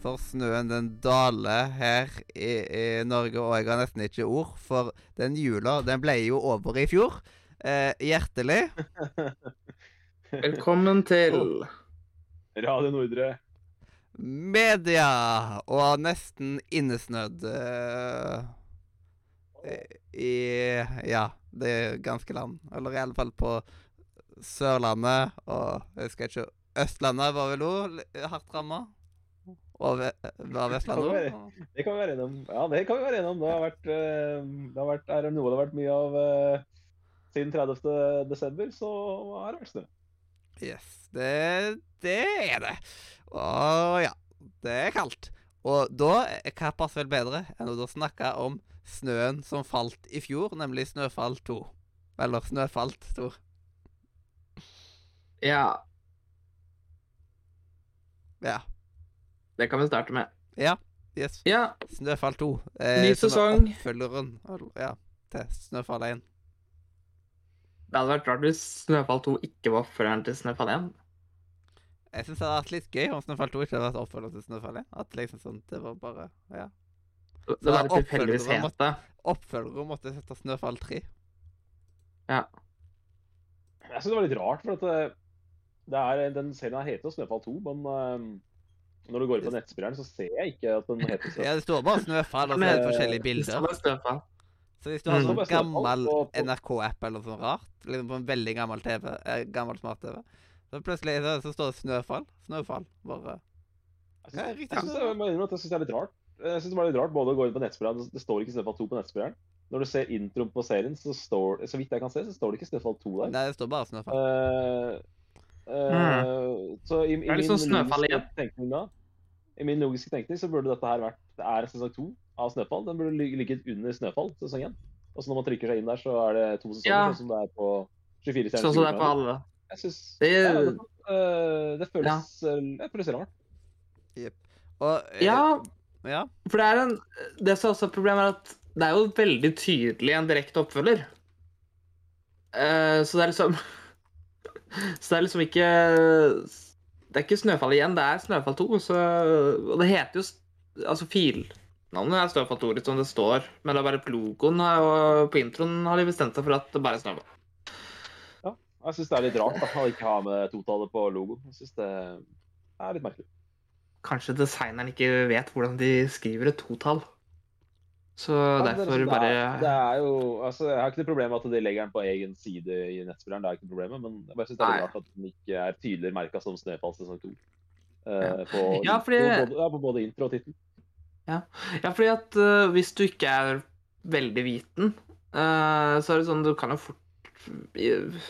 For snøen den daler her i, i Norge, og jeg har nesten ikke ord. For den jula, den ble jo over i fjor. Eh, hjertelig. Velkommen til Radio Nordre. Media og nesten innesnødd eh, i Ja, det ganske land. Eller i alle fall på Sørlandet og jeg husker ikke Østlandet var vel òg hardt ramma. Var Vestlandet Det òg? Det kan vi være enige om. Ja, det kan vi være enige om. Det har vært, eh, det har vært er det noe det har vært mye av eh, siden 30. desember, så har det vært snø. Yes, det, det er det. Og ja, det er kaldt. Og da, hva passer vel bedre enn å snakke om snøen som falt i fjor, nemlig Snøfall 2. Eller Snøfalt 2. Ja, Ja. Det kan vi starte med. Ja. Yes. Ja, Snøfall 2. Ny som er sesong. Oppfølgeren ja, til Snøfall 1. det hadde vært rart hvis Snøfall 2 ikke var oppfølgeren til Snøfall 1. Jeg syns det hadde vært litt gøy om Snøfall 2 ikke hadde vært oppfølgeren til Snøfall 1. At liksom sånn, det var bare Ja. Det var tilfeldigvis oppfølgeren måtte- hete. Oppfølgere måtte sette Snøfall 3. Ja. Jeg synes det var litt rart, for at det, det er, den serien heter Snøfall 2, men eh, når du går på nettspilleren, så ser jeg ikke at den heter Snøfall. Ja, det står bare Snøfall, og så er det forskjellige Det bilder. Snøfall. Så hvis du har Mm. sånn gammel NRK-app eller noe sånt rart, liksom på en veldig gammel TV, eh, gammel smart-TV, så plutselig så, så står det Snøfall. Snøfall. Bare Ja, jeg synes, jeg synes det er litt rart. Jeg synes det var litt rart både å gå inn på nettspilleren, det- står ikke Snøfall 2 på nettspilleren. Når du ser introen på serien, så står så vidt jeg kan se, så står det ikke Snøfall 2 der. Nei, det står bare Snøfall. Uh, uh, mm. Så i, i Det er litt sånn Snøfall igjen. tenkning da, i min logiske tenkning så burde dette her vært Det er sesong to av Snøfall. Den burde ligget under Snøfall sesong én. Og så når man trykker seg inn der, så er det to sesonger, Ja. sånn som det er på 24 Sånn som det er på alle. Jeg synes Det- ja, det, eh, det føles eh, Det føles rart. Og eh, Ja, ja. for det er en Det som også er problemet, er at det er jo veldig tydelig en direkte oppfølger. Uh, så det er liksom Så det er liksom ikke Det er ikke Snøfall igjen, det er Snøfall 2. Så, og det heter jo Altså filnavnet er Snøfall 2, litt som det står, men det er bare logoen og på introen har de bestemt seg for at det bare er Snøfall. Ja, Jeg syns det er litt rart at han ikke har med totallet på logoen. Jeg synes det er litt merkelig. Kanskje designeren ikke vet hvordan de skriver et totall. Så Ja, det er derfor liksom- bare det er, det er jo, altså, Jeg har ikke noe problem med at de legger den på egen side i nettspilleren, det er ikke noe problem men jeg bare synes det er rart at den ikke er tydeligere merka som Snøfall sesong 2. Ja. på, Ja, fordi- på, både, ja, på både intro og tittel. Ja, fordi at uh, hvis du ikke er veldig viten, uh, så er det sånn du kan jo fort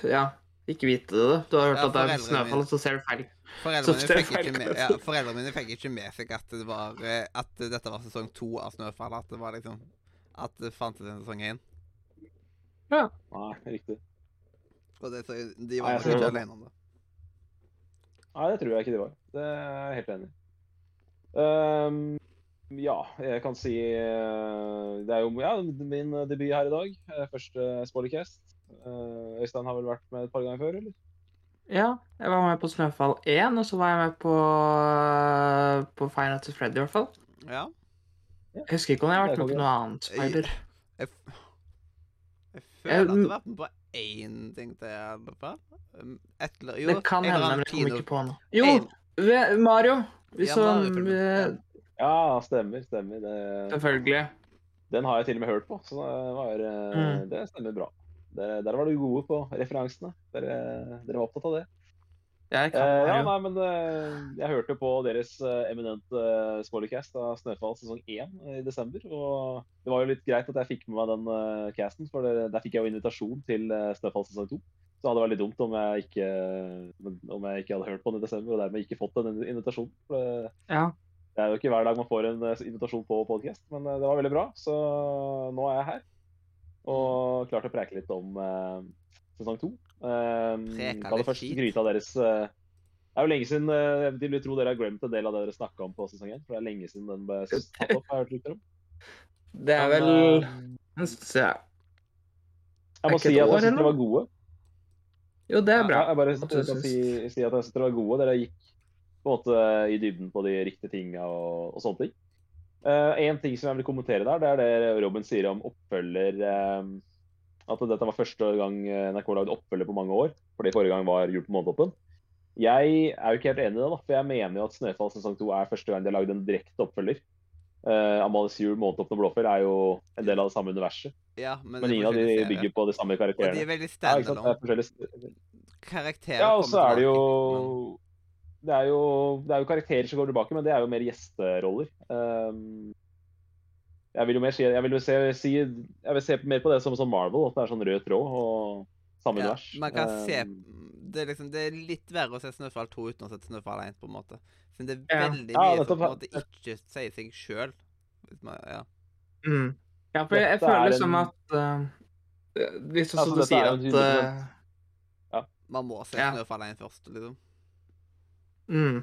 Ja, ikke vite det. Du har hørt Ja, at det er snøfall, og så ser du feil. Foreldrene Så mine, det er fikk ikke feil med, ja, foreldrene mine fikk ikke med seg at det var eh, At dette var sesong to av Snøfall. At det var liksom At det fantes en sesong én. Nei, riktig. Og det, så de var Nei, ikke det. alene om det. Nei, det tror jeg ikke de var. Det er jeg helt enig i. Um, ja, jeg kan si eh, Det er jo ja, min debut her i dag. Eh, Første Spoilercast. Uh, Øystein har vel vært med et par ganger før, eller? Ja, jeg var med på Snøfall 1, og så var jeg med på, på Fire Nights at Freddy, i hvert fall. Ja. Jeg husker ikke om jeg har vært med på noe annet spider. Jeg, jeg, jeg føler at du har vært med på én ting til, jeg. Um, Et, eller- jo, Det kan hende, men jeg kommer ikke på noe. Jo, Mario! Vi Ja, så øh, Ja, stemmer. stemmer. Det, Selvfølgelig. den har jeg til og med hørt på, så det, var, eh, Mm. det stemmer bra. Der, der var du gode på referansene. Dere, dere var opptatt av det. Jeg kan Eh, ja, nei, men eh, jeg hørte på deres eh, eminente uh, spoilercast av Snøfall sesong 1 i desember. Og det var jo litt greit at jeg fikk med meg den eh, casten, for der fikk jeg jo invitasjon til eh, Snøfall sesong 2. Så hadde det vært litt dumt om jeg ikke, om jeg ikke hadde hørt på den i desember, og dermed ikke fått den invitasjonen. For det, Ja. det er jo ikke hver dag man får en eh, invitasjon på podcast, men eh, det var veldig bra. Så nå er jeg her. Og klarte å preke litt om eh, sesong to. Um, Preka kan litt først skit. deres eh, Det er jo lenge siden eh, Jeg vil tro dere har glemt en del av det dere snakka om på sesong én. For det er lenge siden den ble tatt opp. har jeg hørt om. Det er vel Men, Jeg jeg- Jeg må si at år jeg syns dere var gode. Jo, det er bra. Ja, jeg bare jeg kan si, si at jeg syns dere var gode. Dere gikk på en måte i dybden på de riktige tinga og, og sånne ting. Eh, en ting som jeg vil kommentere der, det er det Robin sier om oppfølger. eh, at dette var første gang NRK lagde oppfølger på mange år. Fordi forrige gang var Jul på Månetoppen. Jeg er jo ikke helt enig i det, da, for jeg mener jo at Snøfall sesong to er første gang de har lagd en direkte oppfølger. Uh, Amalies jul, Månetoppen og Blåfjell er jo en del av det samme universet. Ja, men, Men ingen av de serier. bygger på de samme karakterene. Og de er veldig standalone. Ja. Karakterer Ja, og så er det jo det er, jo det er jo karakterer som går tilbake, men det er jo mer gjesteroller. Um, jeg vil jo mer si, jeg vil jo se, si Jeg vil se mer på det som som Marvel, at det er sånn rød tråd og samme ja, univers. man kan se Um, det er, liksom, det er litt verre å se Snøfall 2 uten å se Snøfall 1, på en måte. Siden det er veldig Ja, mye som på en måte ikke sier seg sjøl. Ja. Mm. Ja, for jeg, jeg føler en... som at eh, Hvis også Altså, du sier er at 100% eh, Man må se Snøfall 1 først, liksom. Mm.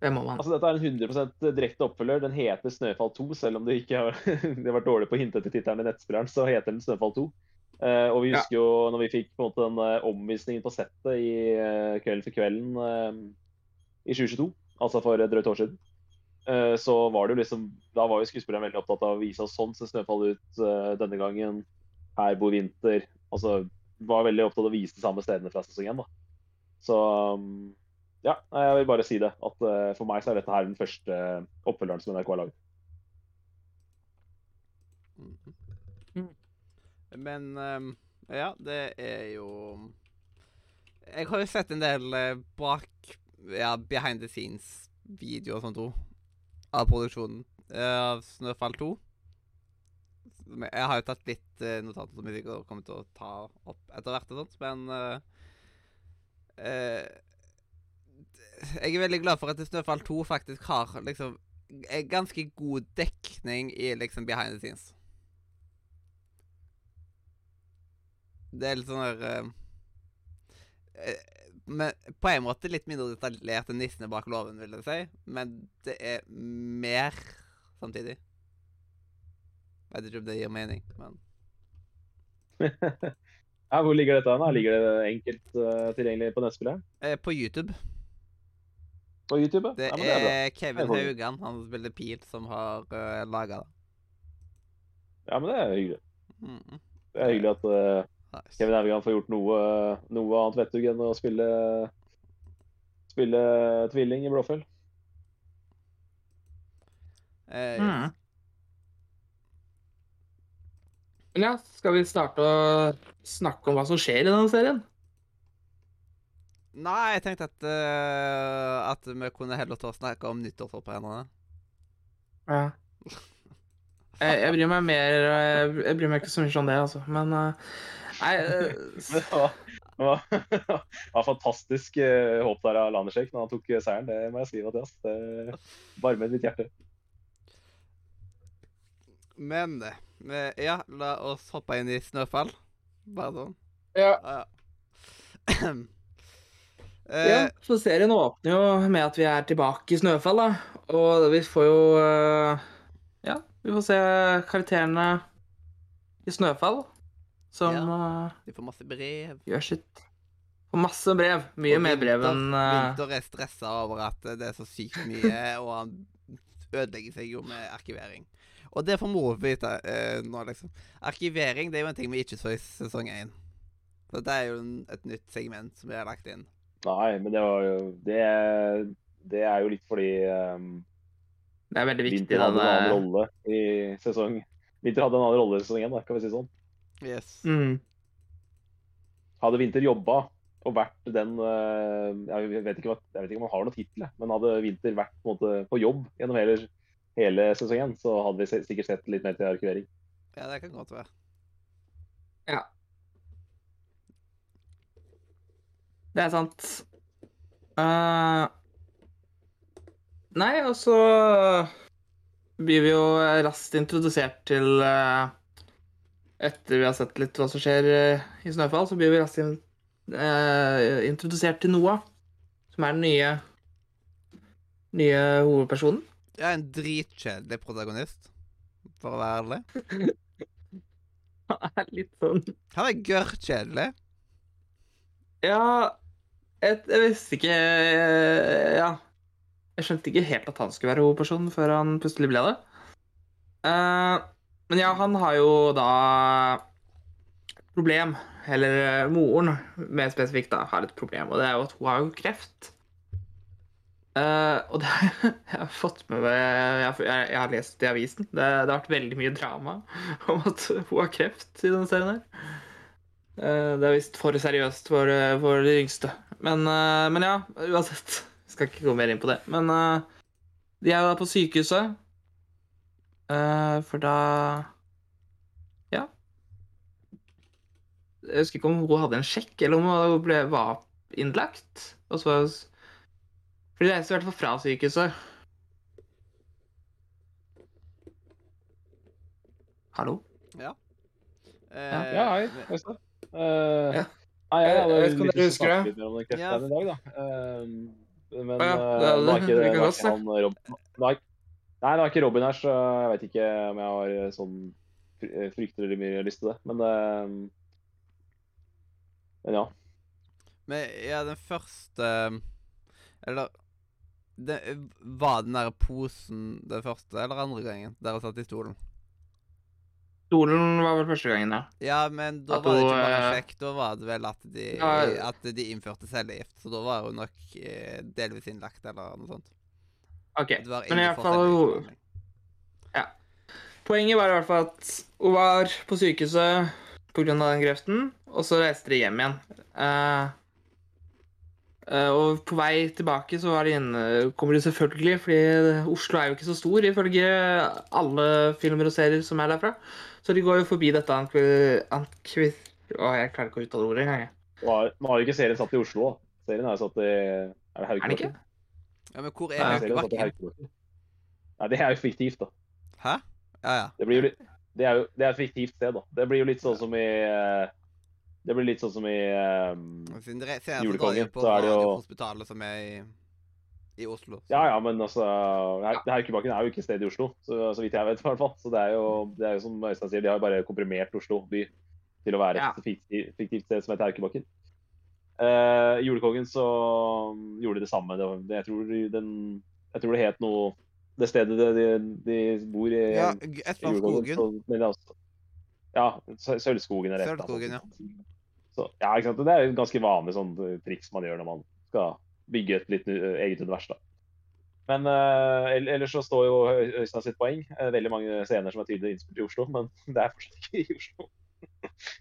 Det må man. Altså, Dette er en 100% direkte oppfølger. Den heter Snøfall 2, selv om det ikke har, det har vært dårlig på å hinte etter tittelen i nettspilleren, så heter den Snøfall 2. Uh, og vi Ja. husker jo når vi fikk på en måte den uh, omvisningen på settet i uh, Kvelden for kvelden eh, i 2022, altså for et drøyt år siden, eh, så var det jo liksom Da var jo skuespilleren veldig opptatt av å vise oss sånn ser Snøfall ut eh, denne gangen. Her bor vinter. Altså var veldig opptatt av å vise de samme stedene fra sesong 1, da. Så um, ja, jeg vil bare si det. At eh, for meg så er dette her den første oppfølgeren som NRK har. Mhm. Mm. Men ehm, ja, det er jo Jeg har jo sett en del eh, bak Ja, behind the scenes-videoer og sånt òg. Av produksjonen eh, av Snøfall 2. Jeg har jo tatt litt notater som jeg sikkert kommer til å ta opp etter hvert, og sånt, men eh, eh, Jeg er veldig glad for at Snøfall 2 faktisk har liksom ganske god dekning i liksom behind the scenes. Det er litt sånn der eh, eh, men På en måte litt mindre detaljert enn 'Nissene bak låven', vil jeg si. Men det er mer samtidig. Jeg vet ikke om det gir mening, men ja, hvor ligger dette da? Ligger det enkelt uh, tilgjengelig på nettspilleren? eh, På YouTube. På YouTube? ja? Det ja, men det er bra. er Kevin Haugan, han som spiller Pil, som har uh, laga det. Ja, men det er hyggelig. Mm. Det er hyggelig at uh, Nice. Kevin Haugan får gjort noe, noe annet vettug enn å spille, spille tvilling i Blåfjell. Eh, Mm. Men ja, skal vi starte å snakke om hva som skjer i denne serien? Nei, jeg tenkte at, uh, at vi kunne heller ta og snakke om nyttårsforberedelsene. Ja. Jeg, jeg bryr meg mer Jeg, jeg bryr meg ikke så mye om det, altså. Men uh, Nei uh, det var, det var, det var fantastisk uh, håp der av Landersek når han tok eh, seieren. Det må jeg si, Mathias. Det varmet mitt hjerte. Men eh, ja, la oss hoppe inn i Snøfall. Bare sånn. Ja. Ja. ja. Eh, Så serien åpner jo med at vi er tilbake i Snøfall, da. Og vi får jo eh, Ja, vi får se karakterene i Snøfall som ja, de får masse brev. gjør sitt. Og masse brev. Mye Og mer brev enn eh, Winter er stressa over at det er så sykt mye, og han ødelegger seg jo med arkivering. Og det får mor vite eh, nå, liksom. Arkivering det er jo en ting vi ikke så i sesong én. Så det er jo en, et nytt segment som vi har lagt inn. Nei, men det var jo Det, det er jo litt fordi um, Det er veldig viktig. Vinter hadde en annen rolle i sesong Vinter hadde en annen rolle i sesong én, kan vi si sånn. Yes. Mm. Hadde Vinter jobba og vært den eh, Jeg vet ikke, hva, jeg vet ikke om han har noen tittel, men hadde Vinter vært på, en måte, på jobb gjennom hele, hele sesongen, så hadde vi sikkert sett litt mer til arkivering. Ja, det kan godt være. Ja. Det er sant. Uh, nei, og så blir vi jo raskt introdusert til uh, Etter vi har sett litt hva som skjer uh, i Snøfall, så blir vi raskt in, introdusert til Noah, som er den nye nye hovedpersonen. Ja, en dritkjedelig protagonist, for å være ærlig. Han er litt sånn Han er gørrkjedelig. Ja jeg, jeg visste ikke eh, Ja. Jeg skjønte ikke helt at han skulle være hovedpersonen før han plutselig ble det. Uh, men ja, han har jo da problem. Eller eh, moren mer spesifikt da, har et problem, og det er jo at hun har jo kreft. Eh, og det jeg har fått med meg Jeg, jeg, jeg har lest det i avisen. Det, det har vært veldig mye drama om at hun har kreft i denne serien her. Uh, Det er visst for seriøst for, eh, for de yngste. Men, uh, men ja, uansett. Skal ikke gå mer inn på det. Men de er jo da på sykehuset. Eh, For da Ja. Jeg husker ikke om hun hadde en sjekk, eller om hun ble, var innlagt. Og så For de reiser i hvert fall fra sykehuset. Hallo? Eh, Ja, hei. Øystein. Uh, Ja. Nei, jeg Jeg hadde vet ikke om dere lyst til husker å snakke det? litt om den Ja. i dag, da. Eh, men ja, eh, det det. ikke, det, er godt ikke han Robin er, nei, det er ikke Robin her, så jeg vet ikke om jeg har sånn fry- fryktelig mye lyst til det. Men, eh, men ja. Men ja, den første Eller det, Var den der posen den første eller andre gangen dere satt i stolen? Stolen var vel første gangen, ja. Ja, men da At var det ikke bare eh, sjekk. Da var det vel at de, Ja. at de innførte cellegift. Så da var hun nok eh, delvis innlagt, eller noe sånt. OK. Men i hvert fall Ja. Poenget var i hvert fall at hun var på sykehuset pga. den kreften, og så reiste de hjem igjen. Eh, eh, og på vei tilbake så var de inne, kommer de selvfølgelig, fordi Oslo er jo ikke så stor ifølge alle filmer og serier som er derfra. Så de går jo forbi dette ankvi... ankvi å, jeg klarer ikke å uttale ordet engang. Nå har, jo ikke serien satt i Oslo. Serien er jo satt i Er det Haukebakken? Ja, men hvor er Haukebakken? Nei, det er jo fiktivt, da. Hæ? Ja, ja. Det, blir jo litt, det, er jo, det er et fiktivt sted, da. Det blir jo litt sånn som i eh, Det blir litt sånn som i um, Siden dere ser at Julekongen, på så er det jo- Hospitalet som er i, i Oslo. så- Ja, ja, men altså Hau- Haukebakken er jo ikke et sted i Oslo, så, så vidt jeg vet. i hvert fall. Så det er jo, det er jo som Øystein sier, de har jo bare komprimert Oslo by til å være Ja. et fiktivt, fiktivt sted som heter Haukebakken. Uh, Julekongen så gjorde de det samme. Det, var- det, jeg, tror den, jeg tror det het noe Det stedet de, de, bor i, Ja, i G- Skogen. Så, men det er også, ja, Sølvskogen er rett. Sølvskogen, ja. Så, ja, ikke sant? Det er et ganske vanlig sånn eh, triks man gjør når man skal bygge et litt eh, eget univers. da. Men uh, ellers så står jo Øystein sitt poeng. Veldig mange scener som er tydelig innspilt i Oslo, men det er fortsatt ikke i Oslo.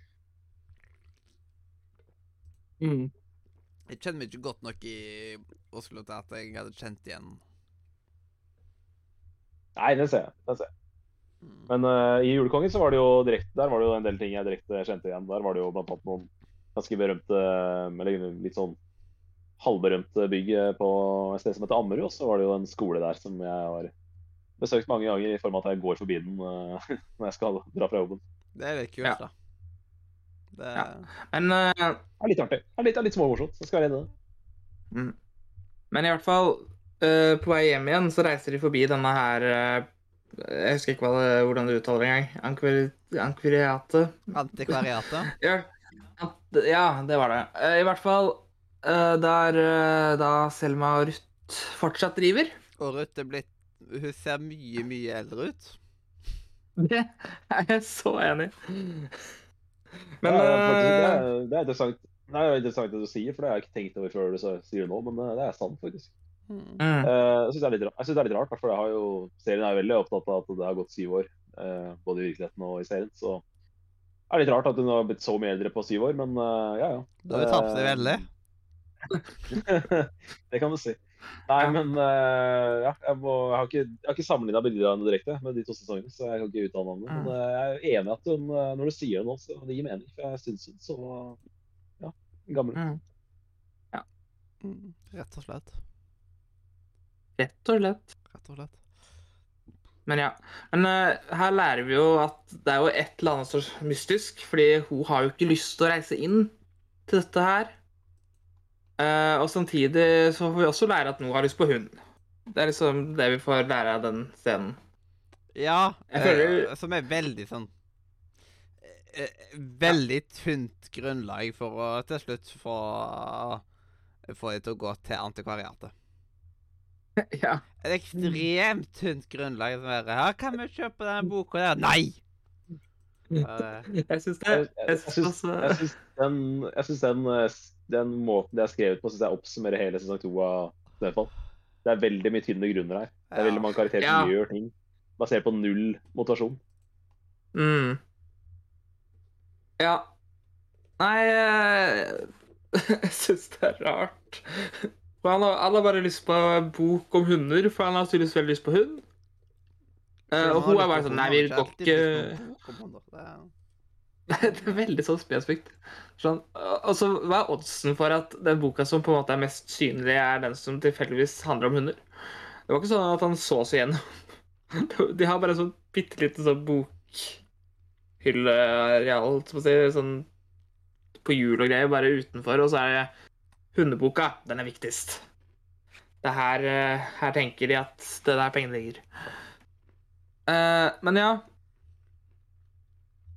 Mm. Jeg kjenner meg ikke godt nok i Oslo til at jeg hadde kjent igjen Nei, det ser jeg. Det ser jeg. Mm. Men uh, i Julekongen så var det jo direkte, der var det jo en del ting jeg direkte kjente igjen. Der var det jo blant annet noen ganske berømte, eller litt sånn halvberømte bygg eh, på et sted som heter Ammerud. Og så var det jo en skole der som jeg har besøkt mange ganger i form av at jeg går forbi den eh, når jeg skal dra fra jobben. Det er litt kult, Ja. da. Det, Ja. Men uh, Det er litt artig. Det er litt, er litt småmorsomt. så skal jeg redde det. Mm. Men i hvert fall, uh, på vei hjem igjen så reiser de forbi denne her uh, Jeg husker ikke hva det, hvordan du uttaler det engang. Ankviriate? Antikvariatet. Ja, ja, det var det. Eh, I hvert fall eh, der eh, da Selma og Ruth fortsatt driver. Og Ruth er blitt Hun ser mye, mye eldre ut. Det er jeg så enig i. Men det, er, faktisk- det, er, det er interessant. Det er jo interessant det du sier, for det har jeg ikke tenkt over før du sier det nå, men det er sant, faktisk. Mm. mm, Eh, jeg syns det, er litt synes det er litt rart, for jeg har jo, serien er veldig opptatt av at det har gått syv år, eh, både i virkeligheten og i serien. Så det er litt rart at hun har blitt så mye eldre på syv år, men uh, ja, ja. Da har vi tapt Eh, veldig. det kan du si. Nei, Ja. men uh, ja, jeg, må, jeg har ikke, jeg har ikke sammenligna bilder av henne direkte med de to sesongene, så jeg kan ikke uttale meg. Men eh, jeg er enig i at hun, eh, når du sier det nå, så det gir mening. For jeg syns hun så ja, gammel ut. mm. Mm. Rett og slett. Rett og slett. Rett og slett. Men ja. Men uh, her lærer vi jo at det er jo et eller annet så mystisk, fordi hun har jo ikke lyst til å reise inn til dette her. Uh, og samtidig så får vi også lære at Noah har lyst på hund. Det er liksom det vi får lære av den scenen. Ja, føler- uh, som er veldig sånn uh, Veldig tynt grunnlag for å til slutt få få det til å gå til antikvariatet. Ja. Et ekstremt tynt grunnlag. som er, her 'Kan vi kjøpe denne boka der?' Nei! Jeg syns syns syns, også den, den, eh, den måten det er skrevet på, synes jeg oppsummerer hele sesong to av Snøfall. Det er veldig mye tynne grunner her. Det er veldig mange karakterer som gjør ting basert på null motivasjon. Mm. Ja. Nei eh, Jeg syns det er rart. For han har, han har bare lyst på en bok om hunder, for han har tydeligvis veldig lyst på hund. Eh, og hun er bare sånn Nei, vi går ikke Det er veldig sånn spesifikt. Sånn, og så Hva er oddsen for at den boka som på en måte er mest synlig, er den som tilfeldigvis handler om hunder? Det var ikke sånn at han så seg gjennom. De har bare sånn bitte lite sånn bokhylleareal, som å si, sånn på hjul og greier, bare utenfor, og så er det hundeboka. Den er viktigst. Det er her, eh, her tenker de at det er der pengene ligger. Uh, men ja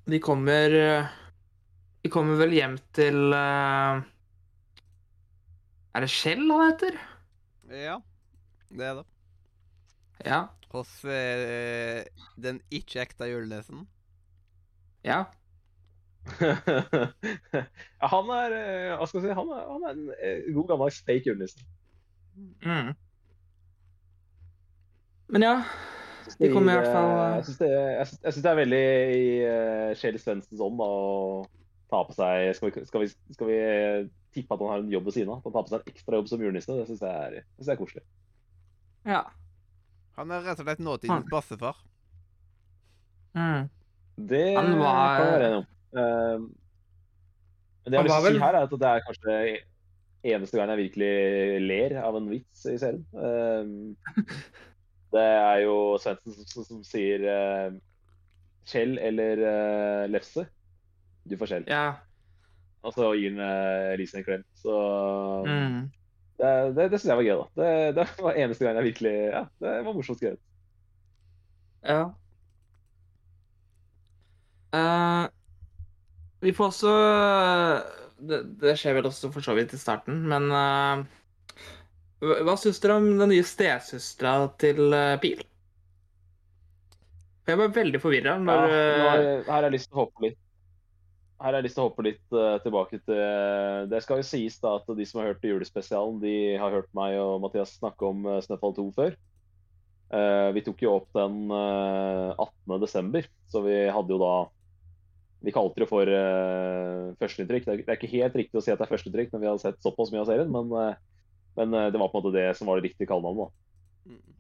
De kommer eh, De kommer vel hjem til uh, Er det Skjell han heter? Ja, det er det. Ja. Hos uh, den ikke ekte julenissen. Ja. Ja, han er eh, Hva skal jeg si? Han er, han er en eh, god gammel fake-julenissen. Mm. Men ja. De kommer i hvert fall eh, Jeg syns det, det er veldig i uh, Kjell Svendsens ånd å ta på seg Skal vi, skal, vi, skal vi tippe at han har en jobb ved siden av? At han tar på seg en ekstra jobb som julenisse? Det syns jeg, er- synes jeg er koselig. Ja. Han er rett og slett nåtidens bassefar. Mm. Det Han var- kan vi være enige om. Eh, men det jeg har lyst til å vel- si her, er at det er kanskje eneste gang jeg virkelig ler av en vits i serien. Eh, det er jo Svendsen som, som sier uh, Kjell eller uh, Lefse. Du får Kjell. Ja. Og så gir han uh, Elise en klem. Så Mm. det, det, det syns jeg var gøy, da. Det, det var eneste gang jeg virkelig Ja, det var morsomt skrevet. Ja. Eh, vi får også det, det skjer vel også for så vidt i starten, men uh, hva, hva syns dere om den nye stesøstera til uh, Pil? Jeg var veldig forvirra Ja, når eh, her har jeg lyst til å hoppe litt her har jeg lyst til å hoppe litt uh, tilbake til Det skal jo sies da at de som har hørt julespesialen, de har hørt meg og Mathias snakke om uh, Snøfall 2 før. Eh, vi tok jo opp den uh, 18.12., så vi hadde jo da Vi kalte det for uh, førsteinntrykk. Det, er- det er ikke helt riktig å si at det er førsteinntrykk når vi har sett såpass mye av serien, men, uh, men uh, det var på en måte det som var det riktige kallenavnet.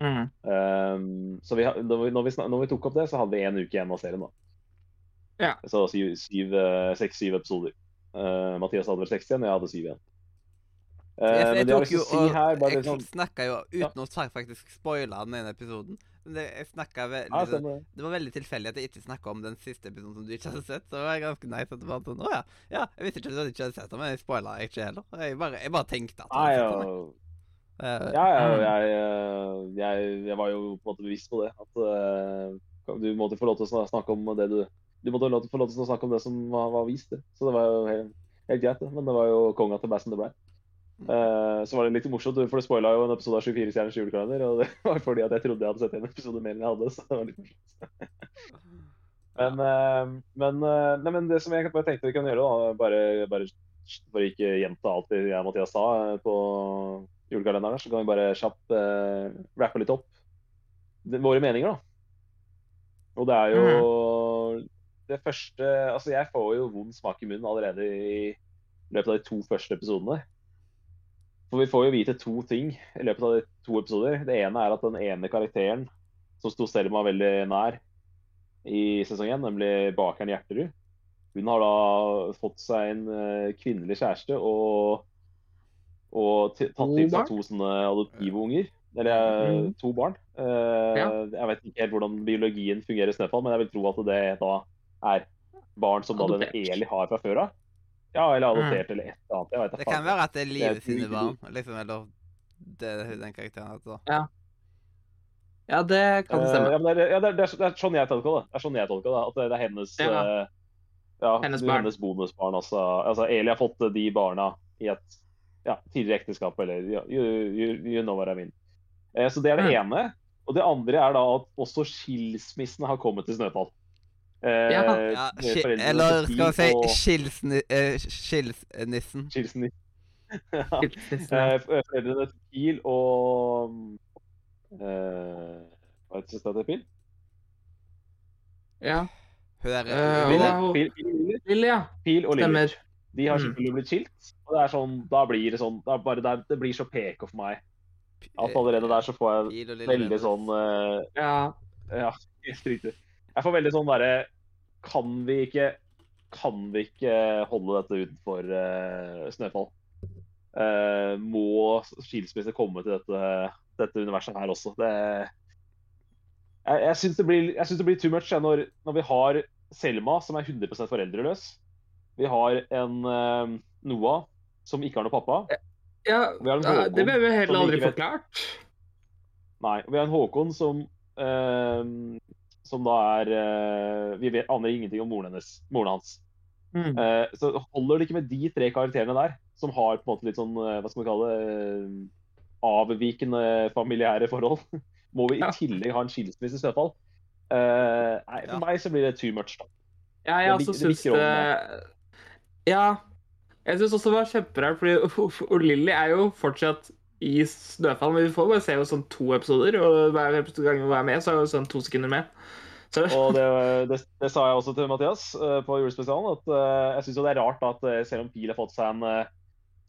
mm, Um, så vi, når, vi, når, vi, når vi tok opp det, så hadde vi en uke igjen av serien. da. Ja. Så syv- syv, seks-syv episoder. Uh, Mathias hadde vel 60 igjen, og jeg hadde syv igjen. Uh, Jeg, jeg jeg tok jo si her, bare Jeg sånn snakka jo Ja. uten å sa- faktisk spoile den ene episoden. Det, snakket Ja, det. Det var veldig tilfeldig at jeg ikke snakka om den siste episoden som du ikke hadde sett. Så det var ganske nice at det var sånn Å ja. ja. Jeg visste ikke at du ikke hadde sett den, men jeg spoila ikke heller. Jeg bare, jeg bare tenkte at Nei, hadde ja. Eh, Mm. jeg, eh, jeg, jeg var jo på en måte bevisst på det. At uh, du måtte få lov til å snakke om det du Du måtte få lov til å snakke om det som var, var vist. Det. Så det var jo helt, helt greit, det. Men det var jo konga til Bassen det ble. Eh, så var det litt morsomt, for det spoila jo en episode av 24 stjerners julekalender. Og det var fordi at jeg trodde jeg hadde sett en episode mer enn jeg hadde. Så det var litt morsomt. Men, uh, men, uh, nei, men det som jeg bare tenkte vi kan gjøre, da, bare, bare for ikke gjenta alt det jeg og Mathias sa på julekalenderen, så kan vi bare kjapt uh, rappe litt opp det, våre meninger, da. Og det er jo det første Altså, jeg får jo vond smak i munnen allerede i løpet av de to første episodene. For vi får jo vite to ting i løpet av de to episoder. Det ene er at den ene karakteren som sto Selma veldig nær i sesong én, nemlig bakeren Gjerterud, hun har da fått seg en eh, kvinnelig kjæreste og, og tatt til seg to sånne adoptive unger. Eller eh, Mhm. to barn. Uh, Ja. Jeg vet ikke helt hvordan biologien fungerer i Snøfall, men jeg vil tro at det da er barn som da den Eli har fra før av. Ja, eller adoptert eller et eller annet. Jeg vet Det faen. kan være at det er Det livet er sine barn. Liksom, eller det er den karakteren heter. Ja, det kan stemme. stemme. ja, men det, er, ja, det, er, det, er, det er sånn jeg tolker det. Det er sånn jeg tolker det. At det, det er hennes Ja. eh, ja, Hennes barn. hennes bonusbarn. Altså, altså Eli har fått de barna i et ja, tidligere ekteskap, eller ja, you, you, you know what I mean. Eh, så det er det ene. Og det andre er da at også skilsmissene har kommet til Snøfall. Eh, Ja. Ja, eller skal vi si Skilsnissen og skilsni, eh, skilsnissen. skilsni- ja. Eh, foreldrene til Pil og eh, Hva heter søstera til Pil? Ja. Eh, Pil, hva- Pil, Pil. Lille, ja. Pil og Lille. De har Mm. selvfølgelig blitt skilt. Og det er sånn, da blir det sånn da bare der, Det blir så PK for meg. At allerede der så får jeg Pil veldig sånn uh, Ja. Ja, helt riktig. Jeg får veldig sånn derre Kan vi ikke Kan vi ikke holde dette utenfor uh, Snøfall? Uh, må skilsmisse komme til dette, dette universet her også? Det Jeg, jeg syns det, det blir too much når, når vi har Selma, som er 100% foreldreløs. Vi har en uh, Noah som ikke har noe pappa. ja ja, det ble vi heller aldri forklart. Nei. Vi har en Håkon som eh, Som da er eh, Vi vet, aner ingenting om moren hennes. Moren hans. Mm. Eh, så holder det ikke med de tre karakterene der, som har på en måte litt sånn eh, Hva skal man kalle det Avvikende familiære forhold. Må vi i tillegg ha en skilsmisse i Snøfall? Eh, nei, for Ja. meg så blir det too much. da. Ja, jeg også syns det Ja. Jeg syns også det var kjemperart, fordi Olilly Lilly er jo fortsatt i Snøfall, men vi får bare se jo sånn to episoder, og hver episode gang hun er med, så er hun sånn to sekunder med. Og det, det, det sa jeg også til Mathias eh, på julespesialen, at eh, jeg syns det er rart at eh, selv om Pil har fått seg en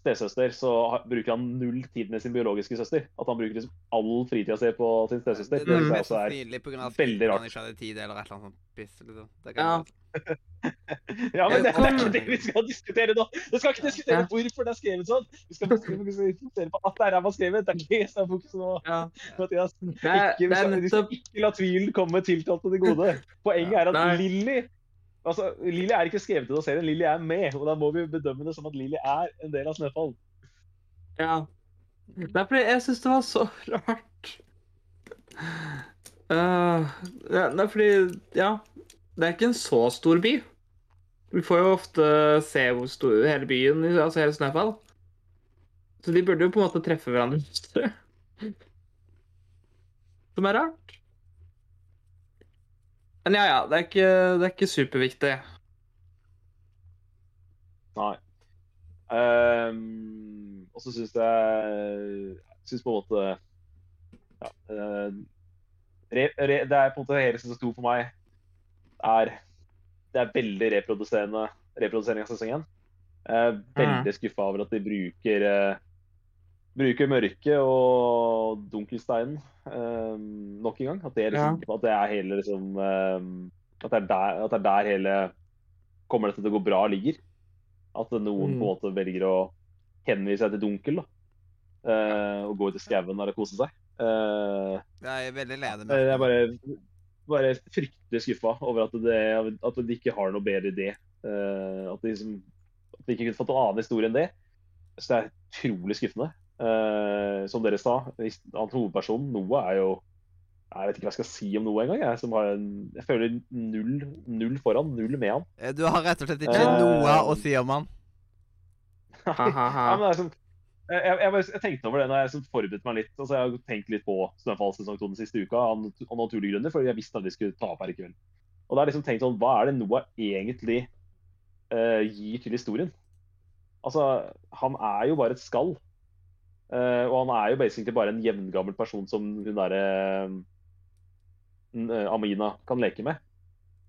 stesøster, så bruker han null tid med sin biologiske søster. At han bruker liksom all fritida si på sin stesøster. Det, Det det synes er også er veldig rart. han ikke hadde tid eller et eller annet sånt piss. Liksom. Det kan Ja. Ja, men det, det er ikke det vi skal diskutere nå! Vi skal ikke diskutere Ja. hvorfor det er skrevet sånn! Vi skal fokusere på at det er ræva skrevet. Det er ikke det som er fokus nå, ja. Mathias. Ikke, vi, skal, ikke la tvilen komme tiltalte til gode. Poenget er at Nei. Lilly altså, Lilly er ikke skrevet til å serien, Lilly er med. Og da må vi bedømme det som at Lilly er en del av Snøfall. Ja. Det er fordi jeg syns det var så rart. Uh, ja, det er fordi Ja, det er ikke en så stor by. Vi får jo ofte se hvor stor hele byen, altså hele Snøfall. Så de burde jo på en måte treffe hverandre. Som er rart. Men ja, ja. Det er ikke, det er ikke superviktig. Nei. Um, og så syns jeg Syns på en måte ja, uh, re, re, Det er på en måte hele som sto for meg er Det er veldig reproduserende reprodusering av sesong én. Jeg er veldig skuffa over at de bruker eh, Bruker mørket og dunkelsteinen eh, nok en gang. At det, er ja. at det er hele liksom eh, at, det er der, at det er der hele Kommer dette til å gå bra ligger. At noen Mm. på en måte velger å henvise seg til dunkel. da. Uh, og gå ut i skauen og kose seg. Uh, Jeg er veldig lei jeg er bare, bare fryktelig skuffa over at, det, at de ikke har noe bedre idé. Uh, at, de liksom, at de ikke kunne fått en annen historie enn det. Så det er utrolig skuffende. Uh, som dere sa, han hovedpersonen, Noah, er jo Jeg vet ikke hva jeg skal si om Noah engang. Jeg, som har en, jeg føler null, null foran, null med han. Eh, Du har rett og slett ikke uh, noe å si om han. Ha-ha-ha. Ja, men det er sånn, jeg, jeg, jeg, tenkte over det når jeg forberedte meg litt. altså Jeg har tenkt litt på Snøfall sesong 2 den siste uka av, naturlige grunner, for jeg visste at vi skulle ta opp her i kveld. Og da har jeg liksom tenkt sånn, Hva er det Noah egentlig uh, gir til historien? Altså, Han er jo bare et skall. Uh, og han er jo basically bare en jevngammel person som hun derre uh, Amina kan leke med.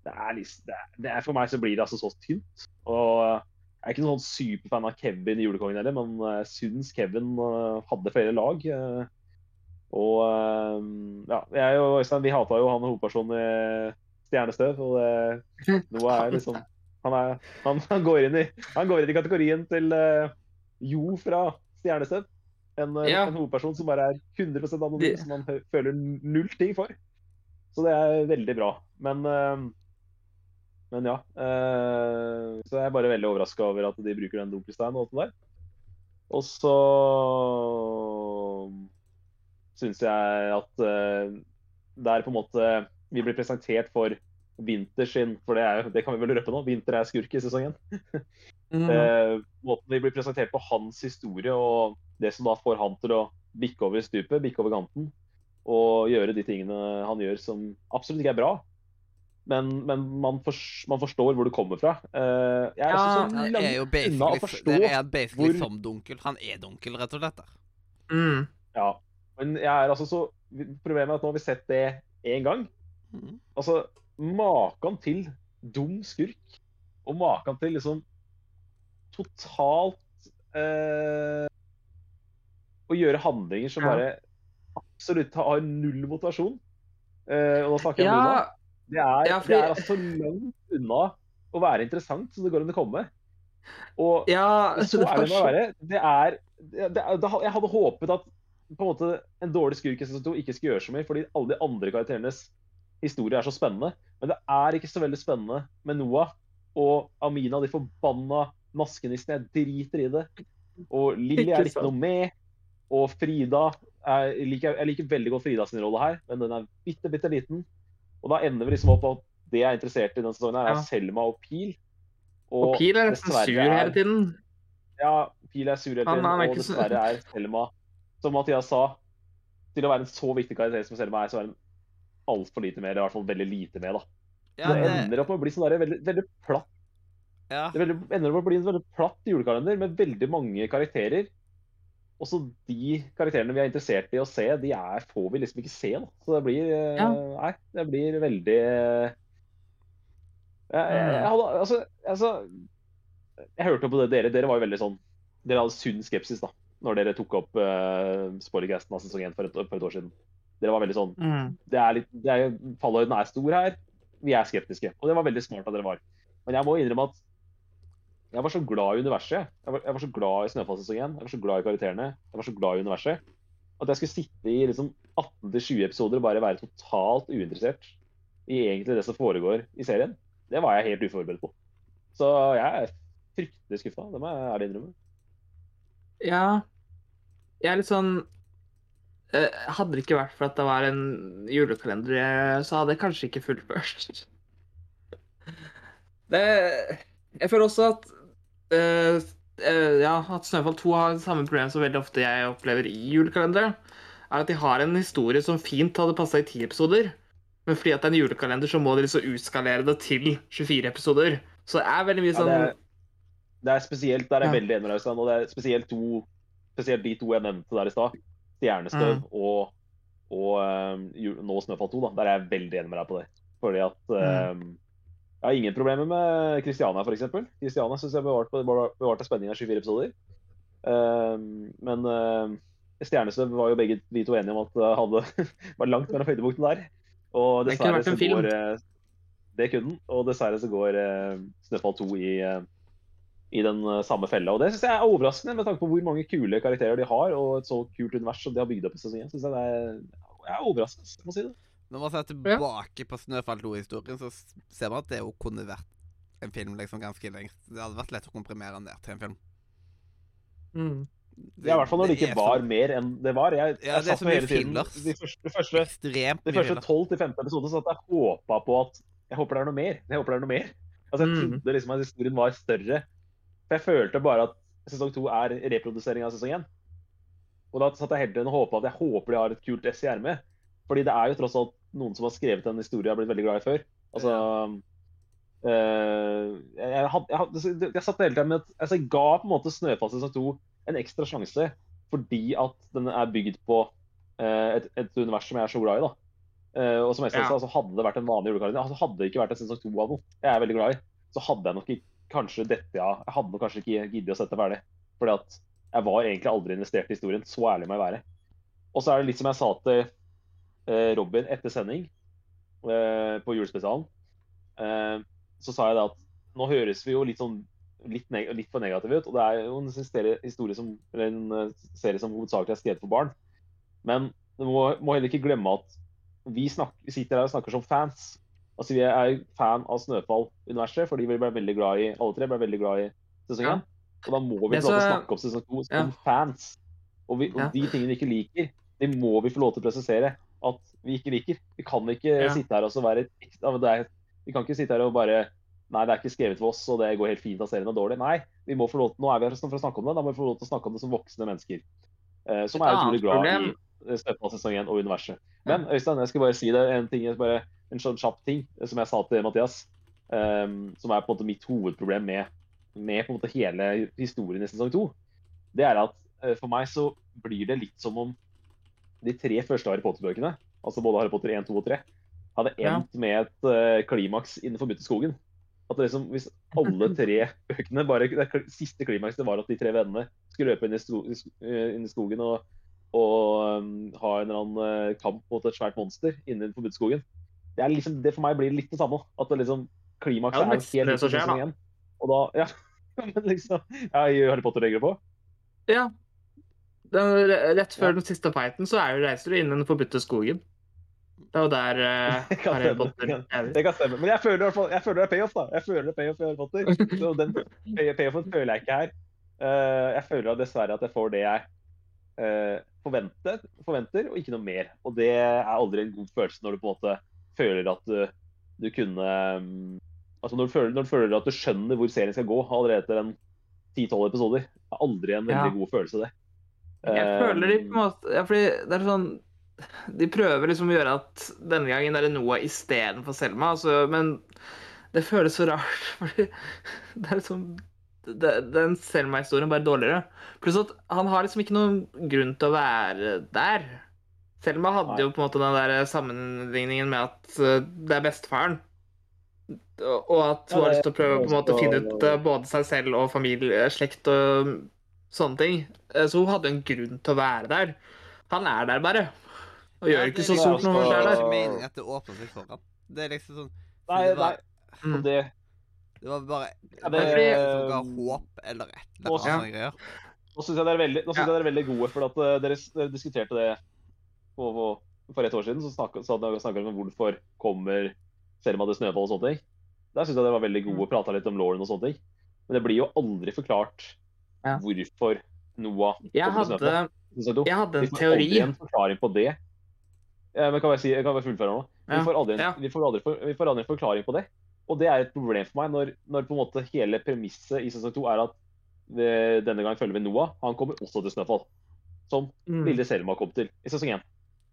Liksom, det, er, det er For meg så blir det altså så tynt. Og jeg er ikke noen sånn superfan av Kevin i Julekongen heller, men jeg syns Kevin eh, hadde flere lag. eh, og eh, ja, jeg og Øystein vi hata jo han hovedpersonen i Stjernestøv. Og det, noe er liksom han, er, han, han, går inn i, han går inn i kategorien til eh, Jo fra Stjernestøv. En, eh, Ja. en hovedperson som bare er 100 anonym, som man føler null ting for. Så det er veldig bra. Men eh, men ja. eh, så jeg er bare veldig overraska over at de bruker den Dunkelstein og alt det der. Og så syns jeg at eh, det er på en måte Vi blir presentert for Vinter sin, for det, er, det kan vi vel røpe nå. Vinter er skurk i sesongen. Mm. Eh, måten vi blir presentert på hans historie, og det som da får han til å bikke over stupet, bikke over kanten, og gjøre de tingene han gjør som absolutt ikke er bra. Men, men man, fors- man forstår hvor det kommer fra. Uh, jeg er Ja, også så langt er jo unna å forstå det er han basically hvor- som dunkel. Han er dunkel, rett og slett. Mm. Ja. Men jeg er altså så Problemet er at nå har vi sett det én gang. Mm. Altså, maken til dum skurk, og maken til liksom totalt eh, Å gjøre handlinger som Ja. bare absolutt har null motivasjon. Eh, og da snakker jeg om Ja, Luna. Det er, Ja, fordi- det er altså så langt unna å være interessant som det går an å komme. Og ja så det er det med å være. Det er, det, det, Jeg hadde håpet at på en måte en dårlig skurk i sesong to ikke skulle gjøre så mye, fordi alle de andre karakterenes historie er så spennende. Men det er ikke så veldig spennende med Noah og Amina, de forbanna maskenissene. Jeg driter i det. Og Lilly er ikke noe med. Og Frida jeg, liker, jeg liker veldig godt Frida sin rolle her, men den er bitte, bitte liten. Og da ender vi liksom opp på at det jeg er interessert i denne sesongen, her, er Ja. Selma og Pil. Og Pil er nesten sur hele tiden. ja, Pil er sur hele tiden, han han og dessverre er Selma, som Mathias sa, til å være en så viktig karakter som Selma er, så er hun altfor lite med, eller i hvert fall veldig lite med. da. Ja, det det, ender opp med å bli sånn der, veldig, veldig platt ja. det ender opp med å bli en veldig platt julekalender med veldig mange karakterer. Også de karakterene vi er interessert i å se, de er, får vi liksom ikke se. da. Så det blir eh, Ja. Nei, det blir veldig eh, jeg, jeg, jeg, hadde, altså, altså, jeg hørte på det dere. Dere var jo veldig sånn Dere hadde sunn skepsis da når dere tok opp uh, spoilercasten av sesong 1 for et, for et år siden. Dere var veldig sånn Mm. det er litt, det er, Fallhøyden er stor her. Vi er skeptiske. Og det var veldig smart av dere var. Men jeg må innrømme at jeg var så glad i universet. Jeg var, jeg var så glad i Snøfall sesong 1. Jeg var så glad i karakterene. Jeg var så glad i universet. At jeg skulle sitte i liksom 18-20 episoder og bare være totalt uinteressert i egentlig det som foregår i serien, det var jeg helt uforberedt på. Så jeg er fryktelig skuffa. Det må jeg ærlig innrømme. Ja. Jeg er litt sånn eh, Hadde det ikke vært for at det var en julekalender, så hadde jeg kanskje ikke fullført. Det Jeg føler også at eh, Ja, at Snøfall 2 har samme problem som veldig ofte jeg opplever i julekalenderen, Er at de har en historie som fint hadde passa i ti episoder. Men fordi at det er en julekalender, så må de liksom utskalere det til 24 episoder. Så det er veldig mye Ja, sånn det, er, det er spesielt, der er jeg Ja. veldig enig med deg. Og det er spesielt, to, spesielt de to jeg nevnte der i stad. Stjernestøv Mm. og, og um, jul- nå Snøfall 2. Da. Der er jeg veldig enig med deg på det. Fordi at Mm. Jeg har ingen problemer med Christiana, f.eks. Kristiania syns jeg bevarte, bevarte spenninga i 24 episoder. Um, men uh, Stjernestøv var jo begge vi to enige om at det hadde, var langt mellom høydepunktene der. Og Det kunne vært så en film. går eh, Det kunne den. Og dessverre så går uh, Snøfall 2 i, uh, i den eh, samme fella. Og det syns jeg er overraskende, med tanke på hvor mange kule karakterer de har, og et så kult univers som de har bygd opp i sesongen. Synes jeg det er, jeg er overrasket, må si det. Når man ser tilbake på Snøfall 2-historien, så ser man at det jo kunne vært en film liksom ganske lengst. Det hadde vært lett å komprimere den ned til en film. mm. Det, Ja, I hvert fall når det ikke er var så mer enn det var. Jeg, Ja, jeg det er satt så mye hele tiden fillers. De første, de første, ekstremt de første filler. 12-15 episodene så at jeg håpa på at Jeg håper det er noe mer. Jeg håper det er noe mer. Altså, Jeg Mm. trodde liksom at historien var større. For jeg følte bare at sesong to er reprodusering av sesong én. Og da satt jeg heller enn å håpe at jeg håper de har et kult ess i ermet. Fordi det er jo tross alt noen som har skrevet en historie jeg har blitt veldig glad i før. Altså eh, jeg, jeg, had, jeg, had, jeg satt hele tiden med at altså, Jeg ga på en måte Snøfall sesong to en ekstra sjanse fordi at den er bygd på eh, et, et univers som jeg er så glad i. da. Eh, og som jeg Ja. sa, Hadde det vært en vanlig julekalender, altså hadde det ikke vært en sesong to av noe, jeg er veldig glad i, så hadde jeg nok kanskje dette, ja, jeg hadde nok kanskje ikke giddet å sette ferdig. Fordi at jeg var egentlig aldri investert i historien. Så ærlig må jeg være. Og så er det litt som jeg sa til Robin etter sending eh, på julespesialen. Eh, så sa jeg det at nå høres vi jo litt sånn litt, neg litt for negative ut. Og det er jo en historie som, eller en eh, serie som hovedsakelig er skrevet for barn. Men du må, må heller ikke glemme at vi, snakker, vi sitter her og snakker som fans. Altså Vi er fan av Snøfall-universet fordi vi ble veldig glad i alle tre ble veldig glad i sesong Ja. Og da må vi få lov til å så- snakke om sesong to som Ja. fans. Og, vi, og Ja. de tingene vi ikke liker, de må vi få lov til å presisere at vi ikke liker. Vi kan ikke Ja. sitte her og så være er, Vi kan ikke sitte her og bare Nei, det er ikke skrevet for oss, og det går helt fint at serien er dårlig. Nei, vi må få lov nå er vi her for å snakke om det, da må vi få lov til å snakke om det som voksne mennesker. Eh, som er utrolig glad problem- i Snøfall sesong 1 og universet. Men Øystein, jeg skal bare si det, en, ting, bare, en sånn kjapp ting eh, som jeg sa til Mathias. Um, som er på en måte mitt hovedproblem med, med hele historien i sesong 2. Det er at for meg så blir det litt som om de tre første Harry Potter-bøkene, altså både Harry Potter 1, 2 og 3, hadde Ja. endt med et uh, klimaks innenfor Den skogen. At liksom, Hvis alle tre bøkene bare, Det siste klimakset var at de tre vennene skulle løpe inn i, sto, i sk- eh, inn i skogen og, og um, ha en eller annen eh, kamp mot et svært monster innenfor Den skogen. Det, liksom, det for meg blir litt det samme. At det liksom, klimakset Ja, det er helt det som skjer, da. én. Og da, ja, men liksom, ja, Harry Potter legger det på? Ja. Den, rett før den siste fighten så er jo reiser du inn i den forbudte skogen. Det er jo der uh, Det kan Harry. Potter er. Det kan stemme. Men jeg føler, i hvert fall, jeg føler det er payoff, da. Jeg føler det er payoff i Harry Potter. Så den pay- payoffen føler jeg ikke her. Uh, jeg føler dessverre at jeg får det jeg uh, forventer, forventer, og ikke noe mer. Og det er aldri en god følelse når du på en måte føler at du, du kunne um, Altså når du, føler, når du føler at du skjønner hvor serien skal gå allerede etter 10-12 episoder. Det er aldri en veldig Ja. god følelse, det. Jeg føler de på en Um, måte ja, fordi det er sånn De prøver liksom å gjøre at denne gangen er det Noah istedenfor Selma, altså, men det føles så rart. Fordi det er liksom Den Selma-historien bare dårligere. Pluss at han har liksom ikke noen grunn til å være der. Selma hadde jo på en måte den der sammenligningen med at eh, det er bestefaren. Og at hun har lyst til å prøve på en måte å finne ut eh, både seg selv og familie, slekt og sånne ting. Eh, Så hun hadde en grunn til å være der. Han er der bare. Og gjør ikke så stort noe når han er ikke der. meningen at det åpner seg for ham. Det er liksom sånn Nei, det var, nei. Det, det var bare Ja, det, det- som ga håp eller et eller annet Ja. greier. Nå syns jeg dere er veldig, nå synes Ja. jeg dere er veldig gode, for at eh, dere, dere diskuterte det på, på, for et år siden. Så snakket, dere om hvorfor kommer Selma til Snøfall og sånne ting. Der syns jeg dere var veldig gode og prata litt om Lauren og sånne ting. Men det blir jo aldri forklart Ja. hvorfor Noah Jeg hadde, jeg hadde, en teori. Vi en får aldri en forklaring på det. Eh, Men kan jeg, si, jeg kan bare fullføre nå? Vi får aldri en, ja. vi får aldri, vi får aldri en forklaring på det. Og det er et problem for meg når, når på en måte hele premisset i sesong to er at det, denne gang følger vi Noah. Han kommer også til Snøfall. Som Mm. lille Selma kom til i sesong én.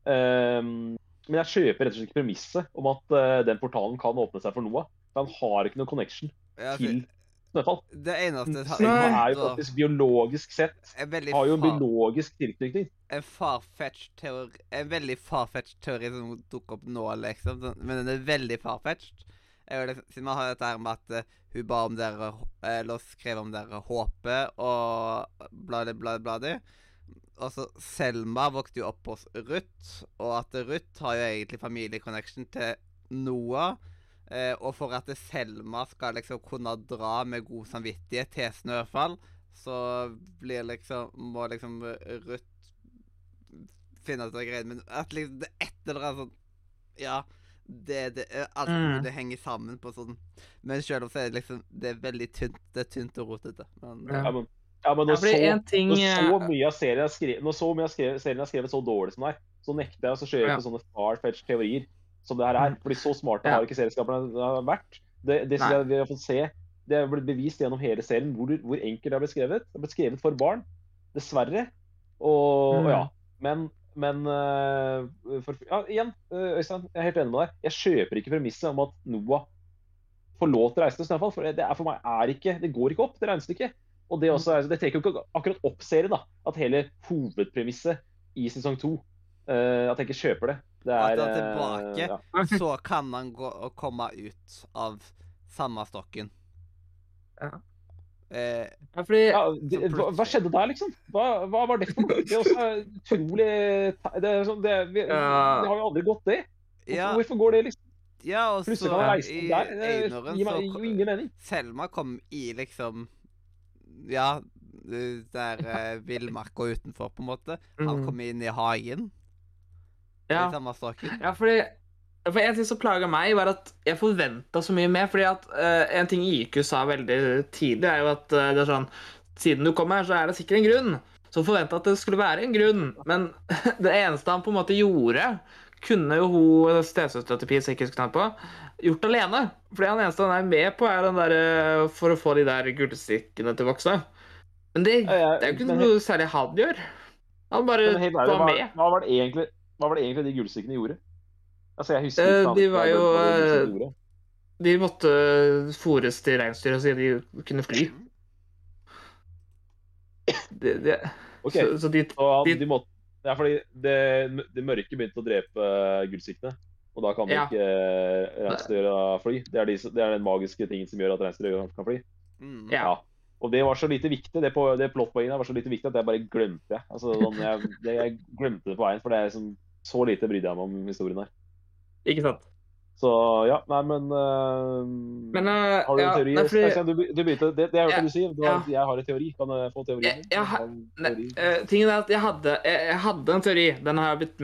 Ehm, men jeg kjøper rett og slett ikke premisset om at uh, den portalen kan åpne seg for Noah. For han har ikke noen connection Ja, til Snøfall. det eneste Selma er jo faktisk biologisk sett har jo en biologisk tilknytning. en farfetched teori En veldig farfetched teori som dukker opp nå, liksom. Men den er veldig farfetched. Liksom, siden man har dette her med at uh, hun ba om dere Eller skrev om dere håpet og bladi, bladi, bladi. Og så Selma vokste jo opp hos Ruth, og at Ruth har jo egentlig familieconnection til Noah. Eh, og for at Selma skal liksom kunne dra med god samvittighet til Snøfall, så blir liksom Må liksom eh, Ruth finne ut av greiene Men at liksom det et eller annet sånn Ja. Det, det er alt Mm. det henger sammen på sånn Men selv om så er det liksom Det er veldig tynt. Det er tynt og rotete. Men Ja. Ja, men, ja, men når, så, ting når så eh, mye av serien er skrevet, når så mye av serien er skrevet så dårlig som det er, så nekter jeg å kjøre Ja. på sånne far-fetched teorier som det her er. Fordi så smarte har ikke serieskaperne vært. Det, det jeg vi har fått se. Det er blitt bevist gjennom hele serien hvor, hvor enkelt det har blitt skrevet. Det har blitt skrevet for barn, dessverre. Og, Mm. og ja. Men, men øh, for, ja, igjen, øh, Øystein, jeg er helt enig med deg. Jeg kjøper ikke premisset om at Noah får lov til å reise til Snøfall. For det er for meg er ikke Det går ikke opp, det regnestykket. Og det, også det trekker jo ikke akkurat opp serien, da. At hele hovedpremisset i sesong to eh, At jeg ikke kjøper det. Det Og at er han er eh, tilbake. ja. så kan han gå og komme ut av samme stokken. Ja. Eh, ja, fordi, Ja, det, hva, hva skjedde der, liksom? Hva, hva var det for noe? Det er også utrolig det er sånn, det, vi, Ja. det har jo aldri gått, det. Hvorfor, ja, hvorfor går det liksom? ja, og så i der. Det Einaren så gir ingen mening. Selma kom i liksom Ja, der eh, villmarka utenfor, på en måte. Han Mm. kom inn i hagen ja. i samme stokken. Ja, fordi for En ting som plaga meg, var at jeg forventa så mye mer. fordi at uh, En ting IQ sa veldig tidlig, er jo at uh, det er sånn Siden du kom her, så er det sikkert en grunn. Så forventa at det skulle være en grunn. Men det eneste han på en måte gjorde, kunne jo hun stesøstera til Pia husker navnet på, gjort alene. Fordi han eneste han er med på, er den der for å få de der gullstikkene til voksne. Men det, det er jo ikke noe særlig han gjør. Han bare var med. hva, var det egentlig, hva var det egentlig de gullstykkene gjorde? Altså, jeg husker Eh, de ikke var jo, de eh. De måtte fòres til reinsdyr så de kunne fly. De, det, Ok, så, så de så han, de- de måtte, ja, fordi det, det mørke begynte å drepe gullsiktene. Og da kan Ja. ikke reinsdyra fly. Det er, de, det er den magiske tingen som gjør at reinsdyra kan fly. Mm. Ja. Og det var så lite viktig, det, på, det plottpoenget var så lite viktig at jeg bare glemte det. Altså, sånn, jeg, det, jeg glemte det på veien, for det er liksom, så lite brydde jeg meg om historien her. Ikke sant? Så ja, nei, men uh, Men uh, Har du en teori? nei, fordi- du, du begynte, det, det er jo Ja, du sier. Du, ja. jeg har en teori. Kan jeg få teorien? Jeg- jeg Nei, teori? eh, tingen er at jeg hadde, jeg, jeg hadde en teori. Den har jeg blitt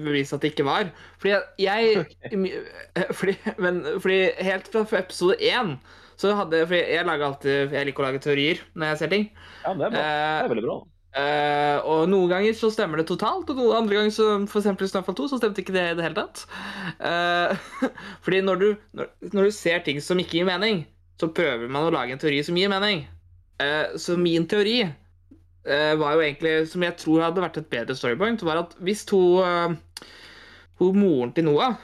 bevist at det ikke var. Fordi jeg, okay. fordi, men, fordi helt fra episode én så hadde for jeg lager alltid Jeg liker å lage teorier når jeg ser ting. Ja, det er bra. Det Eh, er veldig bra. Uh, og noen ganger så stemmer det totalt, og noen andre ganger, så, for eksempel i Snøfall 2, så stemte ikke det i det hele tatt. Uh, fordi når du, når, når du ser ting som ikke gir mening, så prøver man å lage en teori som gir mening. Uh, så min teori uh, var jo egentlig, som jeg tror hadde vært et bedre storypoint, var at hvis eh, hun moren til Noah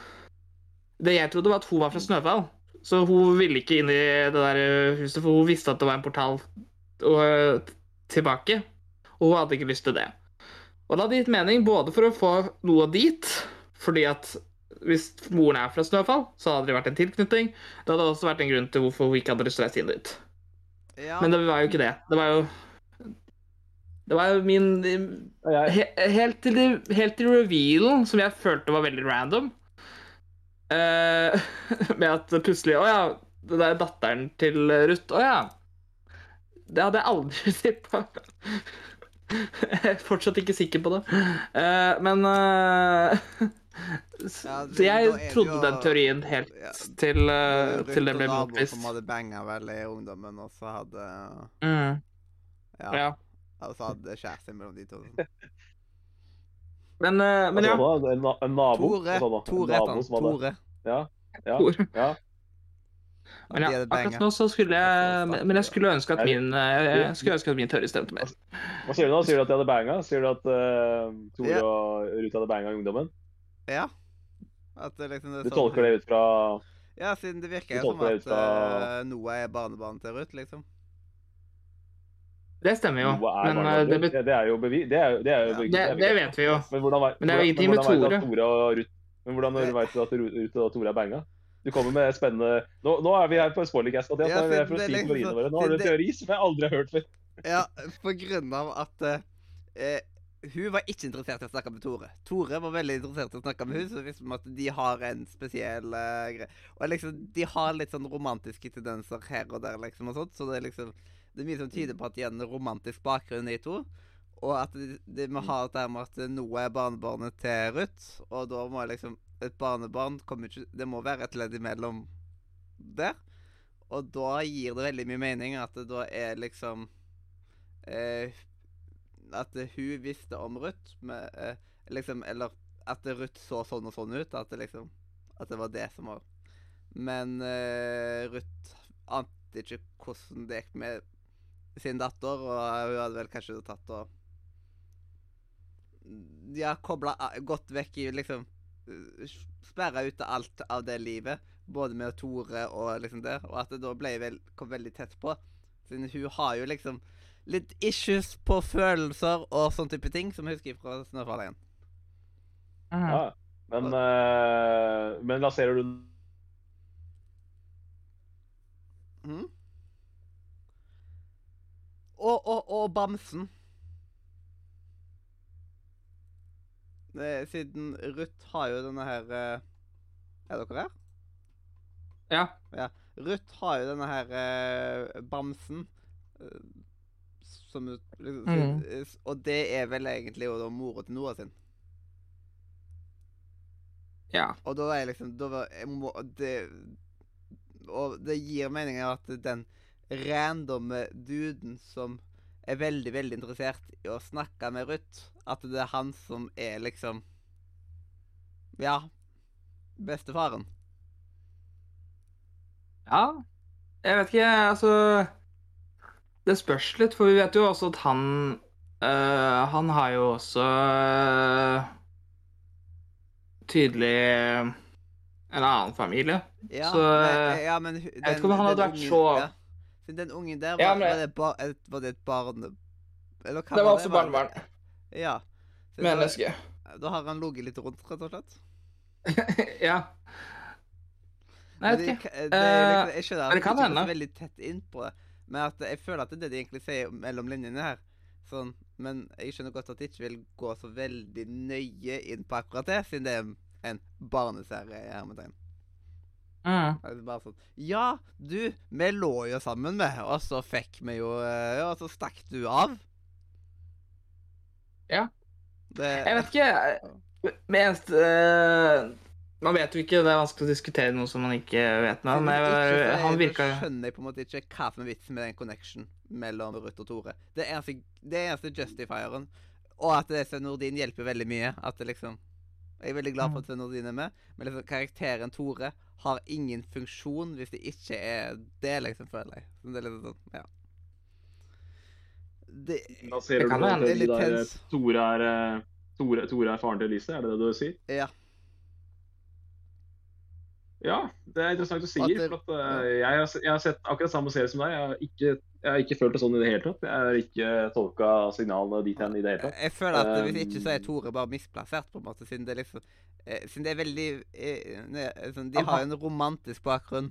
Det jeg trodde, var at hun var fra Snøfall. Så hun ville ikke inn i det der eh, huset, for hun visste at det var en portal og, eh, tilbake. Og hun hadde ikke lyst til det. Og det hadde gitt mening både for å få noe dit, fordi at hvis moren er fra Snøfall, så hadde det vært en tilknytning. Det hadde også vært en grunn til hvorfor hun ikke hadde lyst til å reise inn dit. Ja. Men det var jo ikke det. Det var jo Det var jo min he, Helt til, helt til revealen, som jeg følte var veldig random eh, Med at plutselig Å ja, det der er datteren til Ruth. Å ja. Det hadde jeg aldri tippa. Jeg er fortsatt ikke sikker på det. Uh, men uh, Ja, så jeg det trodde jo- den teorien helt ja, til, Ruth til den ble motbevist. som hadde banga vel i ungdommen, og så hadde Mm, Ja. ja. Og så hadde kjæreste mellom de to. Men, eh, men ja. da? En, en nabo? Tore. En Tore het nabo han. Tore. Ja, ja, Tore. ja. Men ja, akkurat nå så skulle jeg Men jeg skulle ønske at min eh, Jeg skulle ønske at min teori stemte mer. Hva sier du nå? Sier du at de hadde banga? Sier du at uh, Tore Ja. og Ruth hadde banga i ungdommen? Ja. At det liksom det Du sånn- tolker det ut fra Ja, siden det virker jo som at ut fra- Noah er barnebarnet til Ruth, liksom. Det stemmer jo. Men eh, det, bet det, det er jo bevis... Det, er, det, er jo Ja. bevis- det, er det vet vi jo. Men hvordan, Men det er jo ingenting med hvordan vet du Tore. og Men hvordan Det- vet du at Ruth og Tore er banga? Du kommer med spennende Nå, nå er vi her på spoilercast, Mathias. Ja, Nå er vi for å det si liksom teoriene våre. Nå har du en teori som jeg aldri har hørt før. Ja, på grunn av at uh, eh, hun var ikke interessert i å snakke med Tore. Tore var veldig interessert i å snakke med hun, så visste vi at de har en spesiell uh, greie. Og liksom, de har litt sånn romantiske tendenser her og der, liksom, og sånt, så det er liksom Det er mye som tyder på at de har en romantisk bakgrunn, de to. Og at de, de må ha det med at Noah er barnebarnet til Ruth, og da må liksom Et barnebarn kommer ikke Det må være et ledd imellom der. Og da gir det veldig mye mening at det da er liksom eh, At hun visste om Ruth, med, eh, liksom, eller at Ruth så sånn og sånn ut. At det liksom At det var det som var Men eh, Ruth ante ikke hvordan det gikk med sin datter, og hun hadde vel kanskje tatt og Ja, kobla godt vekk i liksom Sperra ut alt av det livet, både med Tore og liksom det, og at det da ble vel, kom veldig tett på. Siden hun har jo liksom litt issues på følelser og sånn type ting, som jeg husker fra Snøfall 1. Mhm. Ja. Men, eh, men lanserer du Mhm. Og, og, og bamsen. Siden Ruth har jo denne her eh, Er dere her? Ja. Ruth har jo denne her eh, bamsen. eh, som liksom, eh, Og det er vel egentlig jo da mora til Noah sin. ja. Og da er liksom da var, jeg må, det, Og det gir mening at den randomme duden som er veldig, veldig interessert i å snakke med Ruth, at det er han som er liksom Ja bestefaren. Ja, jeg vet ikke, altså Det spørs litt, for vi vet jo også at han øh, Han har jo også øh, tydelig øh, en annen familie. Ja, Så, men, ja, men hu- vet ikke om han hadde vært så- ja. Siden Den ungen der, Ja, var, men- var, det bar, et, var det et barn Eller hva Det var også Var barnebarn. Ja. Så Menneske. Da, da har han ligget litt rundt, rett og slett. ja. Nei, jeg vet det, ikke. Det, det, liksom, jeg skjønner at det kan hende. veldig tett inn på det, men at jeg føler at det er det de egentlig sier mellom linjene her. Sånn, men jeg skjønner godt at de ikke vil gå så veldig nøye inn på akkurat det, siden det er en barneserie. i hermetegn. Mm. Sånn Ja, du, vi lå jo sammen med, og så fikk vi jo eh, og så stakk du av. Ja. Det, Jeg vet ikke. Med eneste øh, Man vet jo ikke, det er vanskelig å diskutere noe som man ikke vet. Siden Men han virka jo skjønner jeg på en måte ikke hva som er vitsen med den connection mellom Ruth og Tore. Det eneste, det eneste justifieren, og at det Nordin hjelper veldig mye. At det liksom Jeg er veldig glad for at Sven Nordin er med, men liksom karakteren Tore har ingen funksjon hvis det ikke er det, liksom, føler jeg. Så det er litt sånn, ja. Det, Da ser Det du kan på at. Det litt der, tens. Tore er, eh, Tore, Tore er faren til Elise, er det det du sier? ja. Ja, det er interessant du sier. At det- for at, uh, jeg, har, jeg har sett akkurat samme serie som deg. Jeg har ikke, jeg har ikke følt det sånn i det hele tatt. Jeg har ikke tolka signalene dit hen i det hele tatt. Jeg føler at hvis ikke så er Um, Tore bare misplassert, på en måte, siden det er liksom eh, Siden det er veldig eh, sånn, De Han har jo en romantisk bakgrunn,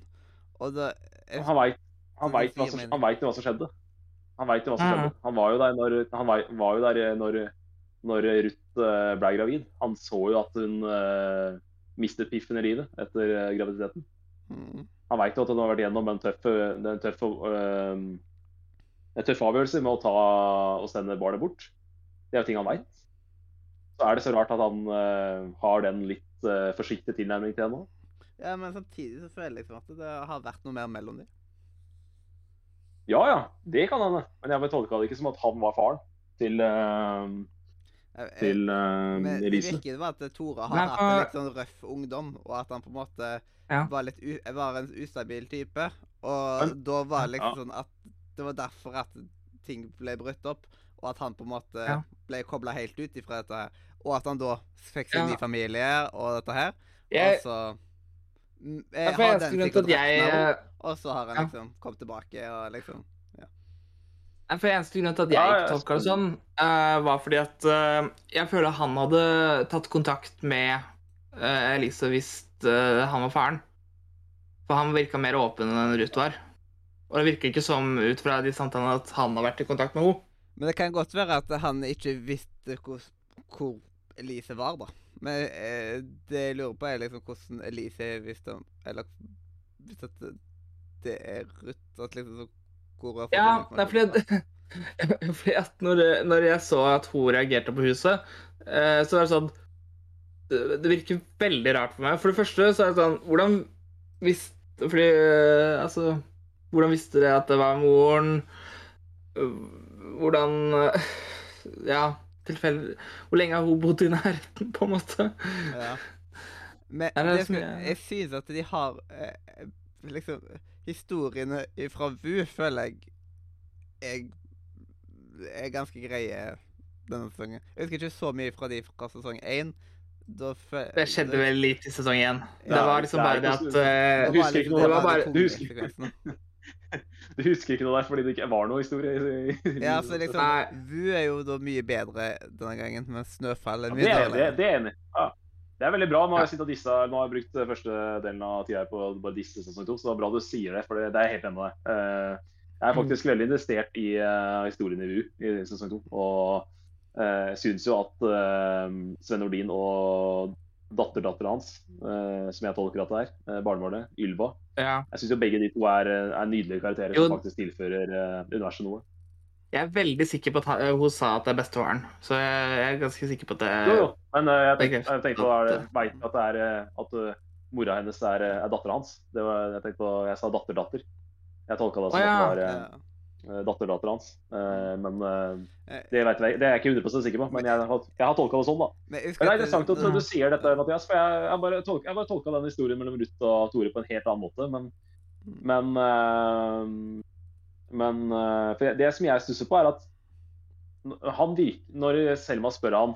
og da jeg- Han veit hva, som- han vet hva som skjedde. Han vet jo hva som Mhm. skjedde. Han var jo der når, han var, var jo der når, når Ruth eh, ble gravid. Han så jo at hun uh, mistet piffen i livet etter eh, graviditeten. Mm. Han veit jo at hun har vært gjennom en tøff, en tøff, øh, en tøff avgjørelse med å ta og sende barnet bort. Det er jo ting han veit. Så er det så rart at han uh, har den litt uh, forsiktige tilnærmingen til henne. Ja, men samtidig så føler jeg liksom at det har vært noe mer mellom dem. Ja ja, det kan hende. Men jeg tolka det ikke som at han var faren til, uh, til uh, Men det virker som at Tore har hatt en litt sånn røff ungdom, og at han på en måte Ja. var litt u var en ustabil type. Og Men- da var det liksom Ja. sånn at det var derfor at ting ble brutt opp, og at han på en måte Ja. ble kobla helt ut ifra dette her. Og at han da fikk sin Ja. ny familie og dette her. Jeg, og så jeg Ja, eh, har den sikkert jeg av eh, Og så har han Ja. liksom kommet tilbake og liksom For eneste grunn til at jeg ikke tolka det sånn, uh, var fordi at uh, jeg føler han hadde tatt kontakt med uh, Elise hvis han var faren. For han virka mer åpen enn Ruth var. Og det virker ikke som ut fra de samtalene at han har vært i kontakt med henne. Men det kan godt være at han ikke visste hvor, hvor Elise var, da. Men eh, det jeg lurer på, er liksom hvordan Elise visste om Eller hvis at det, det er Ruth at liksom så, Hvor har Ja, det er fordi fordi at når, når jeg så at hun reagerte på huset, eh, så var det sånn det, det virker veldig rart for meg. For det første så er det sånn Hvordan hvis Fordi eh, altså Hvordan visste dere at det var moren? Hvordan eh, Ja, tilfeldig Hvor lenge har hun bodd i nærheten, på en måte? Ja. Men det jeg- jeg synes at de har eh, liksom Historiene fra VU føler jeg er, er ganske greie denne sesongen. Jeg husker ikke så mye fra de fra sesong én. Det skjedde vel litt i sesong én. Det var liksom bare det at så- eh, Du husker liksom- ikke noe, det var bare- du husker-. Du husker ikke noe der fordi det ikke var noe historie? i- i- Ja, så liksom Nei. VU er jo da mye bedre denne gangen, Med Snøfall er Ja, det, er, det, det er enig. Ja. Det er veldig bra. Nå har jeg disse, nå har jeg brukt første delen av tida på bare disse sesong to, så det er bra du sier det, for det, er helt enig. Eh, Jeg er faktisk veldig investert i eh, historien i VU i sesong to, og uh, syns jo at eh, Sven Nordin og datterdattera hans, eh, som jeg tolker at det er, uh, barnebarnet, Ylva ja. Jeg syns jo begge de to er, eh, er nydelige karakterer Jo. som faktisk tilfører eh, universet noe. Jeg er veldig sikker på at hun sa at det er bestefaren. Så jeg er ganske sikker på at det Jo, jo. Men eh, jeg er tenkte, jeg tenkte på er at det er eh, at eh, mora hennes er, eh, er dattera hans. Det var, jeg tenkte på, jeg sa datter-datter. Jeg tolka det som oh, ja. at det var eh, eh, datter-datteren hans. Eh, men eh, Eh, det, vet jeg, det er jeg ikke 100 sikker på. Men jeg har, jeg har tolka det sånn, da. Men Men det er interessant at du sier dette, Mathias. For jeg, jeg bare tolka, jeg bare tolka den historien mellom Ruth og Tore på en helt annen måte. Men Men eh, Men eh, for det som jeg stusser på, er at han virker, når Selma spør han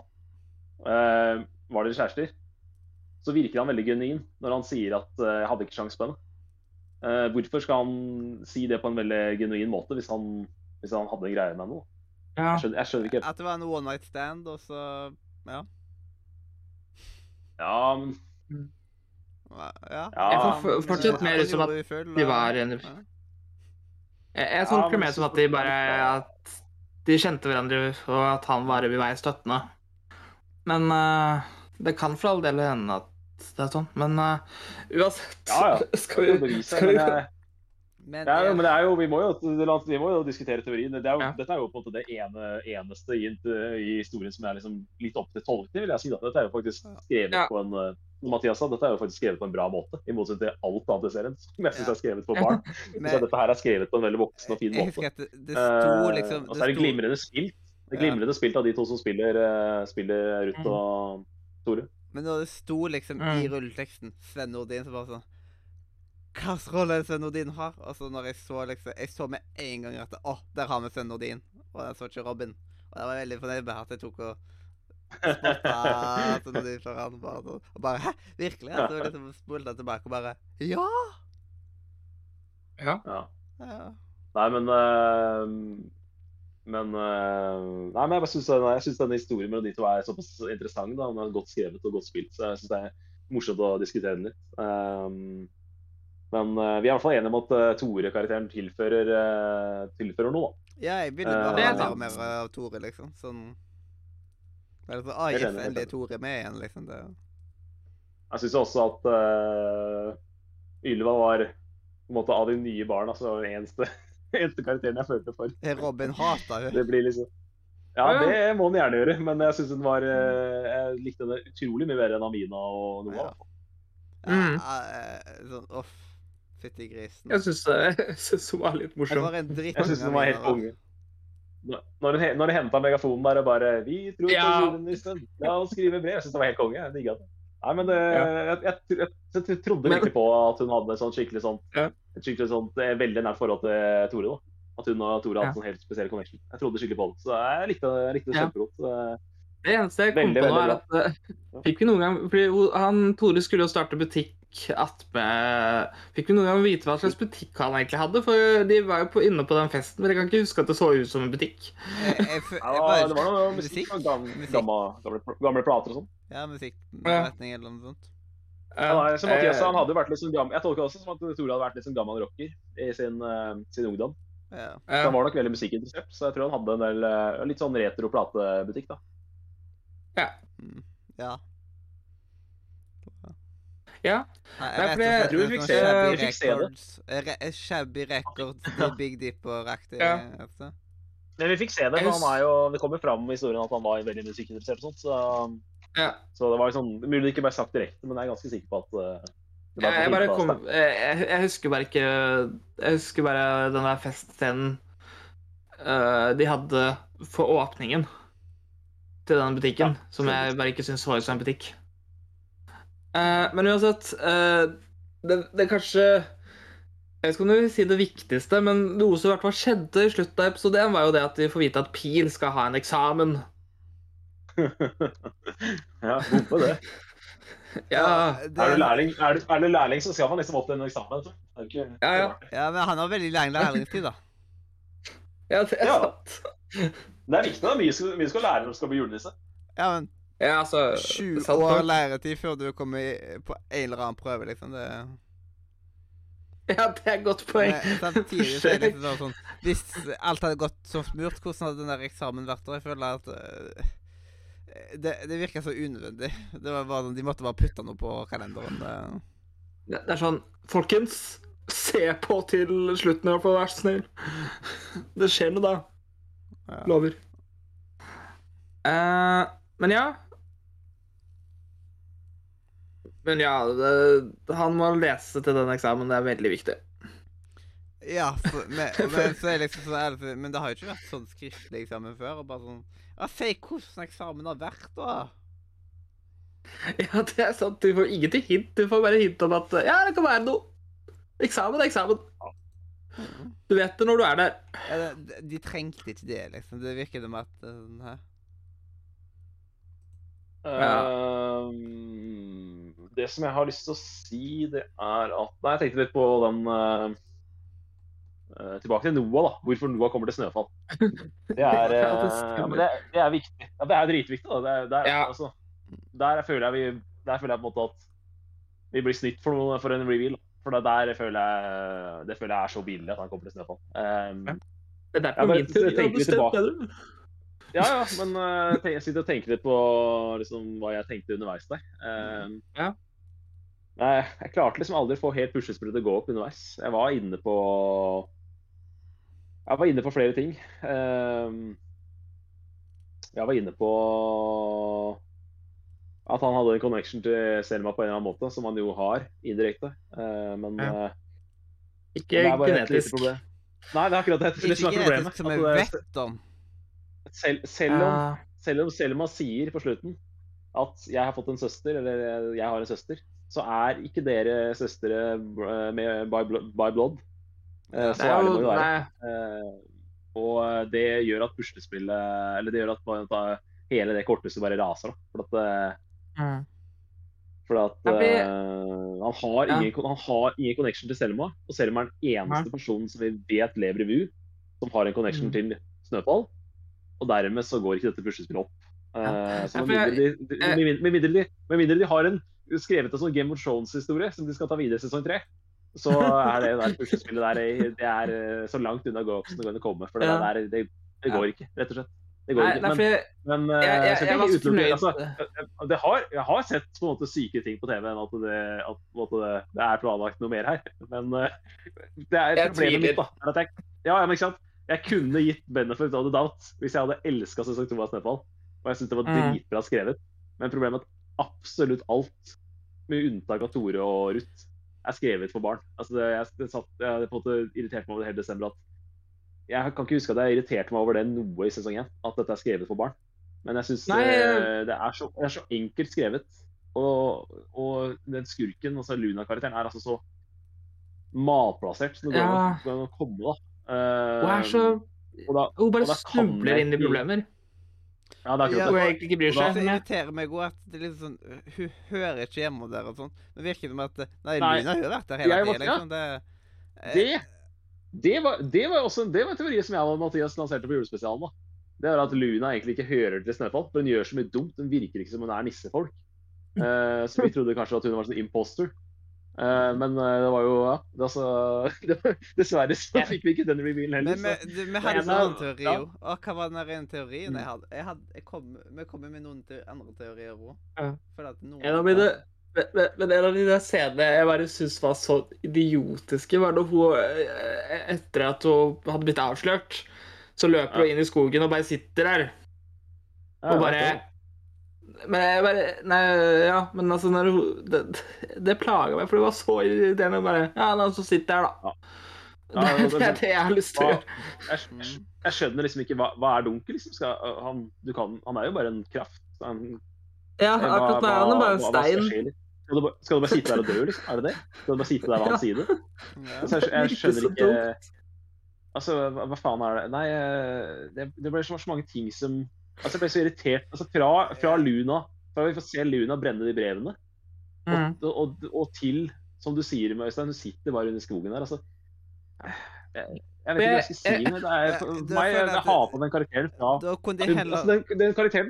eh, var dere kjærester, så virker han veldig genuin når han sier at eh, jeg hadde ikke sjans på henne. Eh, hvorfor skal han si det på en veldig genuin måte hvis han, hvis han hadde en greie med noe? Ja. Jeg skjønner, jeg skjønner ikke. At det var en one night stand, og så Ja. Ja, men Ja. Ja, Jeg får fortsatt mer ut som at de var en- Ja. Jeg, tolker mer som at de bare At de kjente hverandre, og at han bare vil være støttende. Men uh, det kan for all del hende at det er sånn. Men uh, uansett Ja, ja. skal vi, bevise, skal vi men jeg, Men, det er, jo- men det er jo, vi må jo, vi må jo diskutere teorien. Det er jo, Ja. Dette er jo på en måte det ene, eneste i, i historien som er liksom litt opp til tolkning, vil jeg si. da. Dette er jo faktisk skrevet Ja. på en eh, Mathias sa, dette er jo faktisk skrevet på en bra måte, i motsetning til alt annet i serien. Som jeg syns er skrevet for barn. men- Så dette her er skrevet på en veldig voksen og fin måte. det, det sto Eh, liksom og så er det glimrende spilt. Det Ja. glimrende spilt av de to som spiller, eh, spiller Ruth Mm. og Tore. Men når det sto liksom i Mm. rulleteksten Sven Nordin, så bare sånn Hvilken rolle er det Sven Nordin har? Og så når jeg så liksom Jeg så med en gang at Å, der har vi Sven Nordin. Og jeg så ikke Robin. Og jeg var veldig fornøyd med at jeg tok og spotta Sven Nordin foran. Bare, og bare Hæ? Virkelig? Og så liksom spolte tilbake og bare Ja! Ja. Ja. Nei, men eh, Men uh, Nei, men jeg bare syns denne, denne historien mellom de to er såpass interessant. da, Den er godt skrevet og godt spilt, så jeg syns det er morsomt å diskutere den litt. Um, men uh, vi er i hvert fall enige om at uh, Tore-karakteren tilfører, tilfører noe. da. Ja, jeg Eh, bare ha er mer og mer av Tore, liksom. Sånn det er sånn, ah, yes, endelig. Tore med igjen, liksom. Det. Jeg syns også at uh, Ylva var på en måte av de nye barna så var det eneste, eneste karakteren jeg følte for. Robin hata hun. Det blir liksom Ja, det må han gjerne gjøre, men jeg syns den var eh, Jeg likte henne utrolig mye bedre enn Amina og Noah. Ja. Mm. Ja, eh, sånn, off. Fytti grisen. Jeg syns hun var litt morsom. var dritt. Jeg syns den var helt konge. Når hun, når hun henta megafonen der og bare 'Vi tror på Ja. juleministeren, la oss skrive brev'. Jeg syns det var helt konge. Jeg digga det. Nei, men det, Ja. jeg, jeg, jeg, jeg trodde virkelig på at hun hadde et skikkelig sånt, Ja. et skikkelig sånt eh, veldig nært forhold til Tore. da. At hun og Tore hadde en sånn helt spesiell connection. Jeg trodde skikkelig på det. Så jeg likte, likte det Ja. kjempegodt. Det eneste jeg kom Veldig, på nå, er at uh, Fikk vi noen gang fordi han, Tore skulle jo starte butikk attmed Fikk vi noen gang vite hva slags butikk han egentlig hadde? For de var jo på, inne på den festen, men jeg kan ikke huske at det så ut som en butikk. Jeg, jeg, ja, jeg bare- det var noe musikk? gamle, gamle, gamle plater og sånn. Ja, musikkretning eller noe sånt. Ja, nei, som Mathias han Eh, hadde vært litt sånn gammel Jeg tolker også som at Tore hadde vært litt sånn gammel rocker i sin, uh, sin ungdom. Ja. Så han var nok veldig musikkinteressert, så jeg tror han hadde en del uh, litt sånn retro platebutikk, da. Mm. ja. ja. Nei, Nei, jeg for tror vi er fikk se- vi fikk se det. Re- Shabby Records, The Big Dipper-aktig. Ja. altså. Men vi fikk se det, han er jo, det kommer fram i historien at han var veldig musikkinteressert og sånt, så, ja. så det var liksom, mulig det ikke ble sagt direkte, men jeg er ganske sikker på at eh, det Jeg, jeg, bare kom, jeg, jeg husker bare ikke Jeg husker bare den der festscenen uh, de hadde for åpningen til den butikken, Ja, som jeg bare ikke syns var en butikk. Uh, men uansett uh, det, det er kanskje Jeg vet ikke om du vil si det viktigste, men noe som i hvert fall skjedde i slutten av episoden, var jo det at vi får vite at Pil skal ha en eksamen. ja, hvorfor det? Ja, det, Er du lærling, er du, er du lærling så skal man liksom opp til en eksamen. Ikke, Ja, ja. ja, men han har veldig lang lærlingstid, da. ja det er Ja. sant. Det er viktig, da. Mye skal, mye skal lære når du skal bli julenisse. Ja, men Ja, altså sju sant år læretid før du kommer på en eller annen prøve, liksom. Det Ja, det er et godt poeng. Men samtidig så er det liksom sånn Hvis alt hadde gått som smurt, hvordan hadde den der eksamen vært da? Jeg føler at øh, det, det virker så unødvendig. Det var bare sånn, De måtte bare putte noe på kalenderen. Det. Det det er sånn Folkens, se på til slutten i hvert fall, vær så snill. Det skjer noe da. Ja. Lover. Uh, men ja. Men ja, det, han må lese til den eksamen. Det er veldig viktig. Ja, for, men, men så er liksom så ærlig, for- men det har jo ikke vært sånn skriftlig eksamen før. og bare sånn, ja, Si hvordan eksamen har vært, da. Ja, det er sant. Du får ingenting hint. Du får bare hint om at ja, det kan være noe. Eksamen er eksamen. Du vet det når du er der. Ja, det- de, de trengte ikke det, liksom. Det virker som at eh, sånn her. Ehm, det som jeg har lyst til å si, det er at Nei, jeg tenkte litt på den uh, eh, Tilbake til Noah, da. Hvorfor Noah kommer til snøfall. Det er, uh, det eh, ja, det, det er viktig. Ja, det er dritviktig. da. Det er, det er, Ja. altså, der føler jeg vi Der føler jeg på en måte at vi blir snytt for, for en reveal. da. For det der føler jeg det føler jeg er så billig at han kommer til snøfall. Um, Ja. Det er derfor min tur. tenk er litt tilbake. Ja, ja, men uh, jeg sitter og tenker litt på liksom, hva jeg tenkte underveis der. Um, Ja. Nei, jeg klarte liksom aldri å få helt puslespillet til å gå opp underveis. Jeg var inne på Jeg var inne på flere ting. Um, jeg var inne på at han hadde en connection til Selma på en eller annen måte, som han jo har indirekte. Eh, men Ja. eh, Ikke genetisk. Nei, det er akkurat det, det Ikke problemet. genetisk, som det- vet om. selv, selv om uh. selv om Selma sier på slutten at 'jeg har fått en søster', eller 'jeg har en søster', så er ikke dere søstre eh, med by, by blood. Eh, Så Det er er det bare å være. Eh, Og det gjør at puslespillet Eller det gjør at hele det korthuset bare raser. da. For at, Mm. for at blir... fordi- eh, han, har Ja. ingen, han har ingen connection til Selma. Og Selma er den eneste personen som vi vet lever i VU, som har en connection Mm. til Snøfall. Og dermed så går ikke dette puslespillet opp. Eh, så med mindre, de, har en skrevet en sånn Game of Thrones-historie som de skal ta videre i sesong tre, så er det der puslespillet der det er eh, så langt unna som det kan komme. For det Ja. der, det, det går ikke, rett og slett. Det går ikke. nei, Men, jeg, men jeg, jeg, jeg, jeg, jeg ikke utelukke- altså, det har, jeg har sett på en måte syke ting på TV enn at det, at, på en måte det, det er planlagt noe mer her. Men eh, det er Jeg problemet mitt, da. jeg, ja, men ikke sant? Jeg kunne gitt benefit of the doubt hvis jeg hadde elska sesong to av Snøfall. Og jeg syntes det var Mm. dritbra skrevet. Men problemet er at absolutt alt, med unntak av Tore og Ruth, er skrevet for barn. Altså det, jeg, det satt, jeg på en måte irritert meg over det hele desember at Jeg kan ikke huske at jeg irriterte meg over det noe i sesong 1, at dette er skrevet for barn. Men jeg syns det, det, er så- det er så enkelt skrevet. Og, og den skurken, altså Luna-karakteren, er altså så malplassert som det går an å komme, da. Eh, Hun er så og da, Hun bare snubler inn i problemer. ja, det er akkurat ja, det. ikke bryr Det seg. irriterer meg òg, at det er litt sånn Hun hører ikke hjemme der og sånn. Det virker som at Nei, Nei, Luna har jo vært der hele tida, liksom. Det, eh, Det, det, var, det var også det var en teori som jeg og Mathias lanserte på julespesialen. da. Det var at Luna egentlig ikke hører til Snøfall, for hun gjør så mye dumt. Hun virker ikke som hun er nissefolk. Uh, så vi trodde kanskje at hun var sånn imposter. Uh, men eh, det var jo ja, det, altså, det Dessverre så fikk vi ikke den revealen heller. Men vi, vi hadde en annen teori òg. Ja. hva var den rene ene teorien Mm. jeg hadde? Jeg hadde jeg kom, vi kommer med noen te andre teorier òg. Ja. En av mine men, men- men en av de der scenene jeg bare syns var så idiotiske, var da hun eh, Etter at hun hadde blitt avslørt, så løper hun inn i skogen og bare sitter der. Ja, Og bare. Men jeg bare Nei, ja, men altså når hun Det, det plaga meg, for det var så irriterende. Bare Ja, la oss sitter her, da. Ja. Det, Ja, det- det er det jeg har lyst til å gjøre. jeg, jeg, skjønner liksom ikke hva, hva er dunkel, liksom. Skal, han, du kan, han er jo bare en kraft. Han, Ja, akkurat nå er han bare en stein. liksom? Skal du, bare, skal du bare sitte der og dø, liksom? Er det det? Skal du bare sitte der ved hans side? Ja. Altså, jeg, jeg skjønner ikke Altså, hva, hva faen er det Nei, eh, det, det ble så, så mange ting som Altså, jeg ble så irritert. Altså, fra, fra Luna Fra vi får se Luna brenne de brevene, Mm. og, og, og til, som du sier, Øystein, hun sitter bare under skogen der. Altså Jeg, jeg vet ikke hva jeg skal si. men Det er, for Jeg- det meg, jeg, jeg har på den karakteren fra Da kunne de heller altså, den, den, karakteren,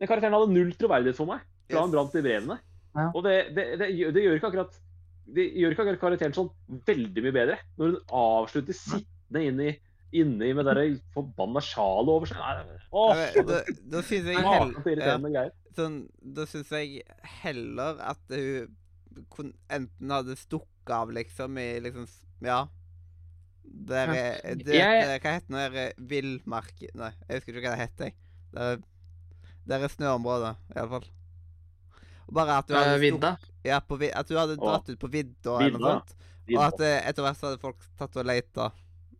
den karakteren hadde null troverdighet for meg fra han brant de brevene. Ja. Og det, det, det, gjør- det gjør ikke akkurat det gjør ikke akkurat karakteren sånn veldig mye bedre. Når hun avslutter sittende inni, inni med det forbanna sjalet over seg. Nei, Åh, Ja, men Da, da syns jeg irriterende greier. sånn, Da synes jeg heller at hun enten hadde stukket av, liksom, i liksom Ja. Der er det, Jeg- Hva heter det der villmark... Nei, jeg husker ikke hva det heter. Der, der er snøområdet, iallfall. Bare at du Eh, hadde Vidda. Ja, på, at du hadde dratt ut på vidda eller noe sånt. Og at eh, etter hvert så hadde folk tatt og leita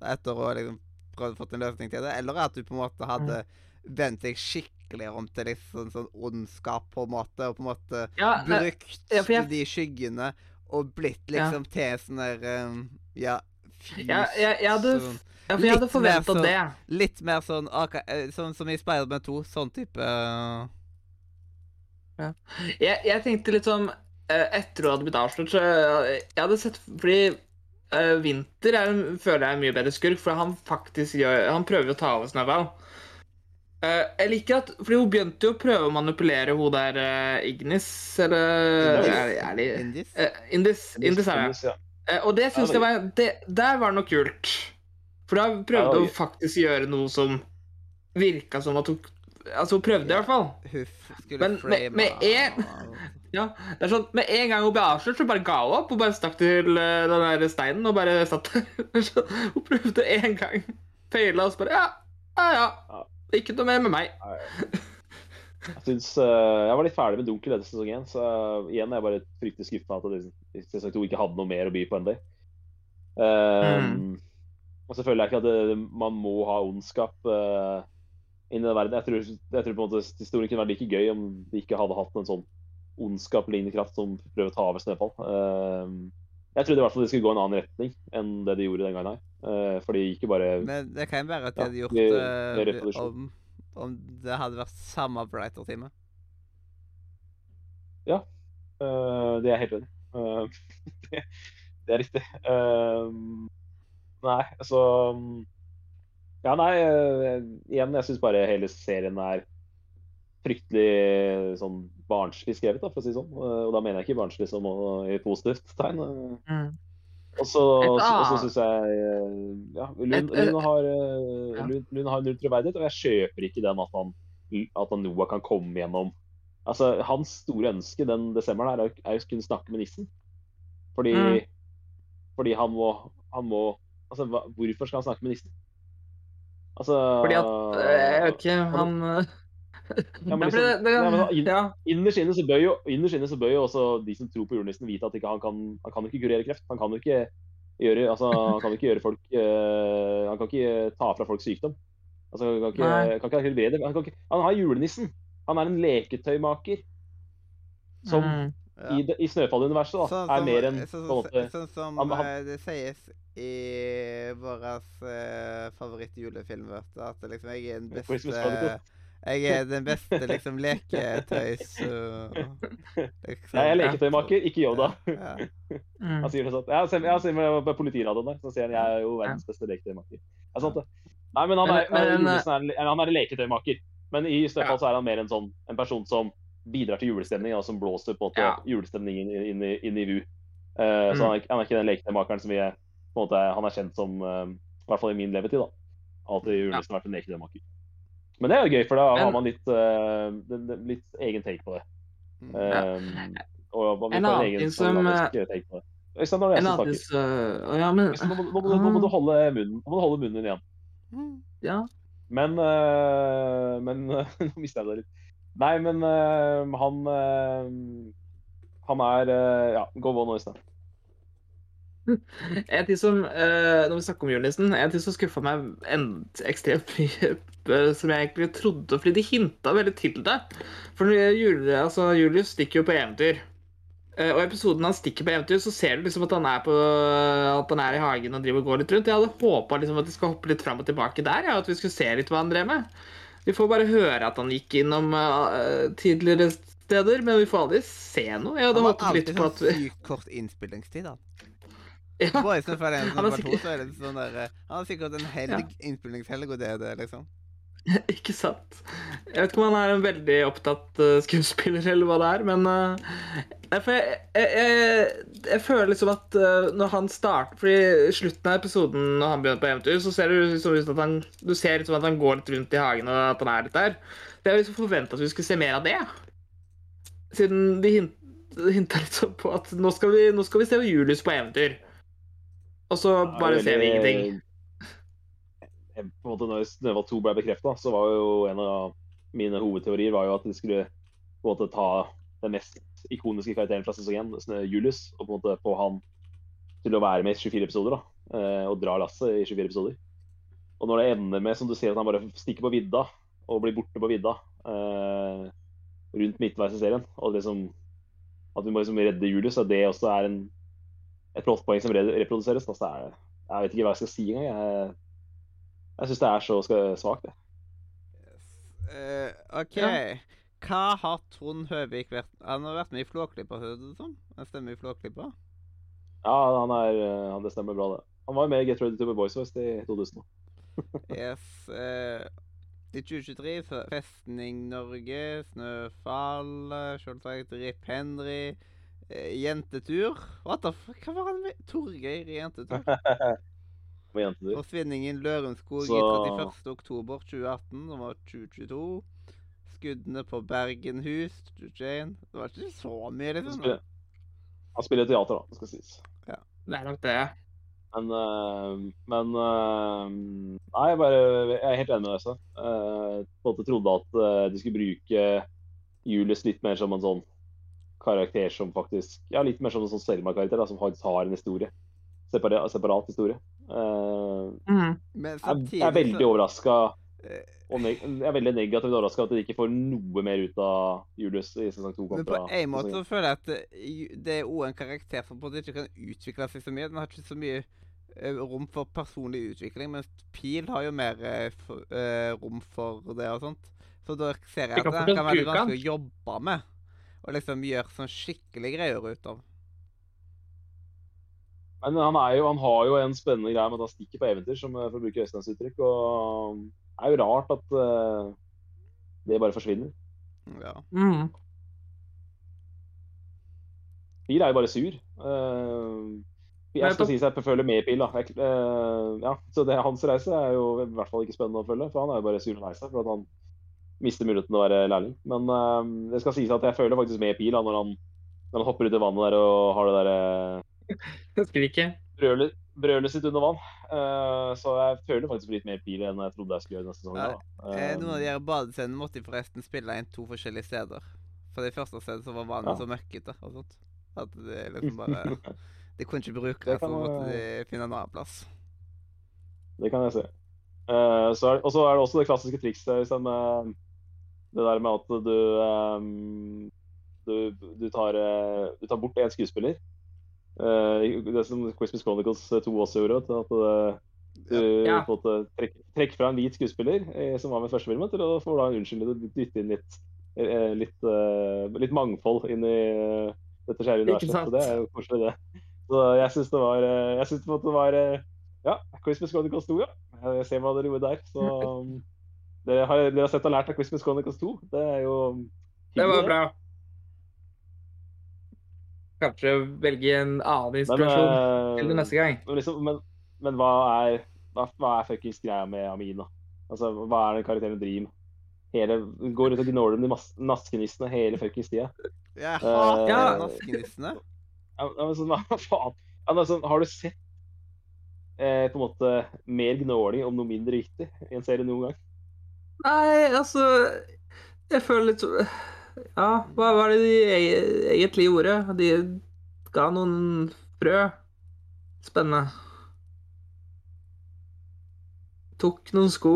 etter å liksom prøvd å få en løsning til det. Eller at du på en måte hadde vendt deg skikkelig om til liksom sånn ondskap, på en måte, og på en måte Ja, brukt ja, jeg- de skyggene og blitt Ja. liksom til sånn der um, Ja, fy Ja, jeg, jeg hadde. Ja, for jeg hadde forventa sånn, det. Litt mer sånn eh, sånn som i Spiderman 2. Sånn type uh, Jeg, jeg tenkte litt sånn eh, Etter å ha blitt avslørt, så jeg hadde sett Fordi uh, Winter er, føler jeg er en mye bedre skurk, for han faktisk gjør Han prøver å ta over Snøball. Uh, jeg liker at Fordi hun begynte jo å prøve å manipulere hun der uh, Ignis, eller Indis. er, er det, eh, Indis, Indis er det. Ja. Og det syns jeg var det, Der var noe kult. For da prøvde Ja, hun faktisk faktisk gjøre noe som virka som at hun Altså, hun prøvde i hvert fall. Huff skulle Men med- med en- Ja, det er sånn, Med en gang hun ble avslørt, så bare ga hun opp. Hun bare stakk til eh, den der steinen og bare satt der. Hun prøvde én gang, feila, og så bare ja, ja, ja. Ja. Ikke noe mer med meg. Jeg synes, uh, jeg var litt ferdig med Dunkel i sesong én, så uh, igjen er jeg bare fryktelig skuffa at hun ikke hadde noe mer å by på enn det. Um, Og så føler jeg ikke at det, man må ha ondskap uh, i den verden. Jeg tror, jeg tror på en måte historien kunne vært like gøy om de ikke hadde hatt en sånn ondskap-lignende kraft som prøver å ta over Snøfall. Uh, jeg trodde i hvert fall de skulle gå en annen retning enn det de gjorde den gangen her. For de gikk jo bare Men det kan jo være at de Ja, hadde gjort det- det om, om det hadde vært samme Brighter-time. Uh, det er jeg helt enig i. Uh, det, det er riktig. Uh, nei, altså Ja, nei, uh, igjen, jeg syns bare hele serien er fryktelig sånn barnslig skrevet, da, for å si det sånn. Uh, og da mener jeg ikke barnslig som i positivt tegn. Mm. og så syns jeg Ja, Lund, har. Lund, Lund har null troverdighet, og jeg kjøper ikke den at han, at han Noah kan komme gjennom Altså, Hans store ønske den desemberen her er er å kunne snakke med nissen. Fordi, Mm. fordi han må, han må Altså, hva, hvorfor skal han snakke med nissen? Altså Fordi at øh, Jeg vet ikke, han eh, Ja, men liksom- ja, men. Innerst inne så bør jo, inne så bør jo også de som tror på julenissen, vite at ikke han, kan, han kan ikke kurere kreft. Han kan jo ikke gjøre, altså, han kan ikke gjøre folk eh, Han kan ikke ta fra folk sykdom. Altså, han kan ikke, kan ikke. Han, kan ikke, han har julenissen. Han er en leketøymaker. Som Mm. Ja. i, i Snøfall-universet da, Sånn er mer enn sånn, på en måte sånn som han- han- eh, det sies i vår uh, favorittjulefilm, vet du, at liksom jeg er den beste Jeg er den beste liksom leketøys... liksom. Jeg er leketøymaker, ikke Yoda. Ja. Mm. Han sier det sånn. Jeg ser, jeg ser på politiradioen der, så sier han jeg er jo verdens beste leketøymaker. Det er sant, det. Nei, men han er, Men- men- han er, han er leketøymaker. Men i Snøfall Ja. så er han mer en sånn en person som bidrar til julestemning, og som blåser på en måte Ja. julestemningen inn, inn, i- inn i VU. Eh, Så Mm. han er, han er ikke den leketøymakeren som vi er, på en måte, han er kjent som, uh, i hvert fall i min levetid, da. Alltid julenissen ja. vært en leketøymaker. Men det er jo gøy, for da Men- har man litt, uh, litt egen take på det. Um, ja. og vi En annen ting som, skandinavisk take på det. Øystein, nå er det jeg som snakker. så- Ja, men Øystein, Nå må, nå, må, du- nå må du holde munnen, nå må du holde munnen din igjen. Mm. Ja. Men uh, Men Nå mista jeg det litt. Nei, men uh, han uh, Han er uh, Ja, gå on, da. En ting som, når vi snakker om julenissen, en ting som skuffa meg ekstremt mye, som jeg egentlig trodde, fordi de hinta veldig til det. For jule, altså, Julius stikker jo på eventyr. Og i episoden han stikker på eventyr, så ser du liksom at han er på, at han er i hagen og driver og går litt rundt. Jeg hadde håpa liksom at de skal hoppe litt fram og tilbake der, ja, at vi skulle se litt hva han drev med. Vi får bare høre at han gikk innom uh, tidligere steder, men vi får aldri se noe. Jeg hadde Han har håpet litt alltid på sånn at vi... sykt kort innspillingstid, da. Ja. Bare i stedet for en Han har var sikkert- så er det sånn der eh, Han har sikkert en helg, innspillingshelg, og det er det, liksom. Ikke sant? Jeg vet ikke om han er en veldig opptatt uh, skuespiller, eller hva det er, men uh, jeg, jeg, jeg, jeg føler liksom at uh, når han starter Fordi slutten av episoden, når han begynner på eventyr, så ser det liksom ut at han Du ser liksom at han går litt rundt i hagen, og at han er litt der. Så jeg liksom forventa at vi skulle se mer av det. Siden de hint, hinta litt sånn på at nå skal, vi, nå skal vi se Julius på eventyr. Og så bare ser vi ingenting. På en måte når Snøhval 2 ble bekrefta, så var jo en av mine hovedteorier var jo at de skulle på en måte ta den mest ikoniske karakteren fra sesong 1, Snø- Julius, og på en måte få han til å være med i 24 episoder. da, eh, Og dra lasset i 24 episoder. Og når det ender med, som du ser, at han bare stikker på vidda og blir borte på vidda eh, rundt midtveis i serien, og liksom at vi må liksom redde Julius, at det også er en et plottpoeng som reproduseres, da, så er det Jeg vet ikke hva jeg skal si engang. Jeg, jeg syns det er så ska- svakt, det. Uh, OK. Ja. Hva har Trond Høvik vært Han har vært med i Flåklypa, høres det ut som? Han stemmer i Flåklypa? Ja, han er eh, han- Det stemmer bra, det. Han var jo med i Get Ready to be Boys Voice i 2000. Yes. Uh, I 2023 så Festning Norge, Snøfall, selvsagt Rip Henry, uh, Jentetur What the fuck? Hva var han med? Torgeir i Jentetur? Med jentetur. Forsvinningen Lørenskog Så- 31. oktober 2018, som var 2022. Skuddene på Bergenhus Jane Det var ikke så mye, Han liksom. spiller, han spiller teater, da, skal sies. Det er nok det. Men, øh, men øh, Nei, jeg, bare, jeg er helt enig med deg. så. Uh, på en måte trodde at de skulle bruke Julius litt mer som en sånn karakter som faktisk Ja, litt mer som en sånn Selma-karakter, som faktisk har en historie. Separat, separat historie. Uh, Mhm. Men samtidig jeg er veldig overraska eh, og jeg er veldig negativt overraska at de ikke får noe mer ut av Julius i sesong to. Men på en måte så føler jeg at det, er òg en karakter som på en måte ikke kan utvikle seg så mye. Den har ikke så mye eh, rom for personlig utvikling, mens Pil har jo mer eh, eh, rom for det og sånt. Så da ser jeg at det kan være ganske å jobbe med. Og liksom gjøre sånn skikkelig greier ut av. Men han, er jo, han har jo en spennende greie med at han stikker på eventyr, som, eh, for å bruke Øysteins uttrykk. Og det er jo rart at uh, det bare forsvinner. Ja. Mm. Pil er jo bare sur. Uh, jeg skal si at jeg følger med Pil. da. Jeg, uh, ja, så det, Hans reise er jo i hvert fall ikke spennende å følge, for han er jo bare sur og lei seg for at han mister muligheten til å være lærling. Men uh, det skal sies at jeg føler faktisk med Pil da, når han, når han hopper ut i vannet der og har det derre Husker ikke. brølet, brølet sitt under vann. Eh, så jeg føler faktisk litt mer pil enn jeg trodde jeg skulle gjøre neste sesong. Ja. Eh, Eh, noen av de her badescenene måtte de forresten spille inn to forskjellige steder. For det første stedet så var vannet Ja. så møkkete og sånt. At det liksom bare De kunne ikke bruke Det det, så måtte de finne en annen plass. det kan jeg se. Eh, og så er det også det klassiske trikset med det der med at du um, du, du, tar, eh, du tar bort én skuespiller. Eh, det som Christmas Chronicles 2 også gjorde. At eh, du Ja. en måte trekker, trekker fra en hvit skuespiller eh, som var med første filmen, til å få da en unnskyldning til å dytte inn litt, eh, litt, eh, litt mangfold inn i eh, dette skjære universet. Det er jo koselig, det. Så jeg syns det var eh, Jeg måte det var eh, Ja, Christmas Chronicles 2, ja. Jeg ser hva dere gjorde der. Så um, dere har, dere har sett og lært av Christmas Chronicles 2. Det er jo Det var bra. Kanskje velge en annen inspirasjon men, til det neste gang. Men, liksom, men, men hva er hva, hva er fuckings greia med Amin, da? Altså, hva er den karakteren driver med? Hele, går ut og gnåler med de naskenissene hele fuckings tida. Jeg hater hater Ja. naskenissene. Ja, men sånn, hva faen? Altså, har du sett eh, på en måte mer gnåling om noe mindre viktig i en serie noen gang? Nei, altså Jeg føler litt Ja, hva var det de egentlig gjorde? De ga noen frø. Spennende. Tok noen sko.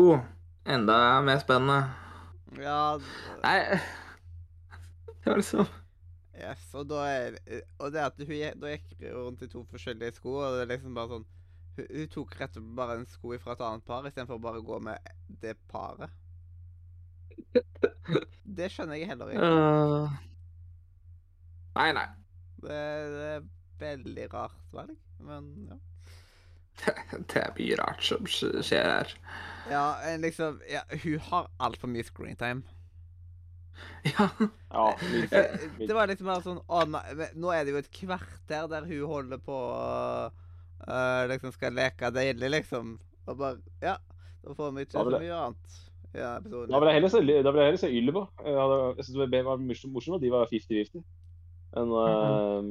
Enda mer spennende. Ja, Nei Det var liksom yes, og da er Og det at hun da gikk rundt i to forskjellige sko, og det er liksom bare sånn Hun, hun tok rett og slett bare en sko fra et annet par istedenfor å bare gå med det paret. Det skjønner jeg heller ikke. Uh, Nei, nei. Det, det er veldig rart valg, men ja. Det er mye rart som skjer her. Ja, liksom ja, Hun har altfor mye screentime. Ja. Ja, litt, Det, var liksom bare sånn Å nei, men nå er det jo et kvarter der hun holder på uh, Liksom skal leke deilig, liksom. Og bare Ja, da får vi ikke så mye annet. Ja, episoden. Da vil jeg heller se, da vil jeg heller se Ylva. Jeg hadde- jeg synes det var- var morsomt at de var 50-50. Men, eh,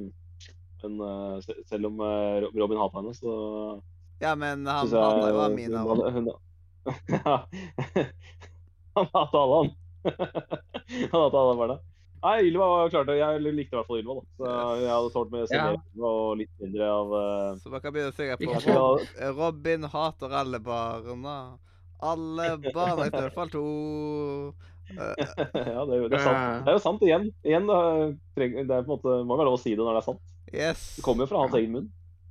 men uh, selv om eh, Robin hater henne, så Ja, men han hata jo Amina òg. Ja. Han hater alle, han. Han hater alle barna. Nei, Ylva klarte Jeg likte i hvert fall Ylva, da. Så jeg hadde tålt med å se Ja. og litt mindre av uh... Så man kan begynne å synge på Robin hater alle barna. Alle barna i hvert fall to. Eh, Ja, det er, jo, det, er sant. det er jo sant igjen. igjen det er på en måte, må være lov å si det når det er sant. yes. Det kommer jo fra hans egen munn.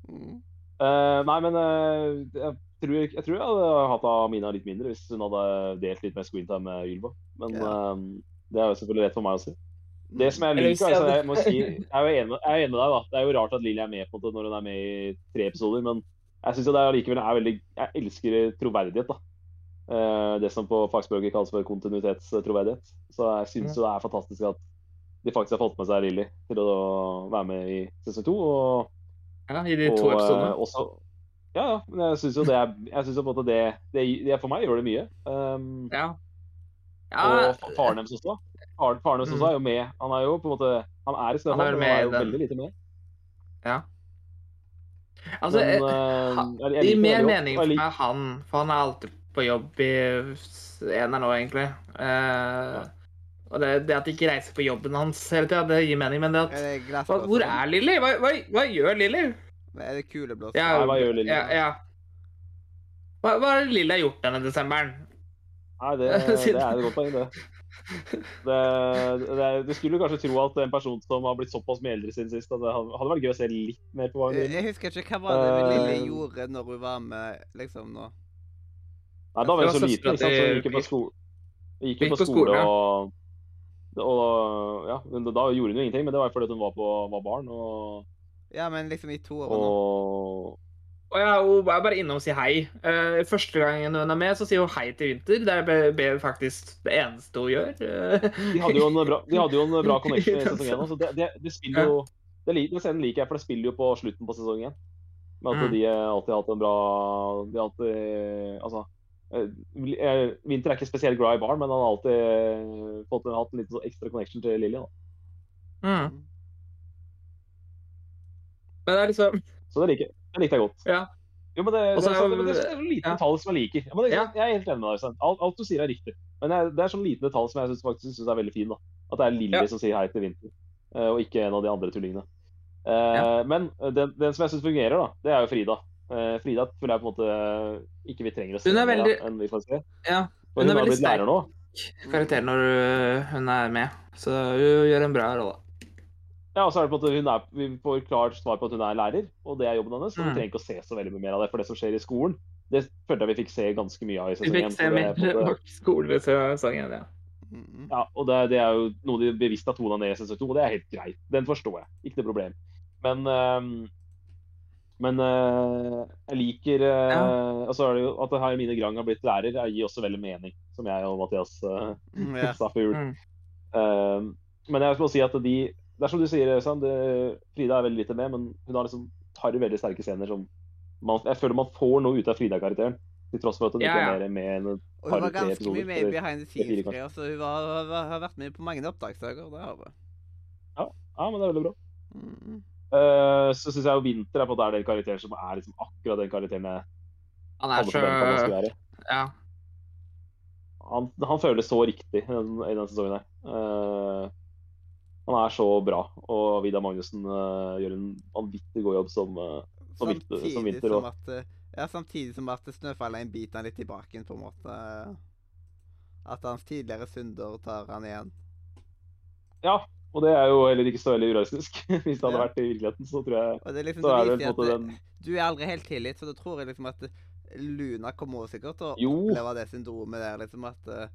Mm. Eh, nei, men uh, jeg, tror, jeg, jeg tror jeg hadde hatt Amina litt mindre hvis hun hadde delt litt mer screentime med Ylva. Men yeah. uh, det er jo selvfølgelig rett for meg å si. Det som jeg liker, altså, jeg må si, jeg er jo enig, er enig med deg. da. Det er jo rart at Lilly er med på det når hun er med i tre episoder, men jeg syns det er likevel er veldig Jeg elsker troverdighet, da. Eh, det som på fagspråket kalles for kontinuitetstroverdighet. Så jeg syns jo det er fantastisk at de faktisk har fått med seg Lilly til å være med i sesong to. Og, Ja, I de og, to episodene. også Ja, ja. Men jeg syns jo det Jeg synes jo på en måte det, det, det For meg gjør det mye. Um, Ja. ja. og fa- faren deres også. Faren, faren deres Mm. også er jo med. Han er jo på en måte Han er i Han er Snøfall, men han er jo veldig lite med. Ja. Altså, men, eh, eh, jeg- jeg det liker gir mer mening for meg han, for han er alltid på jobb i s- ener nå, egentlig. Eh, Og det, det at de ikke reiser på jobben hans hele tida, det gir mening. Men det at Er det hva. Hvor er Lilly? Hva, hva, hva gjør Lilly? Er det kuleblås? Ja, Nei, hva gjør Lilly? Ja, ja. Hva, hva har Lilly gjort denne desemberen? Nei, det, det er et godt poeng, det. Det, det, er- du skulle kanskje tro at en person som har blitt såpass mye eldre siden sist, at det hadde hadde vært gøy å se litt mer på hva hun gjorde. jeg husker ikke hva var det Lilly Eh, gjorde når hun var med liksom nå. Nei, da var hun så liten, ikke sant, så hun gikk jo på sko. Gikk på på skole, og og ja, men da gjorde hun jo ingenting, men det var fordi hun var, på, var barn. Og, Ja, men liksom i toeren nå. og Å ja, hun er bare innom og sier hei. Uh, første gangen hun er med, så sier hun hei til Vinter. Det er be- be- faktisk det eneste hun gjør. De hadde jo en bra, jo en bra connection i sesong én. Så det, det, det spiller jo det, Den scenen liker jeg, for det spiller jo på slutten på sesong én. Med at Mm. de eh, alltid har hatt en bra De har alltid Altså Winter er ikke spesielt glad i barn, men han har alltid eh, fått en, hatt en liten sånn ekstra connection til Lilly. Mm. Men det er liksom Så det liker det likte jeg godt. Ja. Jo, men det, det, Og er, er det, det er sånn liten ja. detalj som jeg liker. Ja, men det, Ja. Jeg er helt enig med deg. Alt, alt du sier, er riktig. Men jeg, det er sånn liten detalj som jeg synes, faktisk synes er veldig fin. da. At det er Lilly Ja. som sier hei til Winter, eh, og ikke en av de andre tullingene. Uh, Ja. Men den, den som jeg syns fungerer, da, det er jo Frida. Eh, Frida føler jeg på en måte ikke vi trenger å se Hun er mer av veldig- enn vi får se. Ja. Hun hun, er veldig sterk nå. karakter når øh, hun er med. Så hun gjør en bra rolle. Ja, og så er det på en måte, hun er, Vi får klart svar på at hun er lærer, og det er jobben hennes. Og Mm. vi trenger ikke å se så veldig mye mer av det. For det som skjer i skolen, det følte jeg vi fikk se ganske mye av i Vi fikk se så er mer av en måte- norsk skole i sesongen, ja. Mm. Ja, og det, det er jo noe de bevisst har tona ned i sesong to, og det er helt greit. Den forstår jeg. Ikke noe problem. Men ehm, Men uh, jeg liker uh, Ja. altså, er at Hermine Grang har blitt lærer, jeg gir også veldig mening, som jeg og Mathias uh, yeah. sa før jul. Mm. Ehm, men jeg må si at de Det er som du sier, Øystein, Frida er veldig lite med, men hun har liksom par veldig sterke scener som man, Jeg føler man får noe ut av Frida-karakteren. Til tross for at hun Ja, ikke ja. er mer med enn hun Par- var tre ganske mye med i behind the scenes-greier, så hun har, har, har vært med på mange opptaksdager. Det har hun. Ja, men det er veldig bra. Mm. Eh, så syns jeg jo Winter er på der den karakteren som er liksom akkurat den karakteren jeg Han er så han være. Ja. Han, han føles så riktig i den, i den sesongen her. Uh, han er så bra, og Vidar Magnussen uh, gjør en vanvittig god jobb som, som, vinter, som Samtidig vinter. som at Ja, samtidig som at Snøfallen biter han litt tilbake på en måte. At hans tidligere synder tar han igjen. ja, og det er jo heller ikke så veldig urealistisk. Hvis det hadde vært i virkeligheten, så tror jeg Og det er liksom så er det på en måte du er aldri helt tilgitt, så da tror jeg liksom at Luna kommer sikkert til å Jo. oppleve det syndromet der, liksom at eh,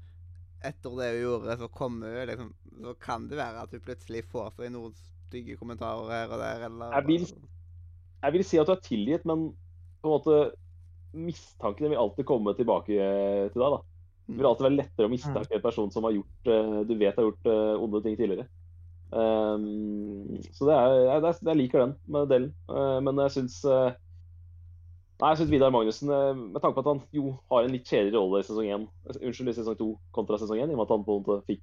etter det hun gjorde, så kommer hun liksom Så kan det være at hun plutselig får seg noen stygge kommentarer her og der, eller Jeg vil- Jeg vil si at du er tilgitt, men på en måte mistankene vil alltid komme tilbake eh, til deg. da. Det vil alltid være lettere å mistenke en person som har gjort eh, du vet har gjort onde ting tidligere. Ehm, så det er, jeg, jeg liker den med delen. Uh, men jeg syns uh, Nei, jeg syns Vidar Magnussen, eh, med tanke på at han jo har en litt kjedelig rolle i sesong 1, unnskyld, i sesong 2 kontra sesong 1, i og med at han på en måte fikk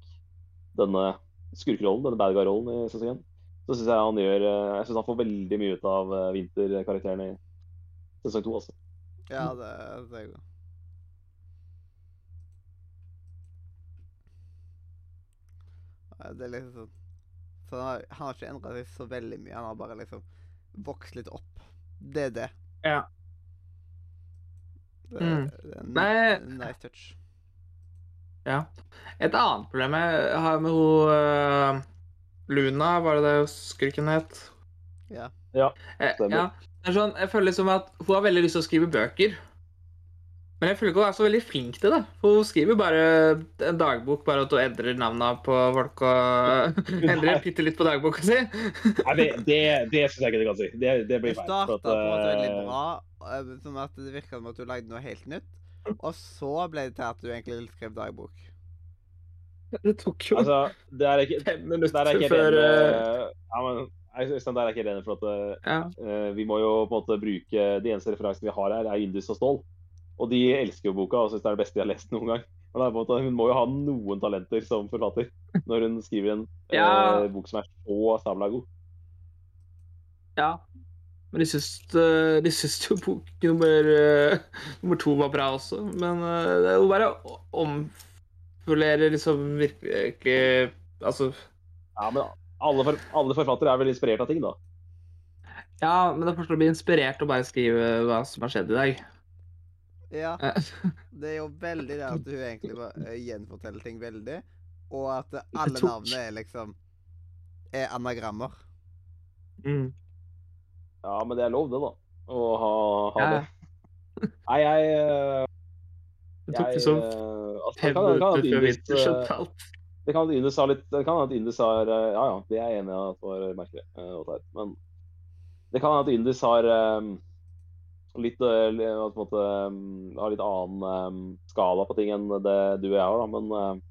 denne skurkerollen, denne bad guy-rollen i sesong 1, så syns jeg han gjør Jeg synes han får veldig mye ut av vinterkarakteren i sesong 2, altså. Ja, det, det er godt. Det er litt sånn Så han har, han har ikke endra seg så veldig mye. Han har bare liksom vokst litt opp. Det er det. Ja. Det, Mm. det er en Nei. nice touch. ja. Et annet problem jeg har med hun uh, Luna, var det det skurken het? Ja. Ja, Eh, ja. Det er sånn, jeg føler liksom at Hun har veldig lyst til å skrive bøker. Men jeg føler ikke hun er så veldig flink til det. For hun skriver bare en dagbok, bare at hun endrer navnene på folk og endrer bitte litt på dagboka si. Nei, det, det, det syns jeg ikke du kan si. Det, det Det blir feil. starta på en måte veldig eh, bra, sånn som at det virka som at du lagde noe helt nytt. Og så ble det til at du egentlig skrev dagbok. Det tok jo Altså, det er ikke fem Der er ikke før enig. eh, Ja, men der er jeg ikke helt enig, for at eh, Ja. uh, vi må jo på en måte bruke De eneste referansene vi har her, er Indus og Stål. Og de elsker jo boka og syns det er det beste de har lest noen gang. Måte, hun må jo ha noen talenter som forfatter når hun skriver en Ja. eh, bok som er så sabla god. ja. Men de syns, eh, de syns jo bok nummer, eh, nummer to var bra også. Men eh, det er jo bare å omfulere liksom virkelig Altså Ja, men alle, for, alle forfattere er vel inspirert av ting, da. Ja, men det er først å bli inspirert og bare skrive hva som har skjedd i dag. Ja, Eh, det er jo veldig det at hun egentlig bare eh, gjenforteller ting veldig, og at alle navnene er liksom er anagrammer. Mm. Ja, men det er lov, det, da. Å ha, ha Ja. det. Nei, jeg eh, Det tok liksom eh, altså, det fem kan- det minutter før Winter skjønte alt. Det kan hende Det at Indus har Ja ja, det er jeg enig i at var merkelig. Men det kan at Indus har eh, litt eh, på en måte, eh, har litt annen eh, skala på ting enn det du og jeg har, da. Men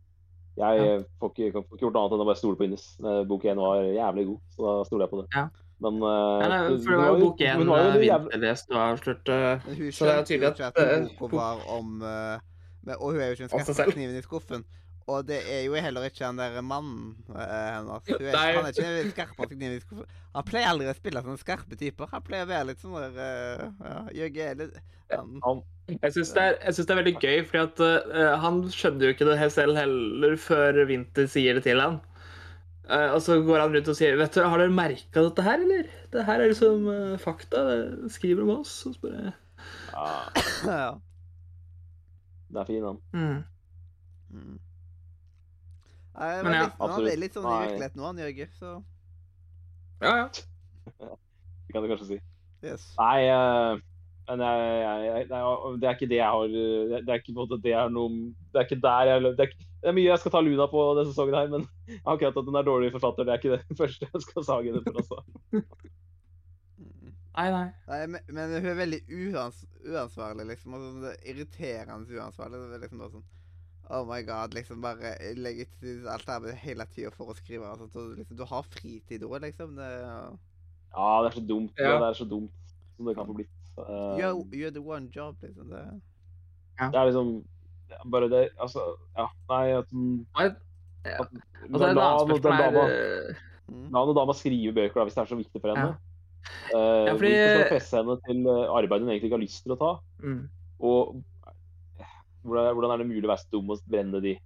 jeg jeg får, ikke, får ikke gjort annet enn å bare stole på. Eh, Bok én var jævlig god, så da stoler jeg på det. Ja. Men Ja, nei, hun- for det var jo bok én vinterlest og avslørte hun Så det er skjønte jo ikke at, boka var om men, Og hun er jo ikke en Om seg skarpe selv. kniven i skuffen. Og det er jo heller ikke han der mannen eh, hennes. Er, han er ikke kniven. Han pleier aldri å spille sånne skarpe typer. Han pleier å være litt sånn der uh, ja, litt han, Han, Jeg syns det, er- synes det er veldig gøy, fordi at uh, han skjønner jo ikke det selv heller før Winter sier det til han. Uh, og så går han rundt og sier Vet du, Har dere merka dette her, eller? Det her er liksom fakta. Det skriver om oss. Og så bare ja, ja. det er fin, han. mm. Mm. Nei, det Men ja, litt, han er litt sånn i virkeligheten nå, han Jørge. Så Ja, ja. Det kan du kanskje si. yes. Nei, eh, men jeg, jeg, jeg, det, er, ikke det jeg har Det det er ikke på en måte det er noe Det er ikke der jeg det er, det er mye jeg skal ta Luna på denne sesongen her, men akkurat at hun er dårlig forfatter, det er ikke det første jeg skal sage henne for. Altså. Nei, nei. Nei, men, men hun er veldig uans uansvarlig, liksom. Og sånn, det er irriterende uansvarlig. Det er liksom sånn Oh my god, liksom bare legge til alt arbeidet hele tida for å skrive. Altså, så, liksom, du har fritid òg, liksom. Det, Ja, det er så dumt. Ja. Det er så dumt som det kan få blitt. Uh, you're, you're the one job, liksom. Det. Det er liksom bare det Altså, ja. Nei, at den ja. at, Og så det et la noen dama, uh, eh, dama skrive bøker da, hvis det er så viktig for henne. Uh, Ja, fordi- Hvorfor skal du presse henne til eh, arbeid hun egentlig ikke har lyst til å ta? mm. Og eh, hvordan, hvordan er det mulig å være så dum og brenne de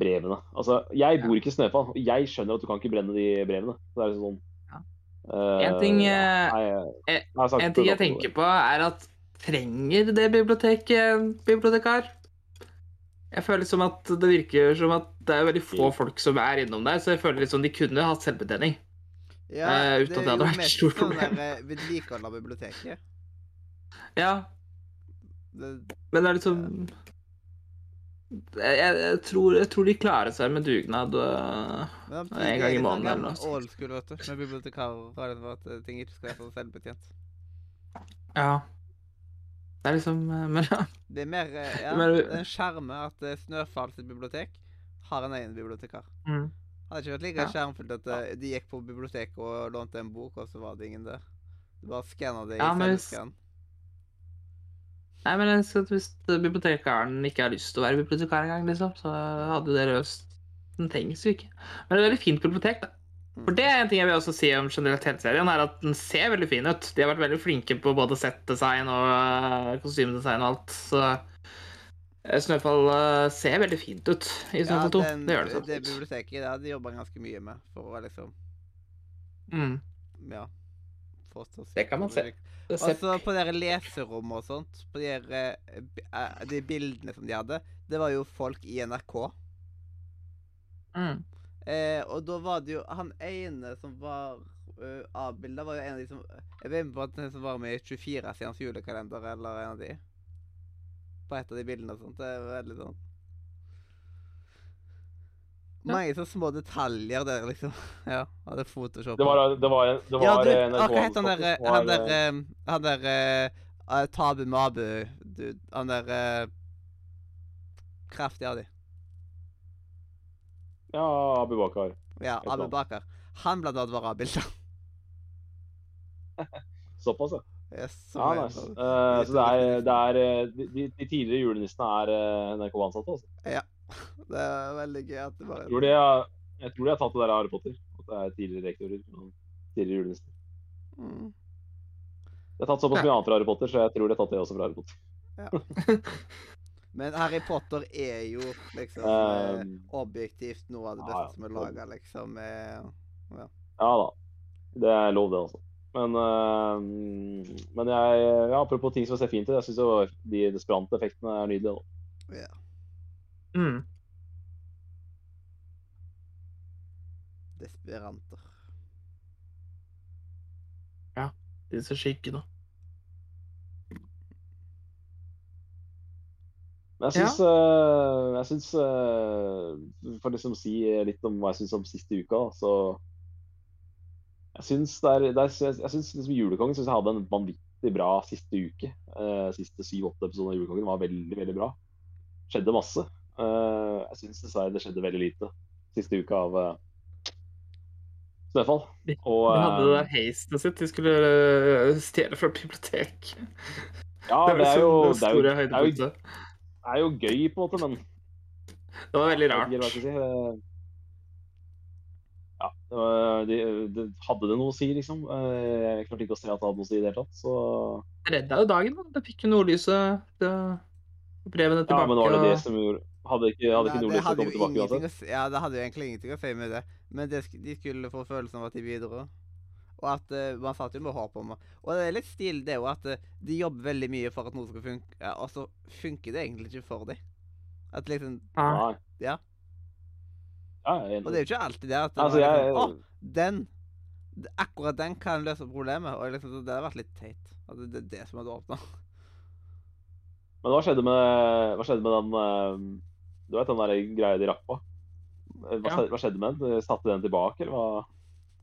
brevene? Altså, jeg bor ikke i Snøfall, og jeg skjønner at du kan ikke brenne de brevene. Så det er liksom sånn Ja. eh, En ting, uh, nei, eh, jeg En ting jeg tenker på, er at trenger det biblioteket en bibliotekar? Jeg føler som at det virker som at det er veldig få folk som er innom der, så jeg føler liksom de kunne hatt selvbetjening. Ja, uh, uten at det hadde vært et stort sånn problem. eh, vedlikehold av biblioteket. Ja, Det, men det er liksom jeg, jeg, tror, jeg tror de klarer seg med dugnad uh, En gang i er måneden sånn eller noe. Old school, vet du. Med bibliotekarer og at ting ikke skal være så selvbetjent. Ja. Det er liksom Men ja. Det er mer eh, ja, det er en sjarme at eh, Snøfall sitt bibliotek har en egen bibliotekar. Mm. Hadde ikke vært like Ja. skjermfullt at eh, de gikk på biblioteket og lånte en bok, og så var det ingen der. Du bare skanna det i Ja, selvskann. hvis-. Nei, men hvis bibliotekaren ikke har lyst til å være bibliotekar engang, liksom, så hadde jo det løst Den trengs jo ikke. Men det er et veldig fint bibliotek, da. For det er en ting jeg vil også si om generelt hele serien, er at den ser veldig fin ut. De har vært veldig flinke på både settdesign og øh, kostymedesign og alt. Så Snøfall øh, ser veldig fint ut i Snøfall 2. den- det gjør det Sånn. det biblioteket hadde de jobba ganske mye med for å liksom Mm. Ja. Oss Det kan man se. Altså, på dere leserommet og sånt, på de, eh, eh, de bildene som de hadde, det var jo folk i NRK. mm. Eh, og da var det jo han ene som var uh, A-bilder var jo en av de som Jeg vet ikke om som var med i 24-stjerners julekalender, eller en av de. På et av de bildene og sånt. Det er veldig sånn. Mange så små detaljer der, liksom. Ja. Hadde Photoshop. Det var, det var, det var ja, du, eh, hva het han der Han der, eh, eh, han der uh, Tabu Mabu, du, Han der uh, Kraftig av de. Ja, Abu Bakar. Ja, Abu. Bakar. Han blant annet var A-bilder. Såpass, ja. Yes, Ja, nice. Eh, så det er, det er eh, de, de- tidligere julenissene er eh, NRK-ansatte, altså. Det er veldig gøy at det bare Jeg tror de har, tror de har tatt det der av Harry Potter. At det er tidligere rektorer og tidligere julenisser. mm. Det er tatt såpass mye annet fra Harry Potter, så jeg tror de har tatt det også fra Harry Potter. Men Harry Potter er jo liksom eh, Um, objektivt noe av det ja, ja. beste som er laga, liksom. Ja. Ja da. Det er lov, det, altså. Men, uh, men jeg, ja, apropos ting som ser fint ut, jeg syns de Desperante-effektene er nydelige. Da. ja. Mm. Desperanter. Disse skikkene. Men jeg Ja. syns, eh, jeg syns eh, For liksom å si litt om hva jeg syns om siste uka, så Jeg syns, der, der, er, jeg, syns liksom Julekongen synes jeg hadde en vanvittig bra siste uke. Uh, siste syv-åtte episoder av Julekongen var veldig, veldig bra. Skjedde masse. Eh, jeg syns dessverre det skjedde veldig lite siste uka av uh, Snøfall. De Og, de hadde det eh, der hastet sitt. De skulle stjele fra bibliotek. ja, det det er jo, det er jo, det er jo, det er jo gøy, på en måte, men Det var veldig rart. jeg. Eh, Ja, det var- de, de, hadde det noe å si, liksom? Eh, Jeg klarte ikke å se at det hadde noe å si i det hele tatt. Så Det redda jo dagen. da. Det fikk jo nordlyset. Det... Brevene ja, men var det det som gjorde Hadde ikke, hadde ikke Nordlys det kommet tilbake uansett? ja, det hadde jo egentlig ingenting å si med det. Men det, de skulle få følelsen av at de bidro. Og at uh, man satt jo med håp om Og det er litt stil, det òg, at uh, de jobber veldig mye for at noe skal funke, ja, og så funker det egentlig ikke for dem. At liksom Ja. Nei. Ja. Ja, Og det er jo ikke alltid det at det Altså, jeg liksom, Å, den Akkurat den kan løse problemet. Og liksom, det hadde vært litt teit. At det, det er det som hadde åpna. Men hva skjedde med, hva skjedde med den eh, Du vet den der greia de rakk på? Eh, Hva, Ja. hva skjedde med den? De Satte den tilbake, eller hva?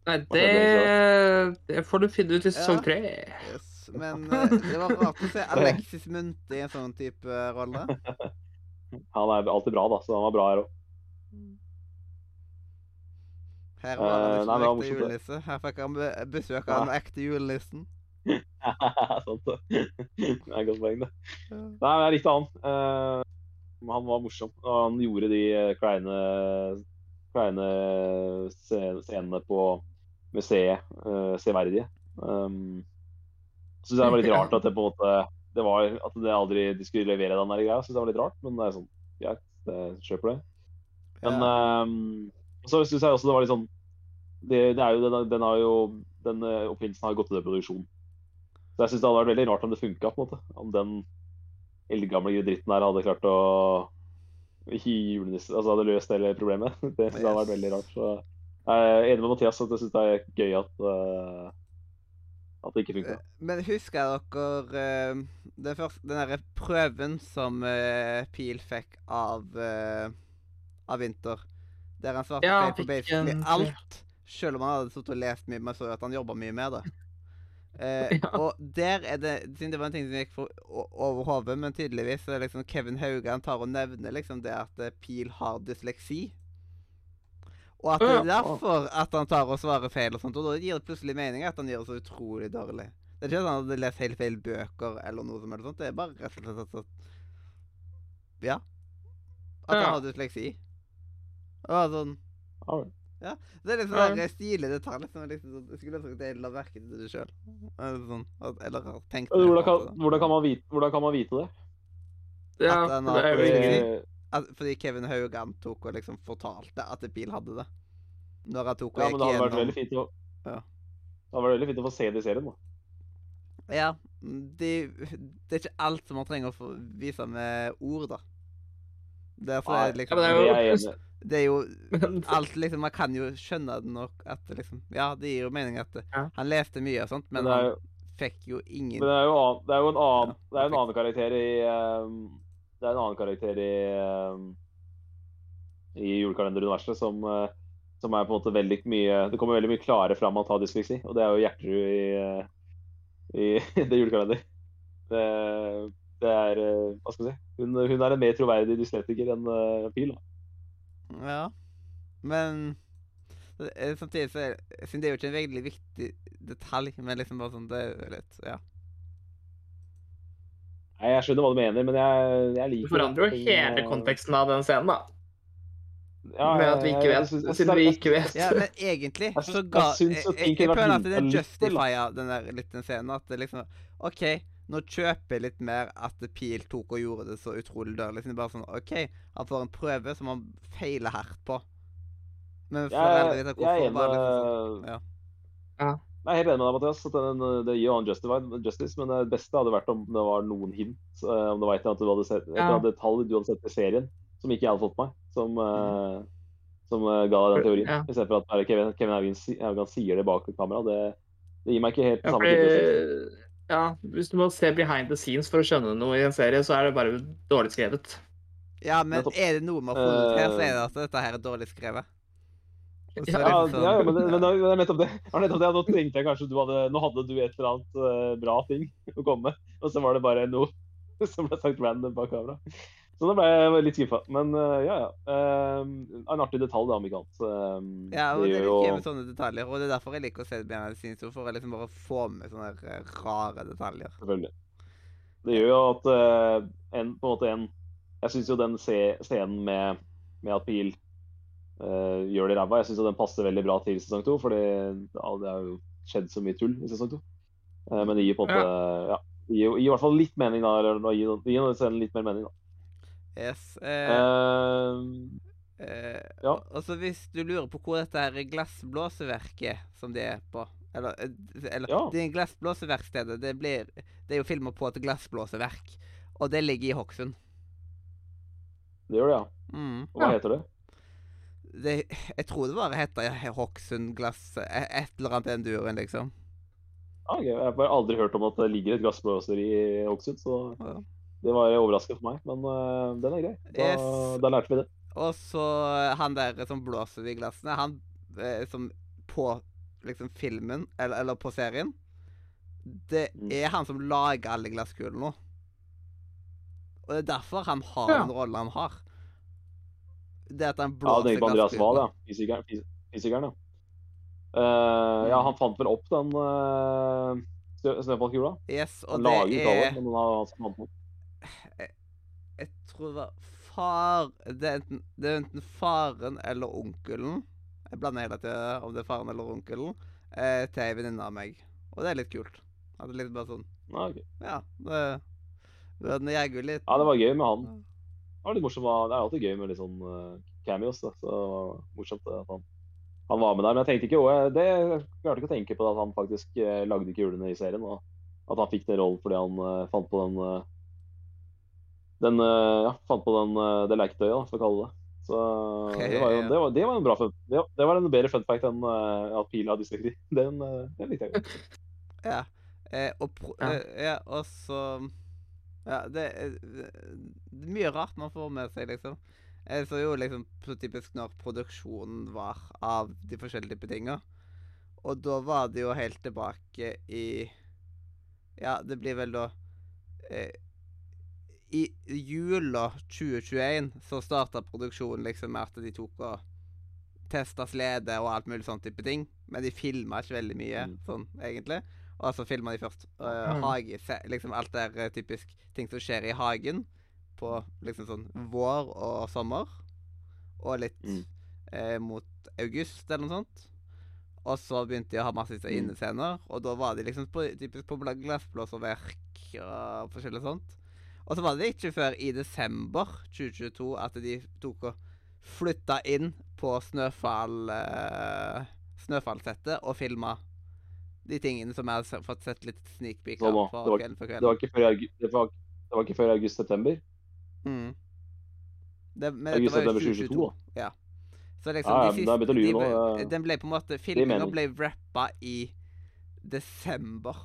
Nei, Hva det, det får du finne ut i sesong Ja. tre. Yes. Men eh, det var rart å se Alexis Munte i en sånn type eh, rolle. Han er alltid bra, da, så han var bra her òg. Her var han Eh, liksom nei, ekte julenisse. Her fikk han besøk av den ekte julenissen. Sant det. Det er et godt poeng, det. Nei, men jeg likte han. Eh, han var morsom. Og han gjorde de eh, kleine, kleine scenene på museet uh, severdige. Um, så det var litt rart at det på en måte det var, at det aldri de skulle levere den der greia. Synes jeg var litt rart, men det er sånn greit. jeg Kjøper det. Men um, så syns jeg også det var litt sånn det, det er jo, den, den har jo den eh, oppfinnelsen har gått til produksjon. Så jeg syns det hadde vært veldig rart om det funka, på en måte. Om den eldgamle dritten der hadde klart å julenisse Altså hadde løst hele problemet. Det synes jeg hadde vært veldig rart. Så jeg er enig med Mathias at jeg syns det er gøy at eh, at det ikke funka. Eh, Men husker dere eh, den, første, den derre prøven som Pil fikk av uh, av Vinter? Der han svarte Ja, feil på basically alt. Selv om han hadde sittet og lest mye, men så jo at han jobba mye med det. Eh, Ja. Og der er det Siden det var en ting som gikk for, over hodet, men tydeligvis så er liksom Kevin Haugan tar og nevner liksom det at eh, Pil har dysleksi. Og at det er derfor at han tar og svarer feil, og sånt, og da gir det plutselig mening at han gjør det så utrolig dårlig. Det er ikke sånn at han leser lest helt feil bøker eller noe som helst sånt. Det er bare rett og slett at Ja. At han har dysleksi. Og sånn Ja. Det er litt sånn der stilig detalj. Som liksom sånn, jeg skulle ønske at jeg la merke til det sjøl. Sånn, eller har tenkt Men Hvordan på kan, hvordan, kan man vite, hvordan kan man vite det? Ja, At den det er jo ingenting. Eh, At, fordi Kevin Haugan tok og liksom fortalte at Pil hadde det. Når han tok og Ja, gikk vært gjennom veldig fint å Ja. Det hadde vært veldig fint å få se det i serien, da. Ja. De, det er ikke alt som man trenger å få vise med ord, da. Derfor Nei, er det liksom Ja, Det det er jeg. Det er jo alt liksom Man kan jo skjønne det nok at det liksom Ja, det gir jo mening at han leste mye og sånt, men, han fikk jo ingen men det er jo, annen, det er jo en annen, Ja, det er en annen karakter i um, Det er en annen karakter i um, i julekalenderuniverset som, eh, som er på en måte veldig mye Det kommer veldig mye klarere fram at han har dysleksi, og det er jo Gjertrud i, eh, i det julekalender. Det, det er eh, Hva skal jeg si? Hun, hun er en mer troverdig dyslektiker enn uh, Pil. Da. Ja. Men eh, samtidig så er det er jo ikke en veldig viktig detalj, men liksom bare sånn Det er litt Ja. Nei, Jeg skjønner hva du mener, men jeg, jeg liker Du forandrer jo hele konteksten av den scenen, da. ja, Med at vi ikke jeg- jeg vet. siden vi ikke vet. Ja, men egentlig Jeg så ga Jeg, jeg, jeg føler at det justifier den der litt den scenen. At det liksom OK, nå kjøper jeg litt mer at Pil tok og gjorde det så utrolig dårlig. er bare sånn OK, han får en prøve som han feiler hardt på. Men foreldre vet hvorfor. jeg er enig Bare liksom sånn. Ja. Ja. Jeg er helt enig med deg, Mathias. at den, Det gir jo han justice, men det beste hadde vært om det var noen hint. eh, Om det var et eller annet du hadde sett, et eller annet detalj du hadde sett i serien som ikke jeg hadde fått med meg, som, uh, som uh, ga deg den teorien. Ja. I stedet for at Kevin, Kevin Haugan sier det bak kamera. Det, det gir meg ikke helt Ja, samme tilfredsstillelse. Ja, hvis du må se behind the scenes for å skjønne noe i en serie, så er det bare dårlig skrevet. ja, men er det noe med har funnet her, så er det Eh, at dette her er dårlig skrevet. Ja, er Ja, ja, sånn- men, det, men det er nettopp det. Det nettopp det. Nå tenkte jeg kanskje du hadde, nå hadde du et eller annet eh, bra ting å komme med, og så var det bare noe som ble sagt random bak kamera. Så da ble jeg litt skuffa. Men uh, ja, ja. Uh, en artig detalj, da, om ikke annet. Eh, Ja, og det jeg jo- med sånne detaljer. Og det er derfor jeg liker å se det the scenes, for å liksom bare få med sånne eh, rare detaljer. Selvfølgelig. Det gjør jo at eh, en, på en måte en Jeg syns jo den se, scenen med, med at Pil eh, gjør det ræva, jeg syns den passer veldig bra til sesong to. For det har jo skjedd så mye tull i sesong to. Eh, men det gir på en måte ja. det gir, gir i hvert fall litt mening, da. Eller det gir, det gir den scenen litt mer mening, da. Yes. Eh, Eh, eh, ja. Og så hvis du lurer på hvor dette her glassblåseverket som det er på Eller, eh, eller Ja. det glassblåseverkstedet, det, blir, det er jo filma på et glassblåseverk. Og det ligger i Hokksund. det gjør det, ja. Mm. Og hva Ja. heter det? Det, jeg tror det bare heter Hokksund glass eh, Et eller annet enn den liksom. Ah, okay. Jeg har bare aldri hørt om at det ligger et glassblåser i Hokksund, så Ja. Det var overraskende for meg. Men eh, den er grei. Da, Yes. da lærte vi det. Og så han der som blåser i glassene, han eh, som på liksom filmen, eller, eller på serien Det Mm. er han som lager alle glasskulene nå. Og det er derfor han har Ja. den rollen han har. Det at han Ja, blåser det er på Andreas Wahl, ja. glasskulene. Fysikeren, fys- fysikeren ja. Uh, ja, han fant vel opp den uh, snøfallkula. Yes, og Han det er men han har han fant opp. Tror det var far Det er enten, det er enten faren eller onkelen. Jeg blander hele tida om det er faren eller onkelen. Eh, til ei venninne av meg. Og det er litt kult. At det er litt bare sånn Ja, ok. Ja, det Den jeger jo litt. ja, det var gøy med han. Det var litt morsomt. Det er alltid gøy med litt sånn eh, cameos. Da. Så det var morsomt at han, han var med der. Men jeg tenkte ikke også, det klarte ikke å tenke på at han faktisk eh, lagde kulene i serien. Og at han fikk den rollen fordi han eh, fant på den eh, den, eh, ja, fant på den, eh, det leketøyet, for å kalle det. Så det var jo det var, det var en bra fun. Det, det var en bedre fun fact enn uh, at pila hadde dysleksi. Den, den likte jeg godt. Ja. Eh, og, pro Ja. eh, ja, og så Ja, det er det er mye rart man får med seg, liksom. Jeg så jo liksom så typisk når produksjonen var av de forskjellige typer tinga. Og da var det jo helt tilbake i Ja, det blir vel da eh, I jula 2021 så starta produksjonen liksom med at de tok og testa slede og alt mulig sånn type ting. Men de filma ikke veldig mye, Mm. sånn egentlig. Og så filma de først uh, hage... se- Liksom alt der eh, typisk ting som skjer i hagen på liksom sånn vår og sommer. Og litt Mm. eh, mot august eller noe sånt. Og så begynte de å ha masse Mm. innescener, og da var de liksom på, typisk på glassblåserverk og forskjellig sånt. Og så var det ikke før i desember 2022 at de tok og flytta inn på snøfall uh, snøfallsettet og filma de tingene som jeg har fått sett litt sneak peek av Det var- Kvelden for Det var ikke før, det var, det var ikke før august-september. Mm. Det, men August, dette var jo september 2022. Ja. Så liksom Ja, ja, de siste, de, nå, ja. Den ble på en måte Filminga ble rappa i desember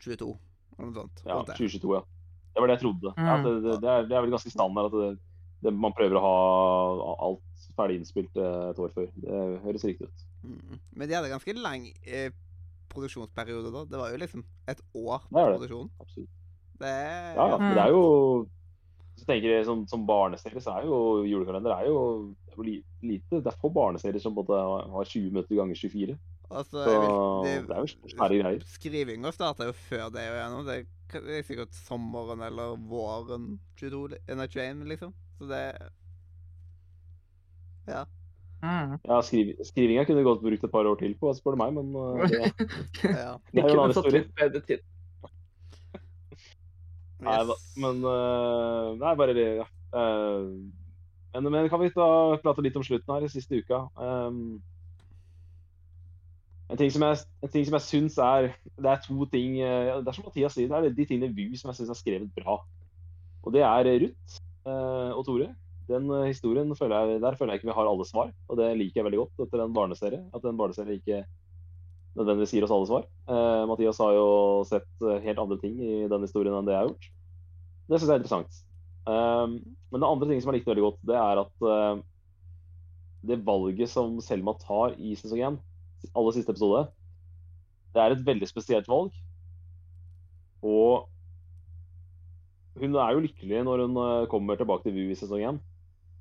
22, eller noe sånt. Ja, rundt det. 2022, ja. Det var det jeg trodde. Mm. det, det, det, er, det er vel ganske standard at det, det, man prøver å ha alt ferdig innspilt eh, et år før. Det høres riktig ut. Mm. Men de hadde ganske lang eh, produksjonsperiode da. Det var jo liksom et år på produksjon. Absolutt. Det er Ja, ja. Mm. Det er jo Hvis du tenker som, som barneserie, så er jo julekalender er jo, det er jo lite. Det er få barneserier som både har har 20 minutter ganger 24. Altså, Så vil, det er jo svære greier. Skrivinga starta jo før det gjennom. Det er sikkert sommeren eller våren 22, li- nei, 21, liksom. Så det Ja. Mm. Ja, skriv, skrivinga kunne godt brukt et par år til på, spør du meg, men eh, det, ja. det er jo en annen historie. Nei da, men uh, Nei, bare det, ja. Uh, men, men kan vi da prate litt om slutten her, siste uka? Um, en ting som jeg, en ting som jeg syns er Det er to ting eh, Det er som Mathias sier, det er de tingene VU som jeg syns er skrevet bra. Og det er Ruth eh, og Tore. Den eh, historien føler jeg, Der føler jeg ikke vi har alle svar, og det liker jeg veldig godt etter en barneserie. At en barneserie ikke nødvendigvis gir oss alle svar. Eh, Mathias har jo sett helt andre ting i den historien enn det jeg har gjort. Det syns jeg er interessant. Um, men det andre ting som jeg likte veldig godt, det er at uh, det valget som Selma tar i sesong 1, aller siste episode, det er et veldig spesielt valg. Og hun er jo lykkelig når hun eh, kommer tilbake til VU i sesong 1.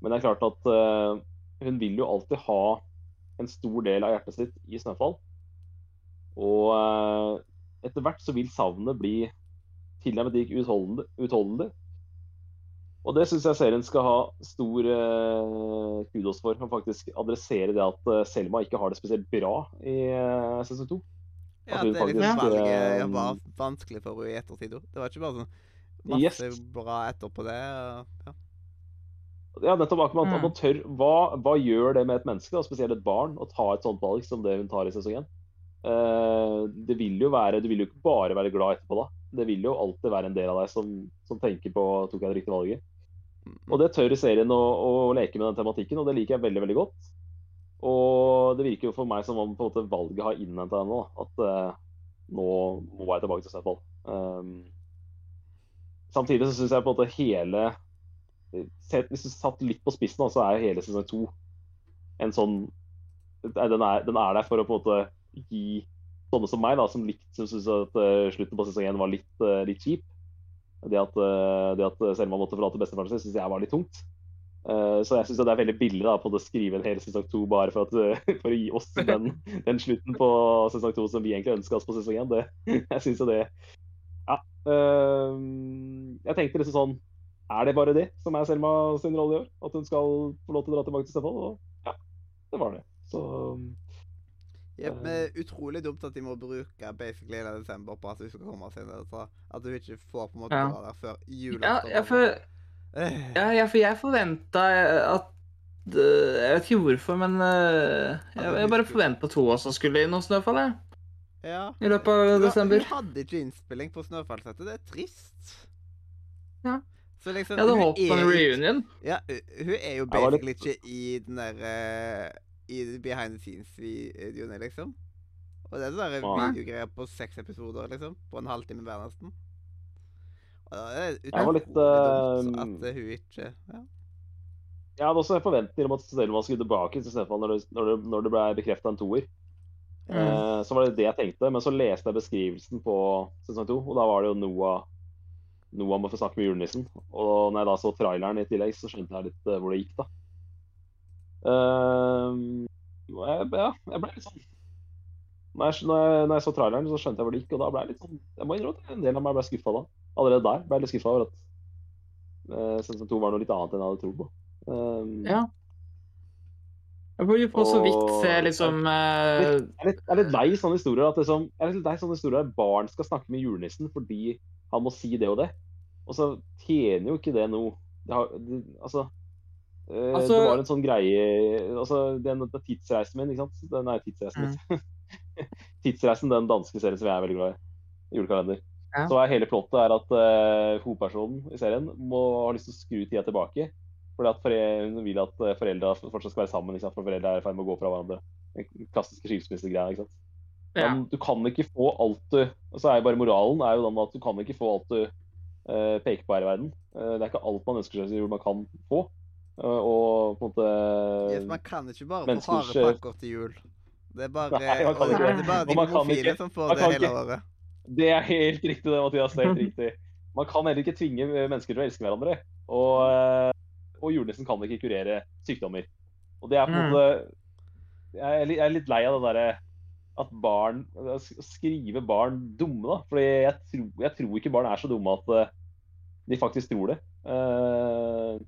Men det er klart at uh, hun vil jo alltid ha en stor del av hjertet sitt i Snøfall. Og uh, etter hvert så vil savnet bli tilnærmet ikke utholdende, utholdelig. Og det syns jeg serien skal ha stor eh, kudos for. Å faktisk adressere det at eh, Selma ikke har det spesielt bra i eh, sesong to. Ja, At det er faktisk, valget eh, var vanskelig for henne i ettertid. òg. Det var ikke bare sånn masse Yes. bra etterpå det. og- Ja. Ja, nettopp akkurat at Mm. man tør, hva, hva gjør det med et menneske, og spesielt et barn, å ta et sånt valg som det hun tar i sesong 1? det vil jo være, Du vil jo ikke bare være glad etterpå, da. Det vil jo alltid være en del av deg som, som tenker på tok jeg det riktige valget. Og det tør serien å, å leke med den tematikken, og det liker jeg veldig veldig godt. Og det virker jo for meg som om på en måte valget har innhenta henne. At uh, nå må jeg tilbake til Snøfall. Um, samtidig så syns jeg på en måte hele Hvis du satt litt på spissen, så er hele sesong to en sånn den er, den er der for å på en måte gi sånne som meg, da, som, likt, syns at uh, slutten på sesong én var litt, uh, litt kjip. Det at, eh, det at Selma måtte forlate bestefaren sin, syns jeg var litt tungt. Eh, så jeg syns det er veldig billig da, på å skrive en hel sesong to bare for, at, for å gi oss den, den slutten på sesong to som vi egentlig ønska oss på sesong én. Jeg syns jo det Ja. eh, jeg tenkte liksom sånn Er det bare det som er Selma sin rolle i år? At hun skal få lov til å dra tilbake til Stefan? Og ja, det var det. Så Men det er utrolig dumt at de må bruke basically hele desember på at hun skal komme seg ned. Så at hun ikke får på en måte Ja. dra der før Ja, julaften. ja, for, Eh, ja, for jeg forventa at eh, Jeg vet ikke hvorfor, men eh, jeg, jeg bare forventa to også oss skulle inn hos Snøfall, jeg. ja. I løpet av desember. Hun hadde ikke innspilling på Snøfallsettet. Det er trist. Ja. Så liksom, Jeg hadde håpet på en reunion. Ja, hun- hun er jo basically ikke i den der eh, I behind the scenes-videoene, liksom. Og det er sånne Nei. videogreier på seks episoder, liksom. På en halvtime hver, nesten. Og da er det Jeg var litt, eh, at eh, hun ikke Ja. Jeg hadde også forventninger om at Selma skulle tilbake til Stefan når det, når det, når det ble bekrefta en toer. Mm. Eh, så var det det jeg tenkte, men så leste jeg beskrivelsen på sesong to, og da var det jo Noah Noah må få snakke med julenissen. Og når jeg da så traileren i tillegg, så skjønte jeg litt eh, hvor det gikk, da. Eh, og jeg, ja, jeg ble litt sånn når jeg, når, jeg, når jeg så traileren, så skjønte jeg hvor det gikk, og da ble jeg litt sånn Jeg må innrømme at en del av meg ble skuffa da. Allerede der ble jeg litt skuffa over at uh, Sensor to var noe litt annet enn jeg hadde trodd på. Um, Ja. Jeg får jo på så vidt se liksom eh, Jeg er litt, litt lei sånne historier at liksom, jeg er litt lei sånne historier at barn skal snakke med julenissen fordi han må si det og det. Og så tjener jo ikke det noe det har, det, altså, eh, Altså- Det var en sånn greie altså, den, den Tidsreisen min, ikke sant? Den er tidsreisen. Mm. tidsreisen, den danske serien som jeg er veldig glad i. Julekalender. Ja. Så er hele plottet er at uh, hovedpersonen i serien må ha lyst til å skru tida tilbake Fordi at Hun vil at eh, foreldra fortsatt skal være sammen, ikke sant? for foreldra er i ferd med å gå fra hverandre. Den klassiske skilsmissegreia. Ja. Men du kan ikke få alt du Og så er jo bare moralen er jo den at du kan ikke få alt du uh, peker på her i verden. Uh, det er ikke alt man ønsker seg man kan få. Eh, og på en måte Yes, man kan ikke bare få harde pakker til jul. Det er bare, Nei, man kan ikke det det. er bare de homofile som får man det hele ikke- året. Det er helt riktig, det, Mathias. Det er helt riktig. Man kan heller ikke tvinge mennesker til å elske hverandre. Og, eh, og julenissen kan ikke kurere sykdommer. Og det er på en Mm. måte Jeg er litt, lei av det derre at barn Skrive barn dumme, da. Fordi jeg tror, jeg tror ikke barn er så dumme at eh, de faktisk tror det. Eh,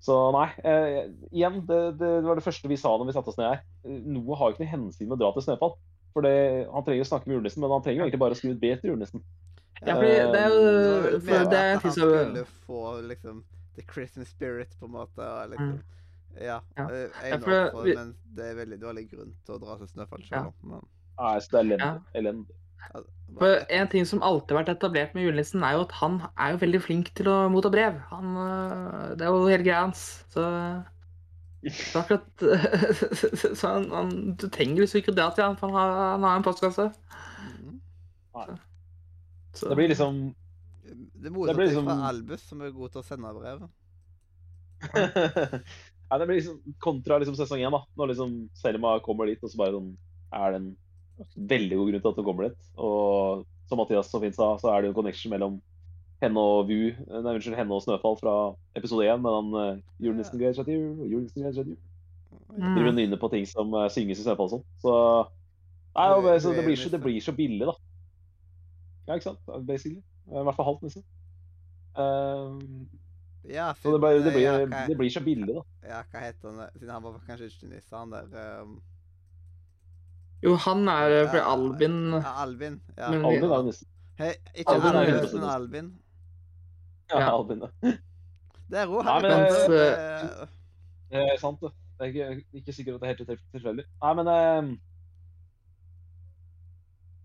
så nei. eh, igjen, det, det var det første vi sa når vi satte oss ned her. Noe har jo ikke noe hensyn med å dra til Snøfall. For det, Han trenger å snakke med julenissen, men han trenger jo egentlig bare å skrive et brev til julenissen. Ja, fordi det er jo for det er en ting han skulle få liksom the Christmas spirit, på en måte. Og liksom, ja. Ja. er Ja, for for, men det er veldig dårlig grunn til å dra til Snøfall Ja. Men, Nei, så det er elendig. Ja. For en ting som alltid har vært etablert med julenissen, er jo at han er jo veldig flink til å motta brev. Han, øh, det er jo hele greia hans. Så så akkurat Så han, han, du trenger liksom ikke dra til han, for han har, han har en postkasse. Mhm. Så. Det blir liksom Det motsatte blir liksom- fra Albus, som er god til å sende brev. Nei, det blir liksom kontra liksom sesong én, da. Når liksom Selma kommer dit, og så bare sånn er det en veldig god grunn til at hun kommer dit. Og som Mathias så fint sa, så er det jo en connection mellom henne og Vu, nei, unnskyld, henne og Snøfall fra episode én, med den uh, julenissen gleder seg til jul, julenissen gleder seg til jul. Mm. Driver nynner på ting som uh, synges i Snøfall og sånn. Så, nei, og, så det, blir så, det blir så billig, da. Ja, ikke sant? Basically. I hvert fall halvt, nesten. Um, Ja, så det, blir- det, ja, blir, hva, det blir så billig, da. ja, hva heter han? Siden han var kanskje ikke nisse, han der um, Jo, han er for fra Ja, Albin. ja, Albin. Ja. Men- Albin er nissen. Hei, ikke Albin er men Albin. Ja, Ja. Albin, ja. Det er. Nei, Harry men, Potter. eh, det- Det er sant, det. Det er ikke, ikke sikkert at det er helt tilf- tilfeldig. Nei, men eh,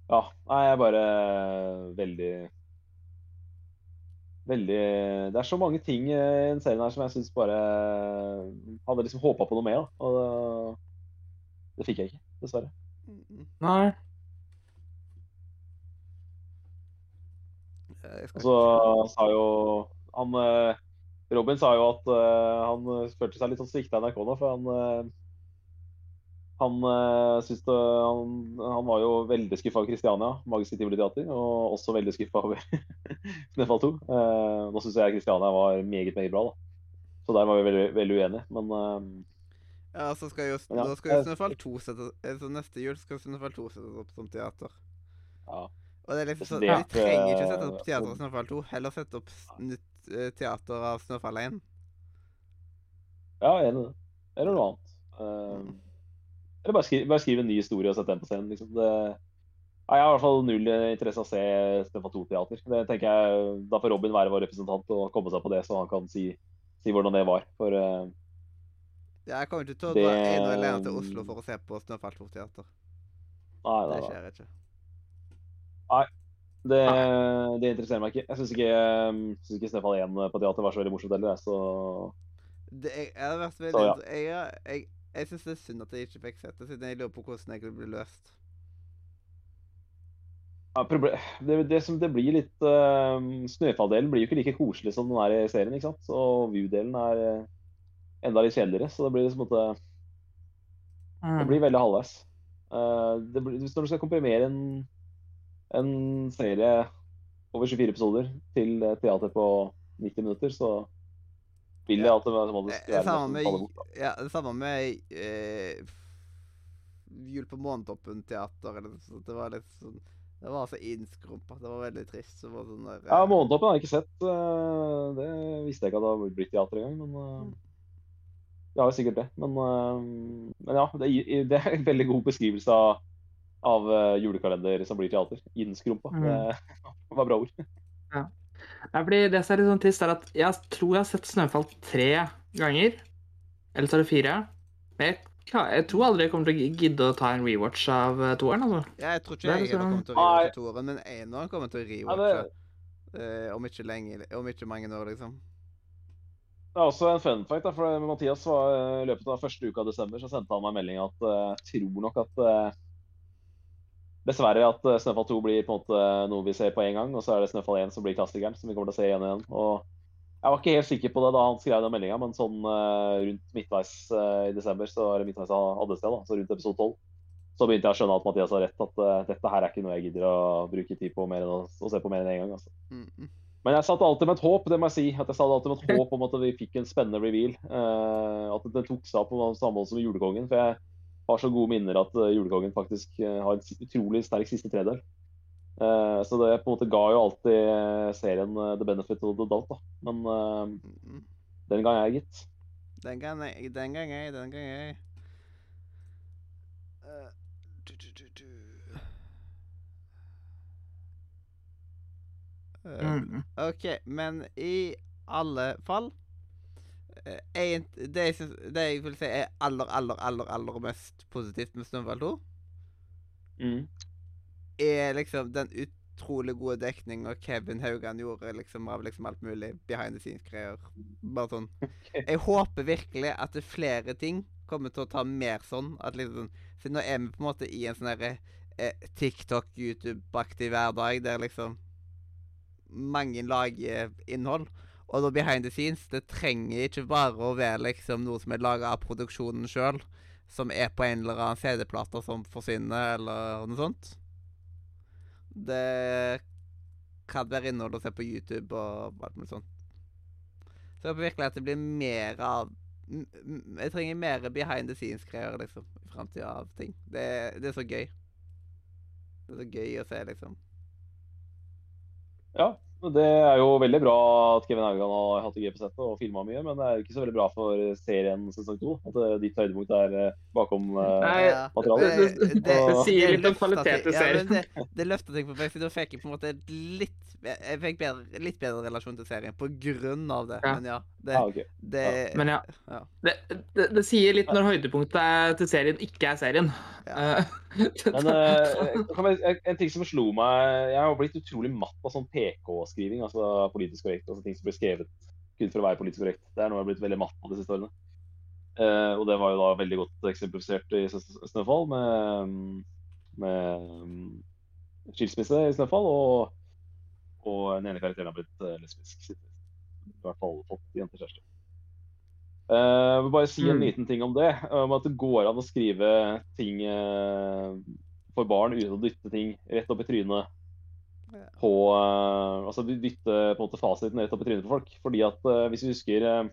Ja. Nei, jeg er bare veldig Veldig Det er så mange ting i den serien her som jeg syns bare Hadde liksom håpa på noe mer, da. Og det, det fikk jeg ikke, dessverre. Nei. Og så sa jo han eh, Robin sa jo at eh, han følte seg litt sånn svikta i NRK nå, for han eh, han, det, han, han var jo veldig skuffa over Kristiania, Magisk Tivoli Teater, og også veldig skuffa over Snøfall 2. Eh, nå syns jeg Kristiania var meget, meget bra, da. Så der var vi veldig, veldig uenige. Men eh, Ja, så skal jo, Ja, da skal jo Snøfall 2 settes eh, Så neste jul skal Snøfall 2 settes opp som teater. ja. Og det er liksom så, De trenger ikke eh, sette opp teater av Snøfall 2, heller sette opp nytt eh, teater av Snøfall 1. ja, enig i det. Eller noe annet. Eh, eller bare skrive, bare skrive en ny historie og sette den på scenen. Liksom. Det, jeg har i hvert fall null interesse av å se Snøfall 2-teater. Det tenker jeg, Da får Robin være vår representant og komme seg på det, så han kan si, si hvordan det var. For eh, Ja, jeg kommer ikke til å Det- dra ene og alene til Oslo for å se på Snøfall 2-teater. nei, Det nei, nei. skjer ikke. Det, det interesserer meg ikke. Jeg syns ikke, um, synes ikke Snøfall 1 på teater var så veldig morsomt heller. Så Det, jeg, jeg vært veldig Så, ja. Jeg, jeg, jeg syns det er synd at jeg ikke fikk sett det, siden jeg lurer på hvordan jeg ville bli løst. ja, det, det, som, det blir litt uh, Snøfall-delen blir jo ikke like koselig som den er i serien. ikke sant? Og View-delen er enda litt kjedeligere. Så det blir liksom at det, det Mm. blir veldig halvveis. Uh, blir, hvis når du skal komprimere en, en serie over 24 episoder til teater på 90 minutter, så vil det Eh, skal være nesten med, falle bort. da. ja, det samme med eh, Jul på Månetoppen teater. Det var litt sånn Det var altså innskrumpa. Det var veldig trist. Var sånn der, eh, Ja, Månetoppen har jeg ikke sett. eh, Det visste jeg ikke at det hadde blitt teater engang. Men Mm. eh, det har jo sikkert det. Men, eh, men ja, det, det er en veldig god beskrivelse av, av eh, julekalender som blir teater. Innskrumpa. Mm. Det var bra ord. Fordi det som er litt sånn trist, er at jeg tror jeg har sett Snøfall tre ganger. Eller så er det fire. Men jeg, jeg tror aldri jeg kommer til å gidde å ta en rewatch av eh, toeren. altså. Ja, jeg tror ikke jeg, jeg liksom- kommer til å rewatche toeren, men eneren kommer til å Ja, rewatche det, eh, om ikke lenge Om ikke mange år, liksom. Det er også en fun fact, da, for Mathias var eh, i løpet av første uka av desember så sendte han meg en melding at eh, jeg tror nok at eh, Dessverre at eh, Snøfall 2 blir på en måte noe vi ser på én gang, og så er det Snøfall 1 som blir klassikeren, som vi kommer til å se igjen og igjen. Og jeg var ikke helt sikker på det da han skrev den meldinga, men sånn eh, rundt midtveis eh, i desember, så, eller midtveis av andre sted, da, så rundt episode 12, så begynte jeg å skjønne at Mathias har rett, at eh, dette her er ikke noe jeg gidder å bruke tid på mer enn å, å se på mer enn én gang. altså. Mm, mm. Men jeg satt alltid med et håp, det må jeg si. At jeg satt alltid med et håp om at vi fikk en spennende reveal. Uh, at det tok seg opp på samme måte som Julekongen. For jeg har så gode minner at eh, Julekongen faktisk eh, har en utrolig sterk siste tredel. Uh, så det på en måte ga jo alltid serien the benefit of the doubt, da. Men uh, den gang er gitt. Den gang jeg, den gang jeg, den gang jeg. Eh, du, du, du, du. Eh, Mm. OK, men i alle fall eh, en, det, jeg det jeg vil si er aller, aller, aller, aller mest positivt med Snøhval 2, Mm. er liksom den utrolig gode dekninga Kevin Haugan gjorde liksom av liksom alt mulig behind the scenes-greier. Bare sånn Jeg håper virkelig at det flere ting kommer til å ta mer sånn. At liksom For nå er vi på en måte i en sånn herre eh, TikTok, YouTube-aktig hverdag der liksom mange lager innhold. Og da behind the scenes, det trenger ikke bare å være liksom noe som er laga av produksjonen sjøl, som er på en eller annen CD-plate som forsvinner, eller noe sånt. Det kan være innhold å se på YouTube og alt mulig sånt. Så jeg håper virkelig at det blir mer av Jeg trenger mer behind the scenes-greier liksom, i framtida av ting. Det, det er så gøy. Det er så gøy å se, liksom. Ja, det er jo veldig bra at Kevin Haugan har hatt det gøy på settet og filma mye, men det er ikke så veldig bra for serien sesong to. At eh, ditt høydepunkt er eh, bakom eh, Nei, Ja, materialet. det- det- det sier litt om kvalitet i serien. ja, det, det løfter ting på meg, for da fikk jeg på en måte litt Jeg fikk bedre, litt bedre relasjon til serien på grunn av det. Ja. Men ja, det, ah, okay. det Men ja. Ja. Det, det, det sier litt når høydepunktet til serien ikke er serien. Ja. Men uh, en ting som slo meg Jeg har blitt utrolig matt av sånn PK-skriving, altså politisk korrekt. altså Ting som blir skrevet kun for å være politisk korrekt. Det er noe jeg har blitt veldig matt av de siste årene. Uh, og det var jo da veldig godt eksemplifisert i Snøfall, med, med um, skilsmisse i Snøfall. Og, og den ene karakteren har blitt eh, lesbisk. I hvert fall fått jentekjæreste. Eh, Jeg vil bare si en Mm. liten ting om det. Om at det går an å skrive ting uh, for barn uten å dytte ting rett opp i trynet. På uh, Altså dytte på en måte fasiten rett opp i trynet på folk. Fordi at uh, hvis vi husker uh,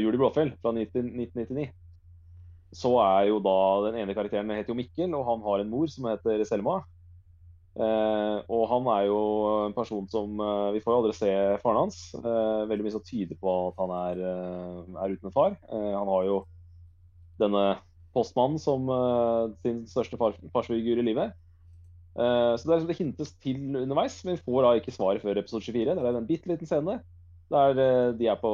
Jul Blåfjell fra 19, 1999, så er jo da den ene karakteren heter jo Mikkel, og han har en mor som heter Selma. Eh, og han er jo en person som eh, Vi får jo aldri se faren hans. Eh, veldig mye som tyder på at han er, eh, er uten en far. Eh, han har jo denne postmannen som eh, sin største far, farsfigur i livet. Eh, så det, er, det hintes til underveis, men vi får da ikke svaret før episode 24. Det er en bitte liten scene der eh, de er på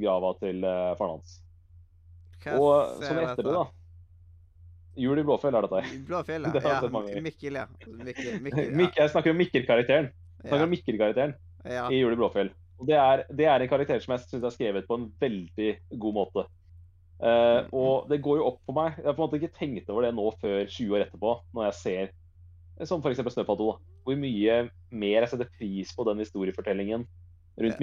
grava til eh, faren hans. Hva Og som dette? etter det, da Jul i Blåfjell er dette Blåfjell, Det ja. Mikkel, ja. Mikkel, Mikkel, ja. Mikkel, jeg snakker om Mikkel-karakteren. Snakker ja. om Mikkel-karakteren ja. i Jul i Blåfjell. Og det er, det er en karakter som jeg syns er skrevet på en veldig god måte. Mm. og det går jo opp for meg. Jeg har på en måte ikke tenkt over det nå før 20 år etterpå, når jeg ser som f.eks. Snøfall 2, hvor mye mer jeg setter pris på den historiefortellingen rundt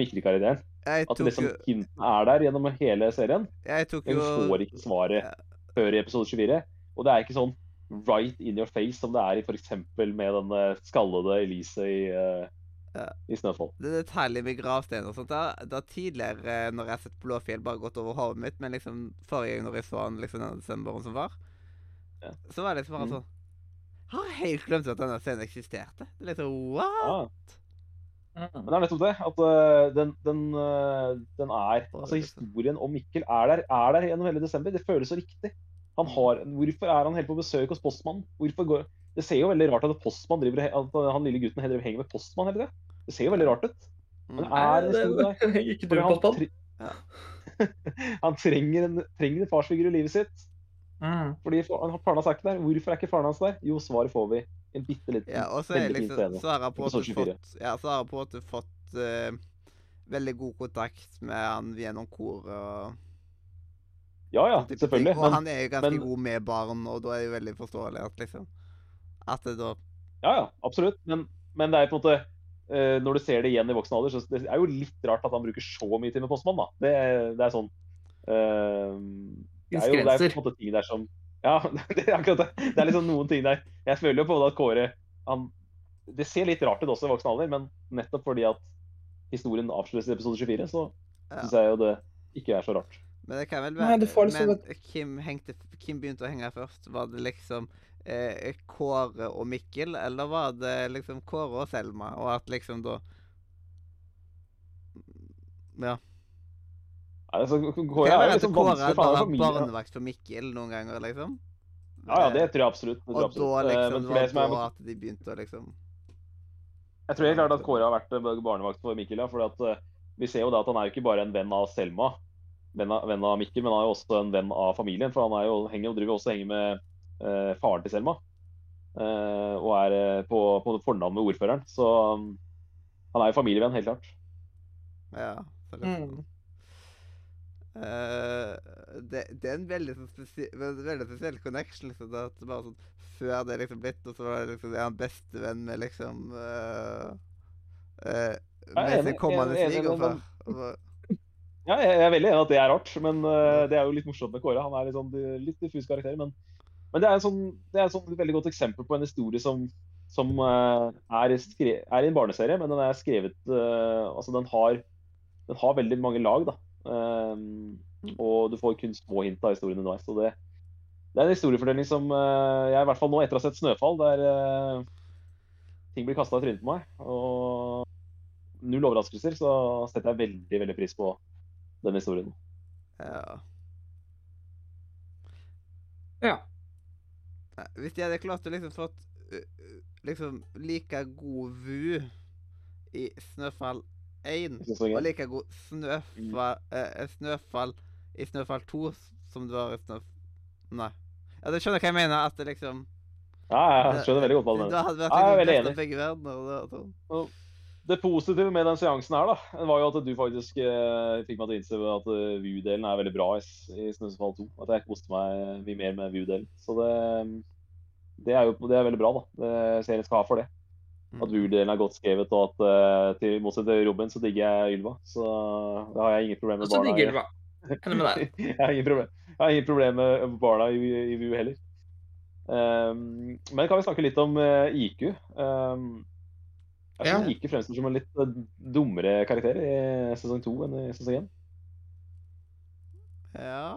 Ja. At det liksom hinten er der gjennom hele serien, Jeg tok jo vi får ikke svaret Ja. før i episode 24. Og det er ikke sånn right in your face som det er i f.eks. med den eh, skallede Elise i, uh, Ja. i Snøfall. det er detaljer med gravsteiner og sånt. Da, da tidligere, når jeg har sett Blåfjell, bare gått over hodet mitt, men liksom forrige gang når jeg så han liksom den desemberen som var, Ja. så var det liksom bare Mm. Sånn Har helt glemt at denne scenen eksisterte? Det er liksom what? Ja. Men det er nettopp det. At øh, den, den, øh, den er Altså, historien om Mikkel er der, er der gjennom hele desember. Det føles så riktig. Han har, hvorfor er han helt på besøk hos postmannen? Hvorfor går, det ser jo veldig rart ut at postmann driver, at han lille gutten heller henger med postmann hele tida. Det ser jo veldig rart ut. Men Mm. er en historie der. Ikke du, Fordi han, tre- Ja. han trenger en, trenger en farsfigur i livet sitt. Mm. Fordi fa- faren hans er ikke der. Hvorfor er ikke faren hans der? Jo, svaret får vi. En bitte liten Ja, og så er liksom scene. Så har jeg på fått Ja, så har han på en fått uh, veldig god kontakt med han gjennom koret og Ja, ja, sånn selvfølgelig. Og Men, han er jo ganske men- god med barn, og da er det jo veldig forståelig at liksom At det da ja, ja, absolutt. Men, men det er på en måte uh, Når du ser det igjen i voksen alder, så det er jo litt rart at han bruker så mye tid med postmann, da. Det, det er sånn eh, det, er jo, det er på en måte ting der som Ja, det er akkurat det. Det er liksom noen ting der Jeg føler jo på at Kåre han, Det ser litt rart ut også i voksen alder, men nettopp fordi at historien avsluttes i episode 24, så Ja. syns jeg jo det ikke er så rart. Men det kan vel være Nei, får liksom Men Kim, hengte, Kim begynte å henge først. Var det liksom eh, Kåre og Mikkel, eller var det liksom Kåre og Selma? Og at liksom da Ja. Altså, Kåre er jo liksom Kåre vanskelig, for han er barnevakt for Mikkel noen ganger, liksom? Ja, ja, det tror jeg absolutt. Det tror jeg Og da. Eh, liksom Men det for det var som er at de begynte å liksom Jeg tror helt klart at Kåre har vært eh, barnevakt for Mikkel. Ja, fordi at eh, Vi ser jo da at han er jo ikke bare en venn av Selma, venn av, venn av Mikkel, men han er jo også en venn av familien. For han er jo, henger og driver også henger med uh, faren til Selma. Uh, og er uh, på, på fornavn med ordføreren. Så um, han er jo familievenn, helt klart. Ja. selvfølgelig. liksom, Mm. Eh, det, det er en veldig, spesiell, veldig spesiell connection. liksom, det at bare sånn, Før det er liksom blitt, og så var det liksom, er han bestevenn med liksom uh, uh, Med sin kommende svigerfar. Ja, jeg jeg er veldig enig at det er rart, men uh, det er jo litt morsomt med Kåre. Han er litt, sånn, litt diffus karakter, men, men det er, en sånn, det er et sånn veldig godt eksempel på en historie som, som er, skre, er i en barneserie, men den er skrevet Altså, den har, den har veldig mange lag, da. Um, og du får kun små hint av historien underveis. Så det, det er en historiefortelling som eh, jeg i hvert fall nå, etter å ha sett 'Snøfall', der uh, ting blir kasta i trynet på meg, og null overraskelser, så setter jeg veldig, veldig pris på den historien. ja. Ja. Hvis jeg hadde klart å liksom fått uh, liksom like god vu i Snøfall 1 var like god snøfall, eh, snøfall i Snøfall 2 som det var i Snøf... Nei. Ja, du skjønner hva jeg mener? At det liksom Ja, jeg skjønner veldig godt hva du mener. Da hadde det Ja, jeg er vært veldig liksom enig. begge verdener. det- sånn. Det positive med den seansen her, da, var jo at du faktisk eh, fikk meg til å innse at uh, View-delen er veldig bra i, i Snøfall 2. At jeg koste meg mye mer med View-delen. Så det, det er jo det er veldig bra, da. Det, serien skal ha for det. At Mm. View-delen er godt skrevet, og at uh, til motsatt til Robin, så digger jeg Ylva. Så da har jeg ingen problemer Og med så Også digger Ylva. Enig med deg. jeg, har ingen problem. jeg har ingen problem med barna i, i VU heller. Um, men kan vi snakke litt om uh, IQ? Um, jeg Ja. synes IQ fremstår som en litt eh, dummere karakter i sesong to enn i sesong én. Ja.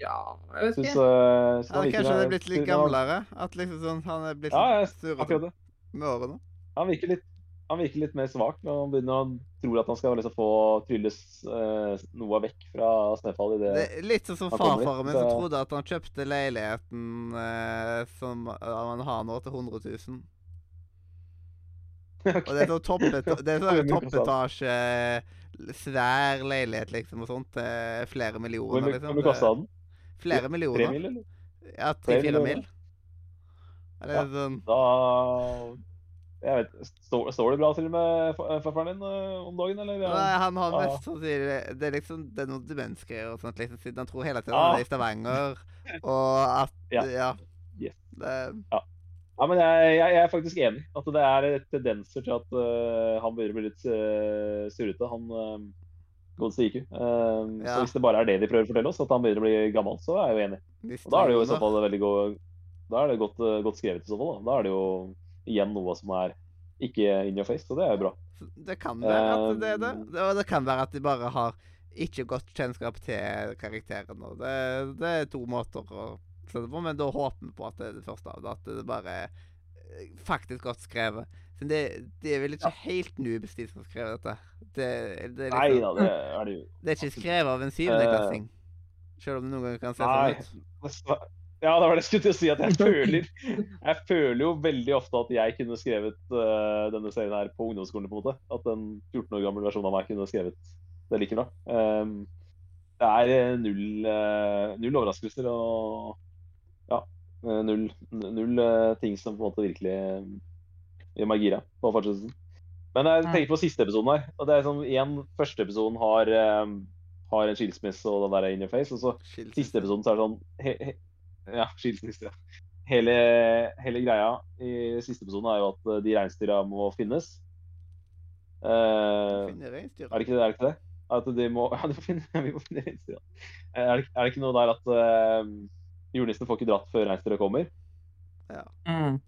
Ja, jeg vet ikke. eh, synes uh, han ja, kanskje han er blitt litt gamlere? At liksom sånn, han er blitt Ja, jeg- akkurat det. Med årene? Han virker litt, han virker litt mer svak når han begynner å tror at han skal liksom få trylles eh, noe vekk fra Snøfall i det. Det er litt sånn som farfaren min som trodde at han kjøpte leiligheten eh, som han har nå, til 100 000. Okay. Og det er sånn toppetasje sånn koster toppetasje, svær leilighet, liksom, og sånt. eh, flere millioner, liksom. hvor mye kosta den? Flere Tre millioner. mil, eller? Ja, Tre tre-fire mil. Eller Ja. den... Da Jeg vet Står, står det bra til med farfaren din eh, om dagen, eller? Nei, han har Ja. mest sier Det er liksom Det er noen demensgreier og sånt, liksom, siden han tror hele tiden Ja. han er i Stavanger, og at Ja. Ja. Yes. Det, Ja, men jeg, jeg, jeg er faktisk enig. At det er tendenser til at uh, han begynner å bli litt uh, surrete. Han uh, godeste IQ. Uh, Ja. Så hvis det bare er det de prøver å fortelle oss, at han begynner å bli gammel, så er jeg jo enig. Og da er det jo i så fall veldig god, Da er det godt, eh, godt skrevet i så fall. Da. da er det jo igjen noe som er ikke in your face, så det er jo bra. Det kan være at det er det. Det. Og det kan være at de bare har ikke godt kjennskap til karakteren. Og det, det er to måter å se det på, men da håper vi på at det er det første av det. At det bare er eh, faktisk godt skrevet. Men det, det er vel ikke helt noobs de som har skrevet dette. Det, det, er Nei liksom, da, det er det jo. det er ikke skrevet av en syvendeklassing. Selv om det noen ganger kan se Nei. sånn ut. Ja, det var det jeg skulle til å si. At jeg føler Jeg føler jo veldig ofte at jeg kunne skrevet uh, denne serien her på ungdomsskolen. på en måte. At en 14 år gammel versjon av meg kunne skrevet det like bra. Um, det er eh, null, uh, null overraskelser og ja, null, null uh, ting som på en måte virkelig gjør meg gira på fortsettelsen. Men jeg tenker på siste episoden her. og det er sånn, igjen, Første episoden har, um, har en skilsmisse og den der in your face. Og så siste episoden så er det sånn he, he, Ja, skilsmisse. Hele, hele greia i siste episoden er jo at eh, de reinsdyra må finnes. Eh, Finne reinsdyra? er det ikke det? Er det, ikke det? At de må Ja, de må finne, vi må finne reinsdyra. Er, det- er det ikke noe der at uh, julenissen får ikke dratt før reinsdyra kommer? Mm.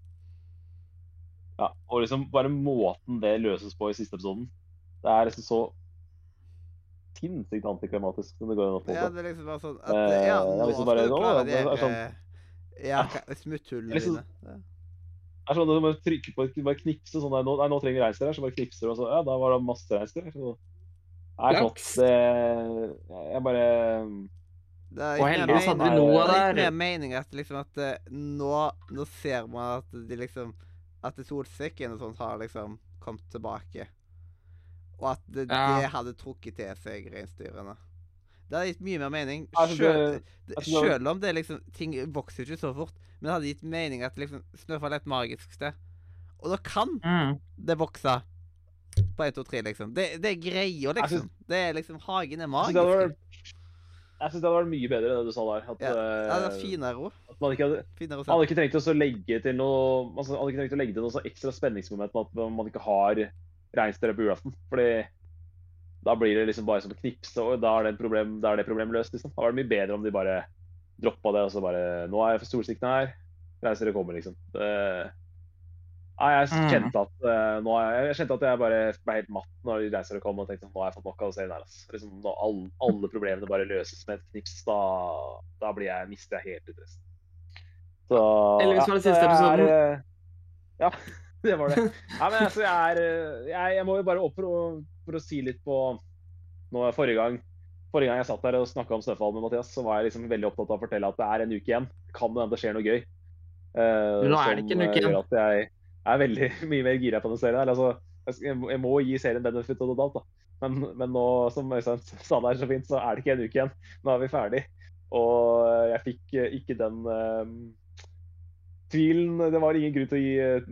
Ja, og liksom bare måten det løses på i siste episoden, det er liksom så sinnssykt antiklimatisk som det går an å få Ja, det er liksom bare sånn at Eh, Ja, nå liksom skal du klare det er sånn- eh, Ja, smutthullene Liksom- dine. Det er sånn at du bare trykker på et- bare knipse sånn der, nå, nei, nå trenger vi reinsdyr her, så bare knipser du, og så Ja, da var det masse reinsdyr. Så Nei, flott. Flaks. Det Jeg bare Det er Og heldigvis hadde vi noe av det er ikke mer mening at liksom at eh, nå, nå ser man at de liksom At solsikken og sånt har liksom kommet tilbake. Og at det, Ja. det hadde trukket til seg reinsdyrene. Det hadde gitt mye mer mening. Altså, Sjøl, det- altså, selv om det liksom Ting vokser ikke så fort. Men det hadde gitt mening at liksom Snøfall er et magisk sted. Og da kan Mm. det vokse på 1, 2, 3, liksom. Det, det er greia, liksom. synes- Det er liksom Hagen er magisk. syns jeg synes det hadde vært mye bedre det du sa der. At, Ja, ja, det er eh, finere at man ikke hadde Finere Man hadde ikke trengt å legge til noe altså, man hadde ikke trengt å legge til noe så ekstra spenningsmoment med at man ikke har reinsdyr på julaften. Fordi da blir det liksom bare som å knipse, og da er det, et problem, da er det problemet løst. liksom. Da var det mye bedre om de bare droppa det og så bare Nå er jeg solsiktene her, reinsdyret kommer, liksom. Det, nei, jeg Mm. kjente at uh, jeg, jeg kjente at jeg bare ble helt matt når reinsdyret kom og tenkte at nå har jeg fått nok av å se den her. Altså. Liksom, når alle, alle problemene bare løses med et knips, da, da blir jeg, mister jeg helt interessen. Så det var det siste jeg er, episoden. eh, ja, det var det. Nei, men altså, jeg er eh, jeg, jeg må jo bare opp for å, for å si litt på nå, forrige gang Forrige gang jeg satt der og snakka om Snøfall med Mathias, så var jeg liksom veldig opptatt av å fortelle at det er en uke igjen. Det kan hende det skjer noe gøy. Uh, Nå er det ikke en uke eh, igjen. At jeg er veldig mye mer gira på den serien. her. Altså, jeg, jeg må- gi serien benefit the doubt, da. Men, men nå, som Øystein sa der så fint, så er det ikke en uke igjen. Nå er vi ferdig. Og jeg fikk eh, ikke den eh, tvilen Det var ingen grunn til å gi, eh,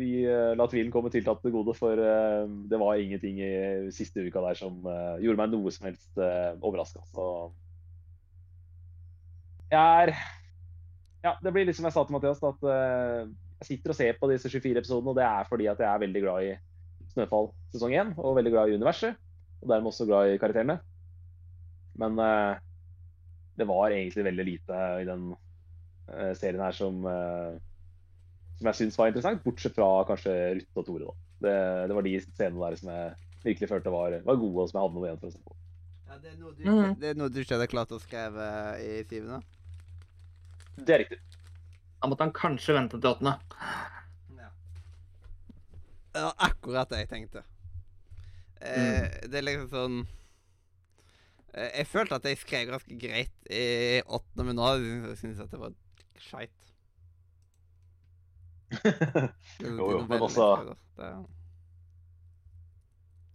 gi, eh, la tvilen komme tiltatt til gode, for eh, det var ingenting i siste uka der som gjorde meg noe som helst overraska. Så jeg er Ja, det blir litt som jeg sa til Mathias, at jeg sitter og ser på disse 24 episodene, og det er fordi at jeg er veldig glad i Snøfall sesong 1, og veldig glad i universet, og dermed også glad i karakterene. Men det var egentlig veldig lite i den serien her som, eh, som jeg syns var interessant, bortsett fra kanskje Ruth og Tore. da. Det, det var de scenene der som jeg virkelig følte var, var gode, og som jeg hadde noe igjen for å se på. Ja, det, er noe du ikke, det er noe du ikke hadde klart å skrive i syvende? Det er riktig. Da måtte han kanskje vente til åttende. Ja. Det var akkurat det jeg tenkte. Eh, Det er liksom sånn eh, Jeg følte at jeg skrev ganske greit i åttende, men nå syns jeg at det var skeit. Jo, jo, men også- det,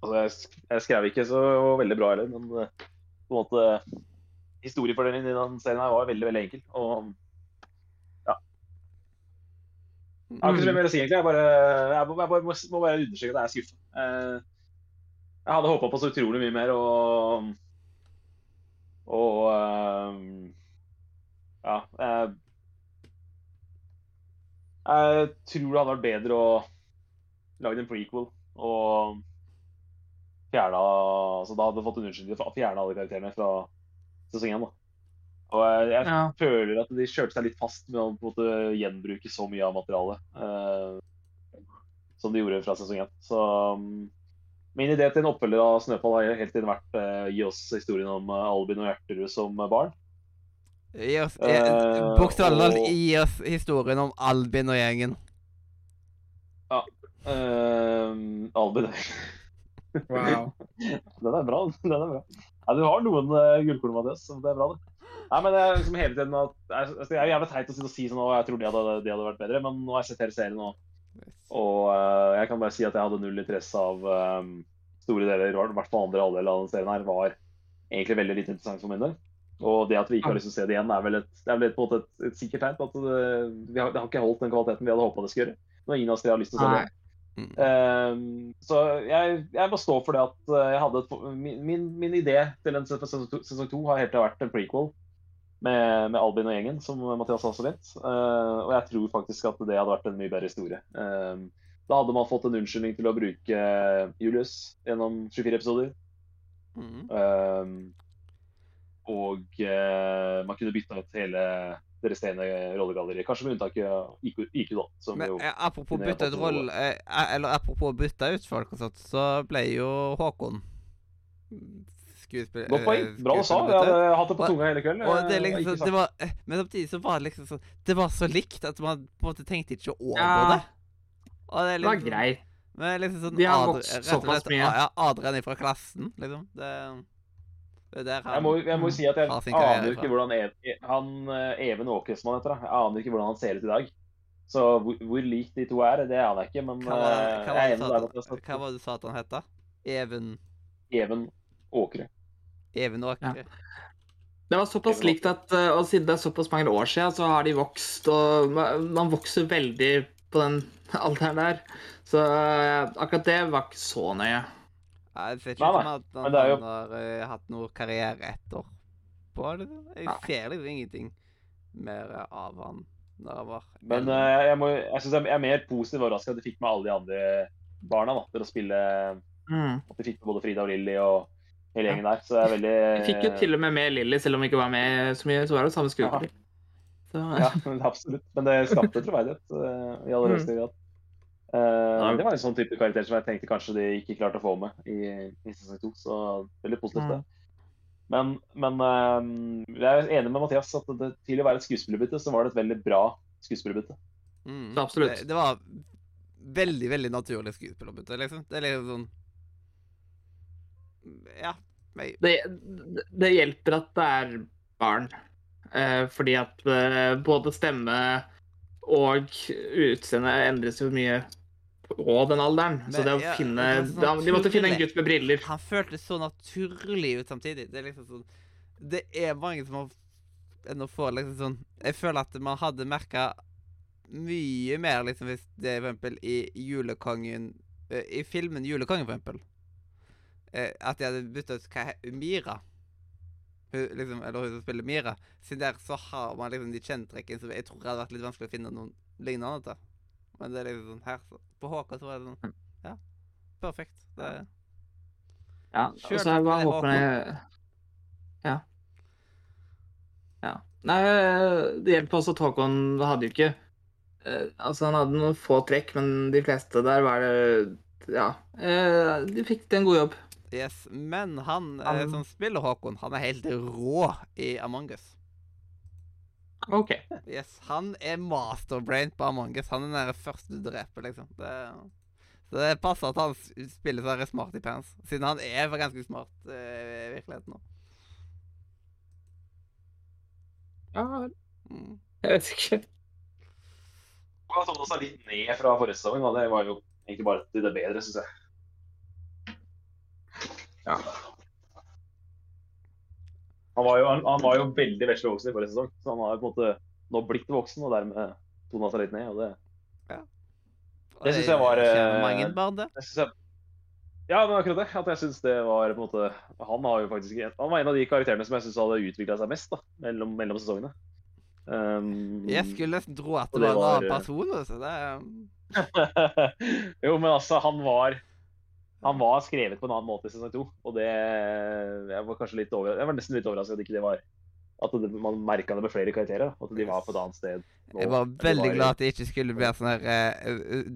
Altså, jeg, sk- jeg skrev ikke så veldig bra heller, men eh, på en måte Historiefordelingen i den serien her var veldig veldig enkel. Og jeg har ikke så mye mer å si, egentlig. Jeg, bare, jeg, må, jeg bare, må, må bare understreke at jeg er skuffa. Eh, jeg hadde håpa på så utrolig mye mer, og Og eh, Ja. Jeg, jeg tror det hadde vært bedre å lage en prequel og fjerna altså Da hadde fått en unnskyldning for å fjerne alle karakterene fra sesong én. Og jeg, jeg Ja. føler at de kjørte seg litt fast med å på en måte gjenbruke så mye av materialet eh, som de gjorde fra sesong én. Så um, min idé til en oppfølger av Snøfall har hele tiden vært eh, gi oss historien om eh, Albin og Hjerterud som barn. Gi oss Eh, Bokstavelig talt, gi oss historien om Albin og gjengen. Eh, Albin Wow. Den er bra. den er bra. Ja, du har noen uh, gullkorn, Mathias. så Det er bra, det. Nei, men jeg, liksom hele tiden at, jeg, altså, jeg er jævlig teit å si sånn og jeg tror de hadde, de hadde vært bedre, men nå har jeg sett hele serien, og, og uh, jeg kan bare si at jeg hadde null interesse av um, store deler, i hvert fall andre halvdel av den serien her, var egentlig veldig lite interessant for min del. Og det at vi ikke har lyst til å se det igjen, er vel et, det er vel et, et, et sikkert tegn på at det, vi har, det har ikke holdt den kvaliteten vi hadde håpa det skulle gjøre. Når ingen av oss har lyst til å se det. Mm. Uh, så jeg, jeg må stå for det at eh, jeg hadde et, min, min, min idé til en sesong to, har helt til vært en prequel med, med Albin og gjengen, som Mathias også vet. Uh, og jeg tror faktisk at det hadde vært en mye bedre historie. Uh, da hadde man fått en unnskyldning til å bruke Julius gjennom 24 episoder. Mm. Og eh, man kunne bytta ut hele det resterende rollegalleriet. Kanskje med unntak av IQ, IQ da. Som Men jo, eh, apropos bytte ut roll, eh, eh, Eller apropos bytte ut folk og sånt, så ble jo Håkon skuespill... Godt poeng. Bra du sa. Jeg hadde hatt det på tunga hele kvelden. Og det liksom var, Men samtidig så var det liksom sånn Det var så likt at man på en måte tenkte ikke over Ja. det. Og det er Det var greit. grei. Men liksom sånn De har vokst såpass mye. Adrian fra klassen, liksom. Det, det er der han Jeg må, jeg må si at jeg aner fra. ikke hvordan Ev- han, eh, Even Åkesmann heter, jeg aner ikke hvordan han ser ut i dag. Så hvor, hvor lik de to er, det aner jeg ikke. Men Hva var, eh, hva var det du sa at- hva var det du sa at han het? da? Even Even Åkre. Even Åkre? Det var såpass likt at uh, og siden det er såpass mange år siden, så har de vokst, og man man vokser veldig på den alderen der. Så eh, akkurat det var ikke så nøye. Ja, Jeg ser ikke ut som at han, jo- har uh, hatt noe karriere etterpå. Liksom. Jeg ser liksom ingenting mer av han når han var Men eh, jeg, må, jeg synes jeg er mer positiv overraska at de fikk med alle de andre barna da, til å spille Mm. At de fikk med både Frida og Lilly og hele gjengen der. Så jeg er veldig Vi fikk jo til og med med Lilly, selv om jeg ikke var med så mye. Så var det samme skuespiller. Så, Ja, absolutt. Men det skapte troverdighet eh, i aller Mm. høyeste grad. Eh, det var en sånn type karakter som jeg tenkte kanskje de ikke klarte å få med i, i sesong 2, Så veldig positivt, det. Mm. Men, men uh, jeg er enig med Mathias at det, til å være et skuespillerbytte, så var det et veldig bra skuespillerbytte. Mm. Absolutt. Det, det var veldig, veldig naturlig skuespillerbytte, liksom. Det er liksom sånn Ja. Jeg, det, det hjelper at det er barn. uh, fordi at både stemme og utseendet endres jo mye på den alderen. så det å ja, finne det er sånn De måtte finne en gutt med briller. han føltes så naturlig ut samtidig. Det er liksom sånn Det er mange som har ennå får liksom sånn Jeg føler at man hadde merka mye mer liksom hvis det for eksempel i Julekongen eh, I filmen Julekongen, for eksempel. eh, At de hadde bytta ut hva Mira. Liksom, eller hun som spiller Mira. Siden der så har man liksom de kjentrekkene som jeg tror hadde vært litt vanskelig å finne noen lignende til. Men det er liksom sånn her så, På Håkon så var det sånn Ja, perfekt. Det er Ja, og så med bare håper jeg Ja. Ja. Nei, det hjelper også at Håkon hadde jo ikke eh, Altså, han hadde noen få trekk, men de fleste der var det Ja. eh, de fikk til en god jobb. Yes, Men han eh, Han- som spiller Håkon, han er helt rå i Among us. OK. Yes, Han er masterbrain på Among us. Han er den første du dreper, liksom. Det, så det passer at han spiller seg smart i pants, siden han er ganske smart uh, i virkeligheten nå. Ja, Mm. jeg vet ikke. Han tok seg litt ned fra forrige sesong. og Det var jo egentlig bare til det bedre, syns jeg. Ja. Han var jo, han, han var jo veldig vesle voksen i forrige sesong, så han har jo på en måte nå blitt voksen og dermed tona seg litt ned. og det Og Det synes jeg var, eh, mange barn, det. Jeg. Ja, men akkurat det. At jeg synes det var på en måte Han har jo faktisk Han var en av de karakterene som jeg syns hadde utvikla seg mest da, mellom, mellom sesongene. Um, Jeg skulle nesten tro at det det var en annen eh, person. Altså. Det um... jo, men altså, han var Han var skrevet på en annen måte i sesong to, og det Jeg var kanskje litt over, jeg var nesten litt overrasket at ikke det var At det, man merka det med flere karakterer. At de var på et annet sted. nå jeg var veldig var glad at det ikke skulle bli sånn her uh,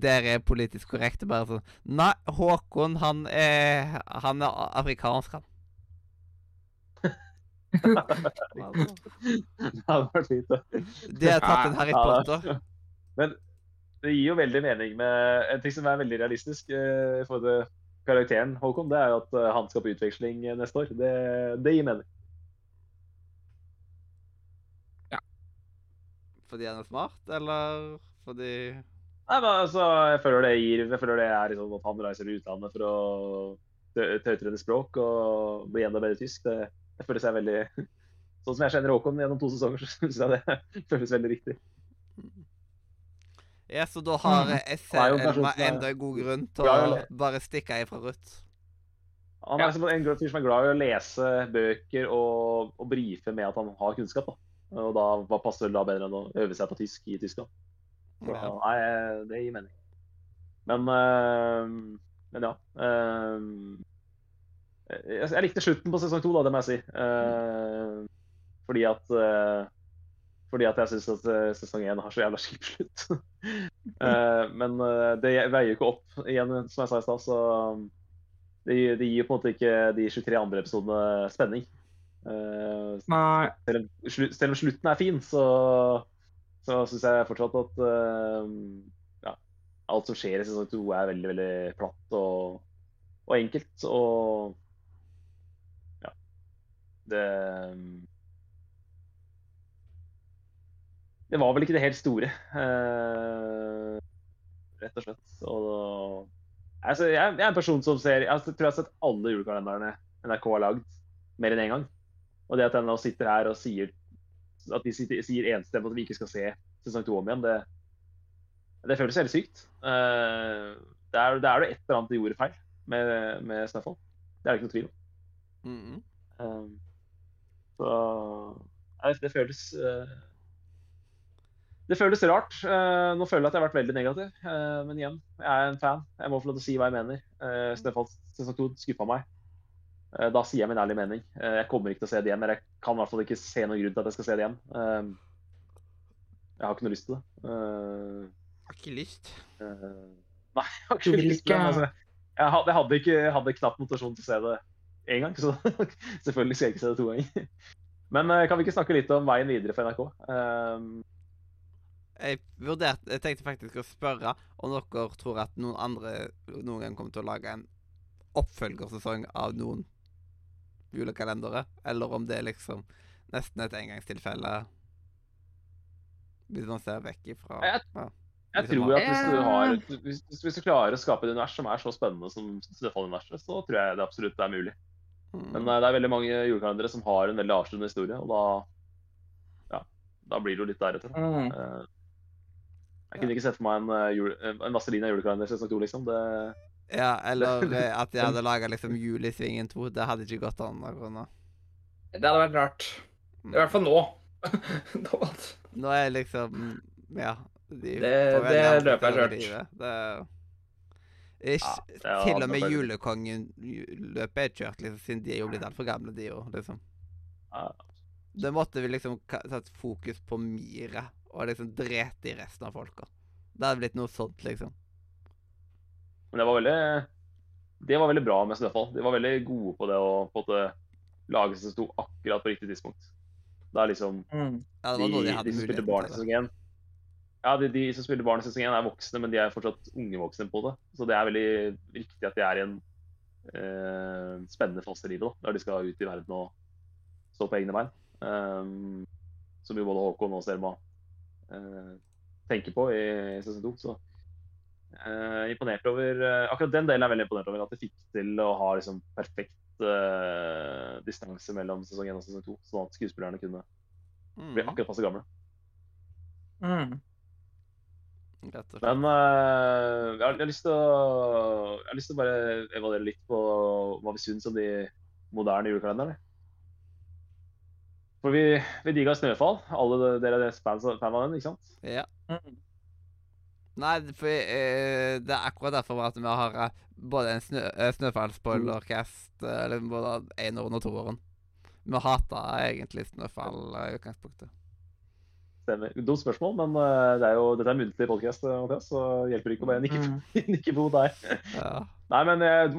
Dere er politisk korrekte. Bare sånn Nei, Håkon, han er Han er afrikansk, han. Det hadde vært fint. det. De har tatt en Harry Ja, Potter. Men det gir jo veldig mening med En ting som er veldig realistisk uh, for til karakteren Håkon, det er jo at eh, han skal på utveksling eh, neste år. Det, det gir mening. Fordi han er smart, eller fordi Nei, men altså, jeg føler det gir Jeg føler det er liksom at han reiser til utlandet for å tø- språk og bli enda bedre tysk. Det, det føles jeg veldig Sånn som jeg kjenner Håkon gjennom to sesonger, så syns jeg det føles veldig riktig. Ja, så da har Mm. er- enda en god grunn til å bare stikke ifra Ruth. Han er liksom en fyr som er glad i å lese bøker og, og brife med at han har kunnskap. da. Og da hva passer det da bedre enn å øve seg på tysk i Tyskland? Så, Ja. Nei, det gir mening. Men, øh, men ja. øh, jeg, jeg likte slutten på sesong to, da, det må jeg si. Øh, fordi at øh, fordi at jeg syns at øh, sesong én har så jævla kjip slutt. Øh, men øh, det veier jo ikke opp, igjen, som jeg sa i stad, så det, gir- det gir jo på en måte ikke de 23 andre episodene spenning. Eh, Nei. selv, om, selv om slutten er fin, så, så syns jeg fortsatt at eh, ja, alt som skjer i sesong to, er veldig veldig platt og, og enkelt. Og ja Det Det var vel ikke det helt store, uh, rett og slett. Og, altså, jeg, jeg er en person som ser Jeg tror jeg har sett alle julekalenderne NRK har lagd, mer enn én gang. Og det at jeg nå sitter her og sier at de sitter, sier enstemmig at vi ikke skal se sesong to om igjen, det, det føles helt sykt. Uh, det er det er det et eller annet de gjorde feil med, med Snøfall. Det er det ikke noe tvil om. Mm -hmm. um, så det føles eh, Det føles rart. Eh, nå føler jeg at jeg har vært veldig negativ, eh, men igjen, jeg er en fan. Jeg må få lov til å si hva jeg mener. Uh, Snøfall sesong 2 skuffa meg. Eh, Da sier jeg min ærlige mening. Eh, Jeg kommer ikke til å se det igjen. Eller jeg kan i hvert fall ikke se noen grunn til at jeg skal se det igjen. Eh, Jeg har ikke noe lyst til det. Jeg Har ikke lyst. eh, Nei, jeg har ikke lyst til det. Altså, jeg hadde, jeg hadde ikke jeg hadde knapt motivasjon til å se det én gang, så selvfølgelig skal jeg ikke se det to ganger. Men eh, kan vi ikke snakke litt om veien videre for NRK? Eh, Jeg, vurderte, jeg tenkte faktisk å spørre om dere tror at noen andre noen gang kommer til å lage en oppfølgersesong av noen julekalendere, eller om det er liksom nesten et engangstilfelle hvis man ser vekk ifra ja. Jeg Liksom tror at hvis du, har, hvis, hvis du klarer å skape et univers som er så spennende som Snøfall-universet, så tror jeg det absolutt er mulig. Mm. Men eh, det er veldig mange julekalendere som har en veldig avsluttende historie, og da, ja, da blir det jo litt deretter. Mm. Eh, Jeg kunne ikke sett for meg en, eh, jule, en Vazelina julekalender sesong to, liksom. Det, Ja, eller eh, at de hadde laga liksom Jul i Svingen 2. Det hadde ikke gått an akkurat nå. Det hadde vært rart. I hvert fall nå. nå. Nå er liksom Ja. De Det- det løpet er kjørt. Det Ikke, det er til og med anbefalt. julekongen-løpet er kjørt, liksom, siden de er jo blitt altfor gamle, de òg. Liksom. ja, Da måtte vi liksom satt fokus på Mira og liksom drept i resten av folka. Det hadde blitt noe sånt, liksom. men det var veldig det var veldig bra med Snøfall. De var veldig gode på det å på en måte lage som sto akkurat på riktig tidspunkt. Det er liksom Mm. Ja, det de, var noe de de, hadde som spilte barn i sesong én Ja, de, de som spiller barn i sesong én, er voksne, men de er fortsatt unge voksne på det. Så det er veldig riktig at de er i en eh, spennende fase i livet, da, der de skal ut i verden og stå på egne bein. Um, som jo både Håkon og Selma tenker på i sesong to. Så uh, imponert over uh, Akkurat den delen er jeg veldig imponert over. At de fikk til å ha liksom perfekt uh, distanse mellom sesong én og sesong to, sånn at skuespillerne kunne bli Mm, akkurat passe gamle. Mm. Men eh, jeg, har, jeg, har lyst til å, jeg har lyst til å bare evaluere litt på hva vi syns om de moderne julekalenderne. For vi, vi digga Snøfall. Alle dere er fan av den, ikke sant? Ja. Mm. Nei, for uh, det er akkurat derfor at vi har uh, både en snø, uh, Snøfall-spoilercast, uh, eller både eneren og toeren. Vi hata egentlig Snøfall eh, i utgangspunktet. Stemmer. Dumt spørsmål, men eh, det er jo, dette er muntlig podkast, Mathias, så hjelper det ikke å bare nikke, Mm. nikke på der. Ja. Nei, men eh,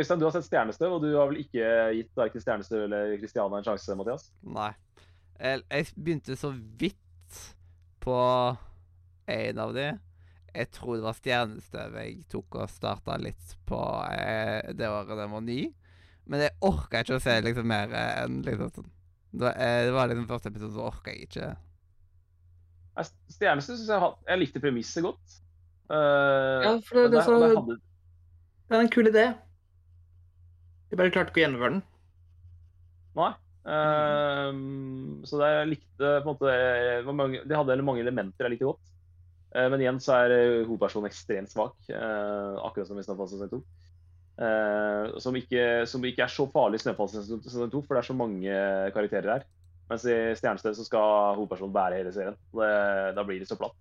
Øystein, du har sett Stjernestøv, og du har vel ikke gitt verken Stjernestøv eller Christiana en sjanse, Mathias? Nei. Jeg, begynte så vidt på en av de. Jeg tror det var Stjernestøv jeg tok og starta litt på eh, det året den var ny. Men jeg orka ikke å se liksom mer eh, enn liksom sånn. Det var, eh, det var liksom første episode, så orka jeg ikke. Stjernestøv syns jeg Jeg likte premisset godt. Uh, Ja, for det, det, der- så, hadde, det er en kul idé. De bare klarte ikke å gjennomføre den. Nei. Ehm, så det jeg likte på en måte var mange, De hadde mange elementer jeg likte godt. Uh, Men igjen så er eh, hovedpersonen ekstremt svak, akkurat som i Snøfall sesong 2. Eh, som, ikke, som ikke er så farlig i Snøfall sesong 2, for det er så mange karakterer her. Mens i Stjernestøv så skal hovedpersonen bære hele serien. Det, da blir det så platt.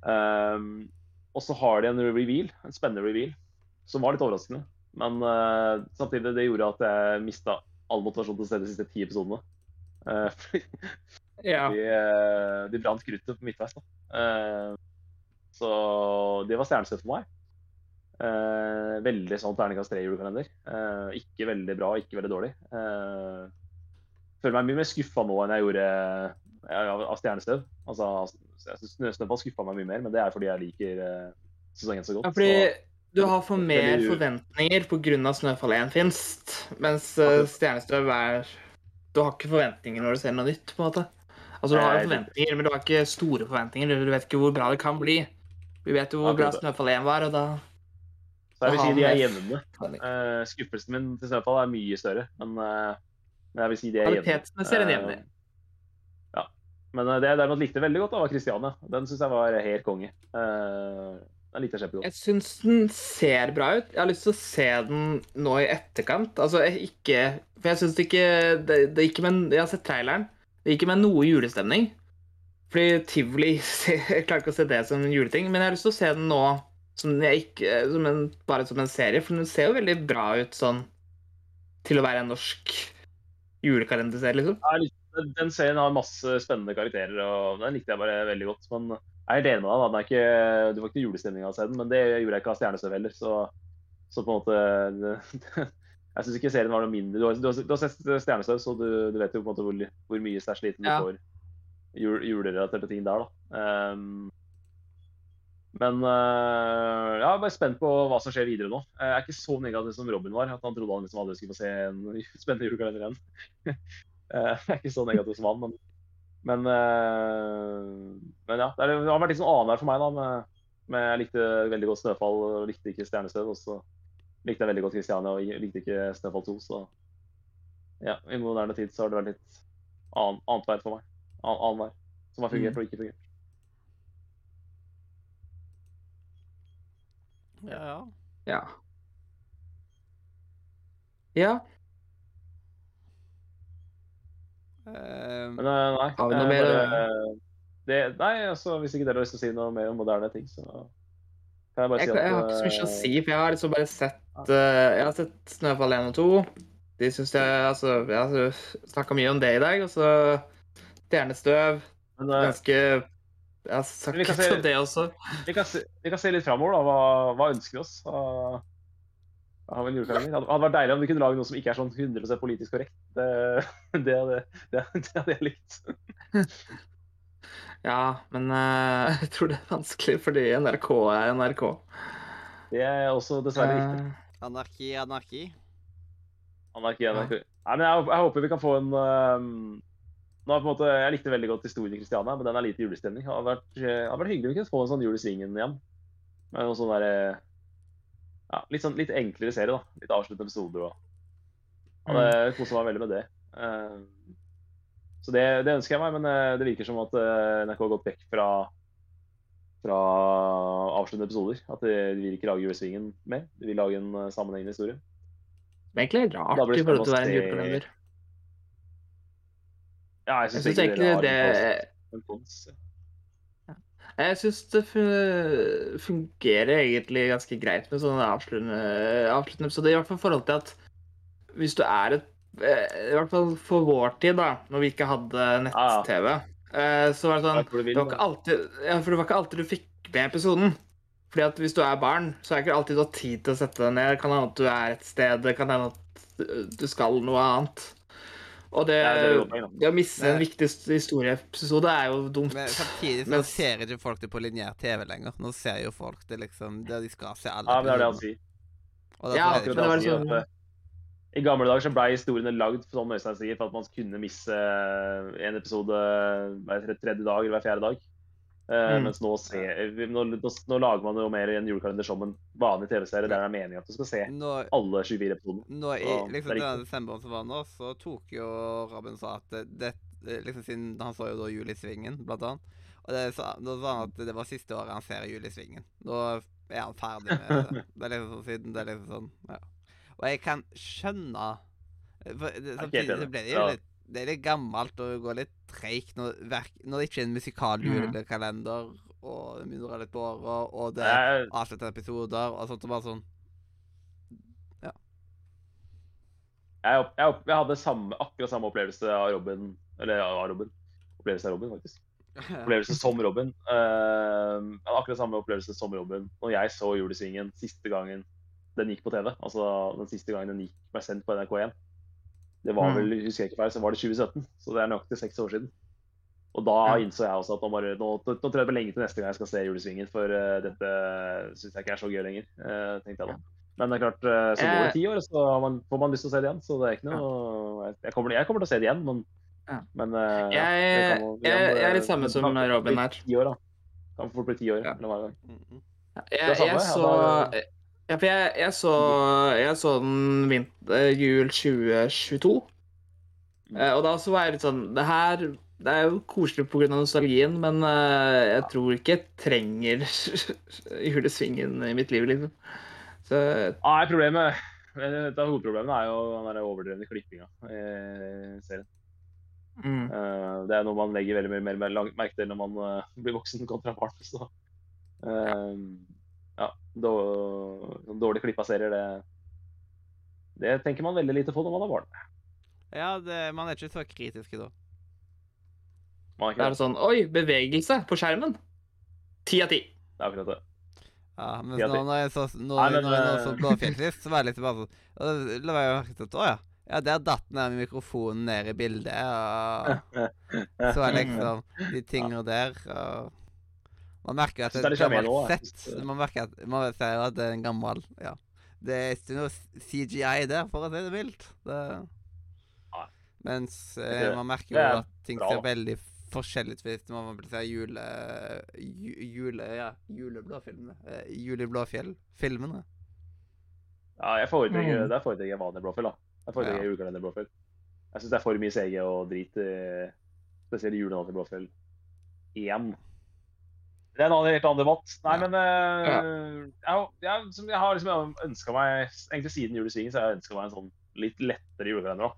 Um, og så har de en reveal, en spennende reveal, som var litt overraskende. Men uh, samtidig det gjorde at jeg mista all motivasjon til å se de siste ti episodene. Uh, Ja. de, eh, de brant kruttet på midtveis. Eh, så det var stjernestøtt for meg. Uh, veldig sånn terningkast tre-julekalender. Uh, ikke veldig bra, ikke veldig dårlig. Eh, føler meg mye mer skuffa nå enn jeg gjorde eh, av, Stjernestøv. Altså, jeg synes Snøfall skuffa meg mye mer, men det er fordi jeg liker eh, sesong så godt. Ja, fordi så- du har for mer Veldig forventninger pga. Snøfall 1 finst, mens uh, Stjernestøv er Du har ikke forventninger når du ser noe nytt, på en måte. Altså, du har jo forventninger, men du har ikke store forventninger. Du vet ikke hvor bra det kan bli. Vi vet jo hvor bra Snøfall 1 var, og da Så jeg vil si de er jevne. Eh, skuffelsen min til Snøfall er mye større, men eh, men jeg vil si de er jevne. Kvalitetsmessig er den jevn. Eh, Ja. Men eh, det jeg derimot likte veldig godt, da, var Christiane. Den syns jeg var helt konge. Uh, den likte jeg kjempegodt. Jeg syns den ser bra ut. Jeg har lyst til å se den nå i etterkant. Altså, jeg ikke For jeg syns ikke det, det gikk med Jeg har sett traileren. Det gikk med noe julestemning. Fordi tivoli Jeg klarer ikke å se det som en juleting, men jeg har lyst til å se den nå som, jeg ikke, som en, bare som en serie, for den ser jo veldig bra ut sånn til å være en norsk julekalenderserie, liksom. Ja, Den, den serien har masse spennende karakterer, og den likte jeg bare veldig godt. Men jeg er helt enig med deg. Ikke, du får ikke julestemning av å se den, men det gjorde jeg ikke av Stjernestøv heller. Så, så på en måte Jeg syns ikke serien var noe mindre. Du har, du har, du har sett Stjernestøv, så du, du vet jo på en måte hvor, hvor mye stæsj liten du Ja. får jul, julerelaterte ting der, da. Ehm, men uh, jeg er bare spent på hva som skjer videre nå. Jeg er ikke så negativ som Robin var. At han trodde han liksom aldri skulle få se en spennende julekalender igjen. Eh, jeg er ikke så negativ som han, men Men, uh, men ja. Det, er, det har vært litt sånn annenhver for meg, da. Med, med, jeg likte veldig godt Snøfall og likte ikke Stjernestøv. Og så likte jeg veldig godt Christiania og likte ikke Snøfall 2. Så ja, i moderne tid så har det vært litt annen, annethvert for meg. An, annenhver. Som har fungert Mm. og ikke fungert. Ja, ja. Ja. Ja. Eh, Men øh, nei. Har vi noe eh, mer, bare, øh, det, nei, altså, hvis ikke dere har lyst til å si noe mer om moderne ting, så kan jeg bare Jeg, si at jeg har ikke så mye å si, for jeg har liksom bare sett eh, Jeg har sett Snøfall 1 og 2. De syns jeg Altså, jeg har snakka mye om det i dag, og så Stjernestøv. men, Ganske Jeg har sagt vi kan litt se- det også. Vi kan, se, vi kan se litt framover, da. Hva, hva ønsker vi oss av av en julekalender? Det hadde- hadde vært deilig om vi kunne lage noe som ikke er sånn 100 politisk korrekt. Det, det, hadde, det, det hadde jeg likt. Ja, men uh, jeg tror det er vanskelig fordi NRK er NRK. Det er også dessverre riktig. Uh, anarki, anarki. Anarki, anarki. Nei, men jeg, jeg håper vi kan få en en måte, Jeg likte veldig godt historien i Kristiania, men den er lite julestemning. Det hadde vært, hadde vært hyggelig om vi kunne få en sånn jul i svingen igjen. Med noe sånn der, ja, litt, sånn, litt enklere serie, da. Litt avsluttende episoder. og hadde kosa meg veldig med det. Eh, så det, det ønsker jeg meg, men eh, det virker som at eh, NRK har gått vekk fra fra avsluttende episoder. At de, de vil ikke lage julesvingen mer. De vil lage en eh, sammenhengende historie. Det er egentlig rart i forhold til å være en julekalender. Ja, jeg syns egentlig det kons. Jeg syns det fungerer egentlig ganske greit med sånne avsluttende, avsluttende episoder. I hvert fall i forhold til at hvis du er et eh, I hvert fall for vår tid, da, når vi ikke hadde nett-TV, eh, så var det sånn det var, ikke alltid, ja, for det var ikke alltid du fikk med episoden. Fordi at Hvis du er barn, så er det ikke alltid du har tid til å sette deg ned. Kan hende at du er et sted, kan hende at du skal noe annet. Og det, Ja, det det å miste en viktig historieepisode er jo dumt. Men samtidig så Men- ser ikke folk det på lineær TV lenger. Nå ser jo folk det liksom der de skal se alle ja, men det er det han sier. Ja, det det han sier sånn- at, eh, I gamle dager så ble historiene lagd for sånn Øystein sier, for at man kunne misse eh, en episode hver tredje dag eller hver fjerde dag. Eh, Mm. Mens nå, ser, nå, nå, nå lager man jo mer en julekalender som en vanlig TV-serie der det er meningen at du skal se nå, alle 24 episodene. nå i liksom denne desemberen som var nå, så tok jo Robin sa at det, det liksom siden Han så jo da Jul i Svingen, blant annet. Og det sa så- det er sånn at det var siste året han ser Julesvingen. Nå er han ferdig med det. Det er liksom sånn siden det er liksom sånn, ja. Og jeg kan skjønne for det, Samtidig så ble det jo litt det er litt gammelt og går litt treigt når, når det ikke er en musikal Mhm. julekalender, og det begynner litt på året, og det er avslutter episoder og sånt. og bare sånn jeg, jeg, jeg hadde samme, akkurat samme opplevelse av Robin. Eller av Robin. Opplevelse av Robin, faktisk. Opplevelse som Robin. Uh, jeg hadde akkurat samme opplevelse som Robin når jeg så Julesvingen siste gangen den gikk på TV. Altså den siste gangen den gikk ble sendt på NRK1. Det var Mm. vel, husker jeg ikke feil, så var det 2017. Så det er nøyaktig seks år siden. Og da innså jeg også at nå, bare, nå, nå tror jeg det blir lenge til neste gang jeg skal se Julesvingen, for uh, dette syns jeg ikke er så gøy lenger. uh, tenkte jeg da. Men det er klart, uh, så går det ti år, så man, får man lyst til å se det igjen. Så det er ikke noe jeg, kommer, jeg kommer til å se det igjen, men, Ja. men Jeg, kan man- jeg, er litt samme som Robin her. Ti år, da. Kan fort bli ti år Ja. eller hver gang. Jeg, Det er samme, jeg så ja, for jeg, jeg så Jeg så den vinter, jul 2022. Mm. Eh, Og da så var jeg litt sånn Det her det er jo koselig pga. nostalgien, men eh, jeg tror ikke jeg trenger julesvingen i mitt liv, liksom. Så Nei, problemet et av hovedproblemene er jo den overdrevne klippinga i serien. mm. Eh, Det er noe man legger veldig mye mer merke til når man eh, blir voksen kontra barn. Så eh, ja, sånn dårlig klippa serier, det det tenker man veldig lite på når man har barn. Ja, det, man er ikke så kritiske da. Man er ikke er det sånn Oi, bevegelse på skjermen. Ti av ti. Det er akkurat det. Ja, men nå når jeg så, når, Nei, men, når jeg eh, så Blåfjell sist, så var jeg litt bare sånn la meg merke til at å ja. Ja, der datt den mikrofonen ned i bildet. Og så er liksom de tingene der. Og man merker at det er et det er gammelt sett. det- Man merker at man ser jo at det er en gammel Ja. Det er ikke noe CGI der, for å si det mildt. Det... Mens eh, man merker jo at ting ser veldig forskjellig ut hvis man vil si jule... ju- Jule... Ja, juleblåfilmene. Eh, Jule Blåfjell-filmene. Ja, jeg foretrekker, Mm. Der foretrekker jeg vanlig blåfjell. da. Jeg foretrekker Ja. julekalender blåfjell. Jeg syns det er for mye CG og drit, spesielt i julenatt i blåfjell. Igjen. Det er en annen, helt annen debatt. Nei, Ja. men eh, jeg, jeg, jeg har liksom ønska meg Egentlig siden julesvingen så har jeg ønska meg en sånn litt lettere julekalender.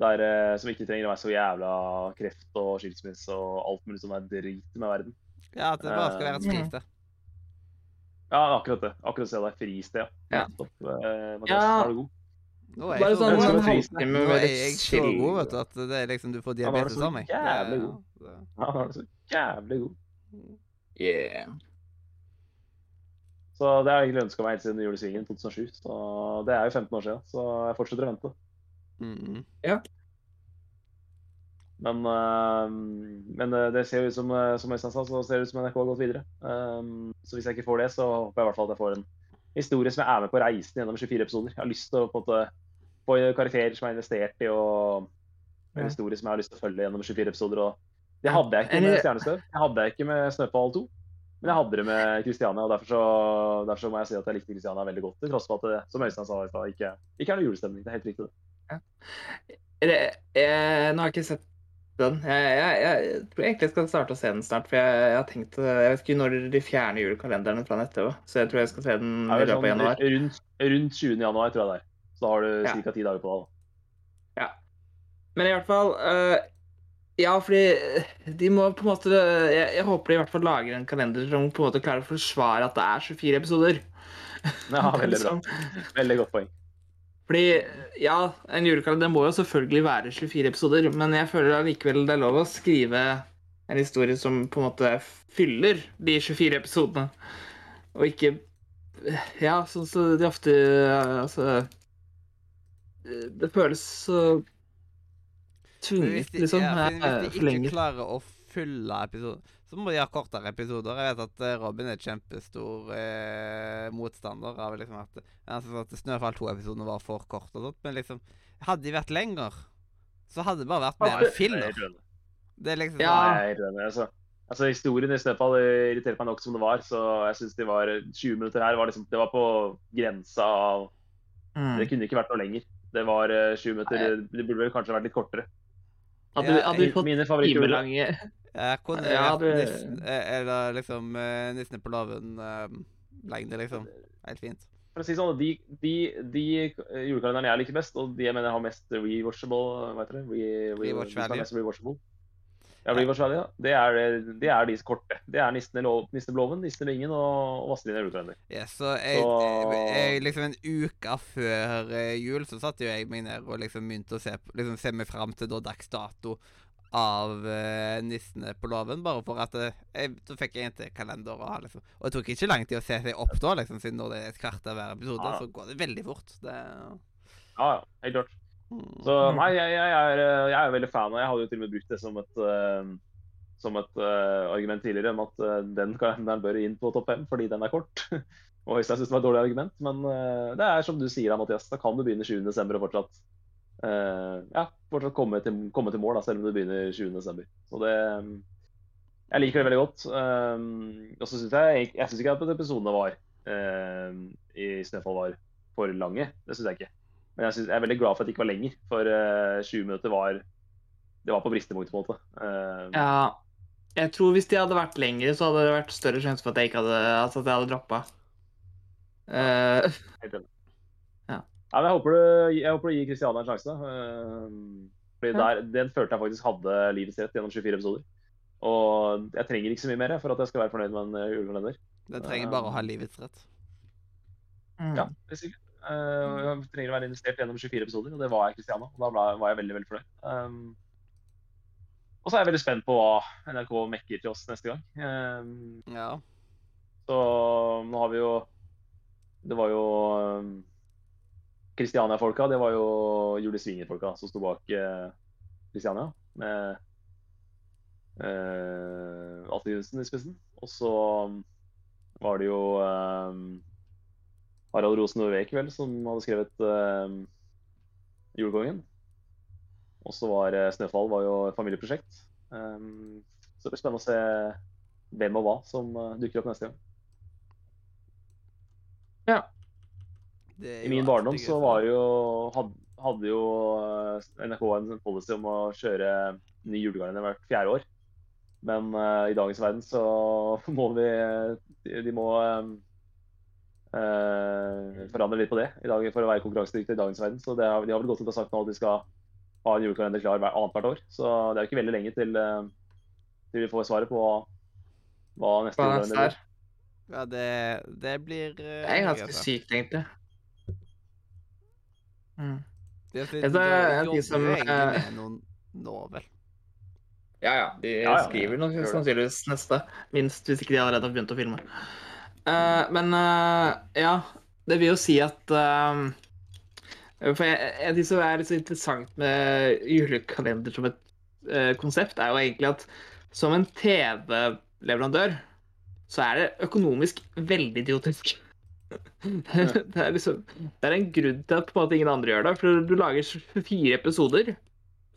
Der, eh, som ikke trenger å være så jævla kreft og skilsmisse og alt mulig som er drit med verden. Ja, at det bare skal være et Mm. fristed. Ja, akkurat det. Akkurat det er fristed. Ja. Nettopp. Eh, Mathias, Ja. er du god? Nå er jeg så sånn god, sånn, du. halvtime Nå er jeg så god, vet du, at det er liksom du får Ja, nå er du diabetes så av meg. jævlig god. Ja, han er så jævlig god. Yeah. Så det har jeg egentlig ønska meg helt siden julesvingen 2007. Så det er jo 15 år siden, så jeg fortsetter å vente. Mm. Men, øh, men øh, det ser jo ut som, øh, som Øystein sa, så ser det ut som NRK har gått videre. Um, så hvis jeg ikke får det, så håper jeg i hvert fall at jeg får en historie som jeg er med på reisen gjennom 24 episoder. Jeg har lyst til å på en måte få karakterer som jeg har investert i, og en Ja. historie som jeg har lyst til å følge gjennom 24 episoder. og Det hadde jeg ikke med Stjernestøv. Det hadde jeg ikke med Snøfall 2. Men jeg hadde det med Christiania, og derfor så, derfor så må jeg si at jeg likte Christiania veldig godt. Til tross for at det, som Øystein sa i stad, ikke, ikke er noe julestemning. Det er helt riktig. det. Eller, jeg, nå har jeg ikke sett den. Jeg, jeg, jeg tror egentlig jeg skal starte å se den snart. For jeg, jeg har tenkt Jeg vet ikke når de fjerner julekalenderne fra nett-TV, så jeg tror jeg skal se den i løpet av sånn januar. rundt, rundt 20. januar, tror jeg det er. Så da har du Ja. ca. ti dager på deg. da. Men i hvert fall eh, Ja, fordi de må på en måte jeg, jeg håper de i hvert fall lager en kalender som på en måte klarer å forsvare at det er 24 episoder. Ja, veldig bra. liksom- Veldig godt poeng. Fordi, ja, en julekalender må jo selvfølgelig være 24 episoder, men jeg føler allikevel det er lov å skrive en historie som på en måte fyller de 24 episodene, og ikke Ja, sånn som de ofte Altså Det føles så tvunget, de, liksom. ja, eh, hvis de ikke klarer å fylle episoder, så må de ha kortere episoder. Jeg vet at eh, Robin er kjempestor eh, motstander av liksom at, synes at Snøfall 2-episodene var for kort og sånt, men liksom Hadde de vært lenger, så hadde det bare vært mer er filler. Det er liksom Ja. Nei, jeg er helt. Altså, altså, historien i Snøfall irriterte meg nok som det var, så jeg syns de var 20 minutter her var liksom, det var på grensa av Det Mm. kunne ikke vært noe lenger. Det var eh, 20 minutter Det burde vel kanskje vært litt kortere. Hadde, Ja, hadde vi fått Mine favorittjulelange Jeg kunne Ja, du... nissen, eh, eller liksom eh, Nissene på låven eh, liksom. Helt fint. For å si sånn, de, de, de julekalenderne jeg liker best, og de jeg mener har mest rewatchable Rewatch value. mest rewatchable. Ja, ja. Det er, det, er de korte. Det er Nissen i lov- Nissen i Bloven, Nissen i Vingen og, og Vazelina julekalender. Ja, så jeg, Så- jeg, liksom En uke før eh, jul så satte jo jeg meg ned og liksom begynte å se, liksom, se meg fram til da dags dato av uh, Nissene på låven, bare for at jeg, Så fikk jeg en til kalender ha, liksom. Og det tok ikke lang tid å se seg opp da, liksom, siden når det er et kvarter hver episode, Ja. så går det veldig fort. Det Ja, ja, helt klart. Mm. Så nei, jeg, jeg, er, jeg er veldig fan, og jeg hadde jo til og med brukt det som et, eh, som et uh, argument tidligere om at eh, den kalenderen bør inn på topp fem fordi den er kort. og Øystein syntes det var et dårlig argument, men uh, det er som du sier, Mathias. Da kan du begynne 20. desember og fortsatt, uh, ja, fortsatt komme, til, komme til mål, da, selv om du begynner 20. desember. Så det Jeg liker det veldig godt. Og så syns jeg Jeg syns ikke at episodene var eh, i Snøfall var for lange. Det syns jeg ikke. Men jeg, synes, jeg er veldig glad for at det ikke var lenger, for uh, 20 minutter var det var på bristepunktet, på en måte. Uh, Ja. Jeg tror hvis de hadde vært lengre, så hadde det vært større sjanse for at jeg ikke hadde Altså at jeg hadde droppa. Uh, ja. Ja. Jeg håper du, jeg håper du gir Christiane en sjanse. Uh, fordi Ja. der, Den følte jeg faktisk hadde livets rett gjennom 24 episoder. Og jeg trenger ikke så mye mer for at jeg skal være fornøyd med en eh, julekalender. Den trenger bare å ha livets rett. mm. Ja, er Eh, jeg trenger å være investert gjennom 24 episoder, og det var jeg Christiana. Og da var jeg veldig veldig fornøyd. Um, og så er jeg veldig spent på hva NRK mekker til oss neste gang. Um, Ja. Så nå har vi jo Det var jo um, Kristiania-folka. Det var jo Julie Swinger-folka som sto bak uh, Kristiania. Med uh, Atle Johnsen i spissen. Og så var det jo um, Harald Rosen Norvek vel, som hadde skrevet uh, Julekongen. Og så var uh, Snøfall var jo et familieprosjekt. Um, så det blir spennende å se hvem og hva som uh, dukker opp neste gang. Det er I min barndom så var jo, hadde, hadde jo NRK en policy om å kjøre ny julekalender hvert fjerde år. Men uh, i dagens verden så må vi De, de må eh, eh, forandre litt på det i dag for å være konkurransedyktig i dagens verden. Så det har, de har vel gått ut og sagt nå at de skal ha en julekalender klar hver annethvert år. Så det er jo ikke veldig lenge til, eh, til vi får svaret på hva, hva neste julekalender er? blir. Ja, det, det blir uh, Det er ganske altså. sykt, egentlig. Mm. Det er Det de er jobber som, jo egentlig med noen nå, vel. Ja, ja. De Ja, ja, skriver ja, sannsynligvis neste. Minst hvis ikke de allerede har begynt å filme. Eh, men uh, ja, det vil jo si at uh, For jeg, jeg det er litt så interessant med julekalender som et konsept, er jo egentlig at som en TV-leverandør så er det økonomisk veldig idiotisk. det, er liksom, det er en grunn til at måte ingen andre gjør det. For du lager fire episoder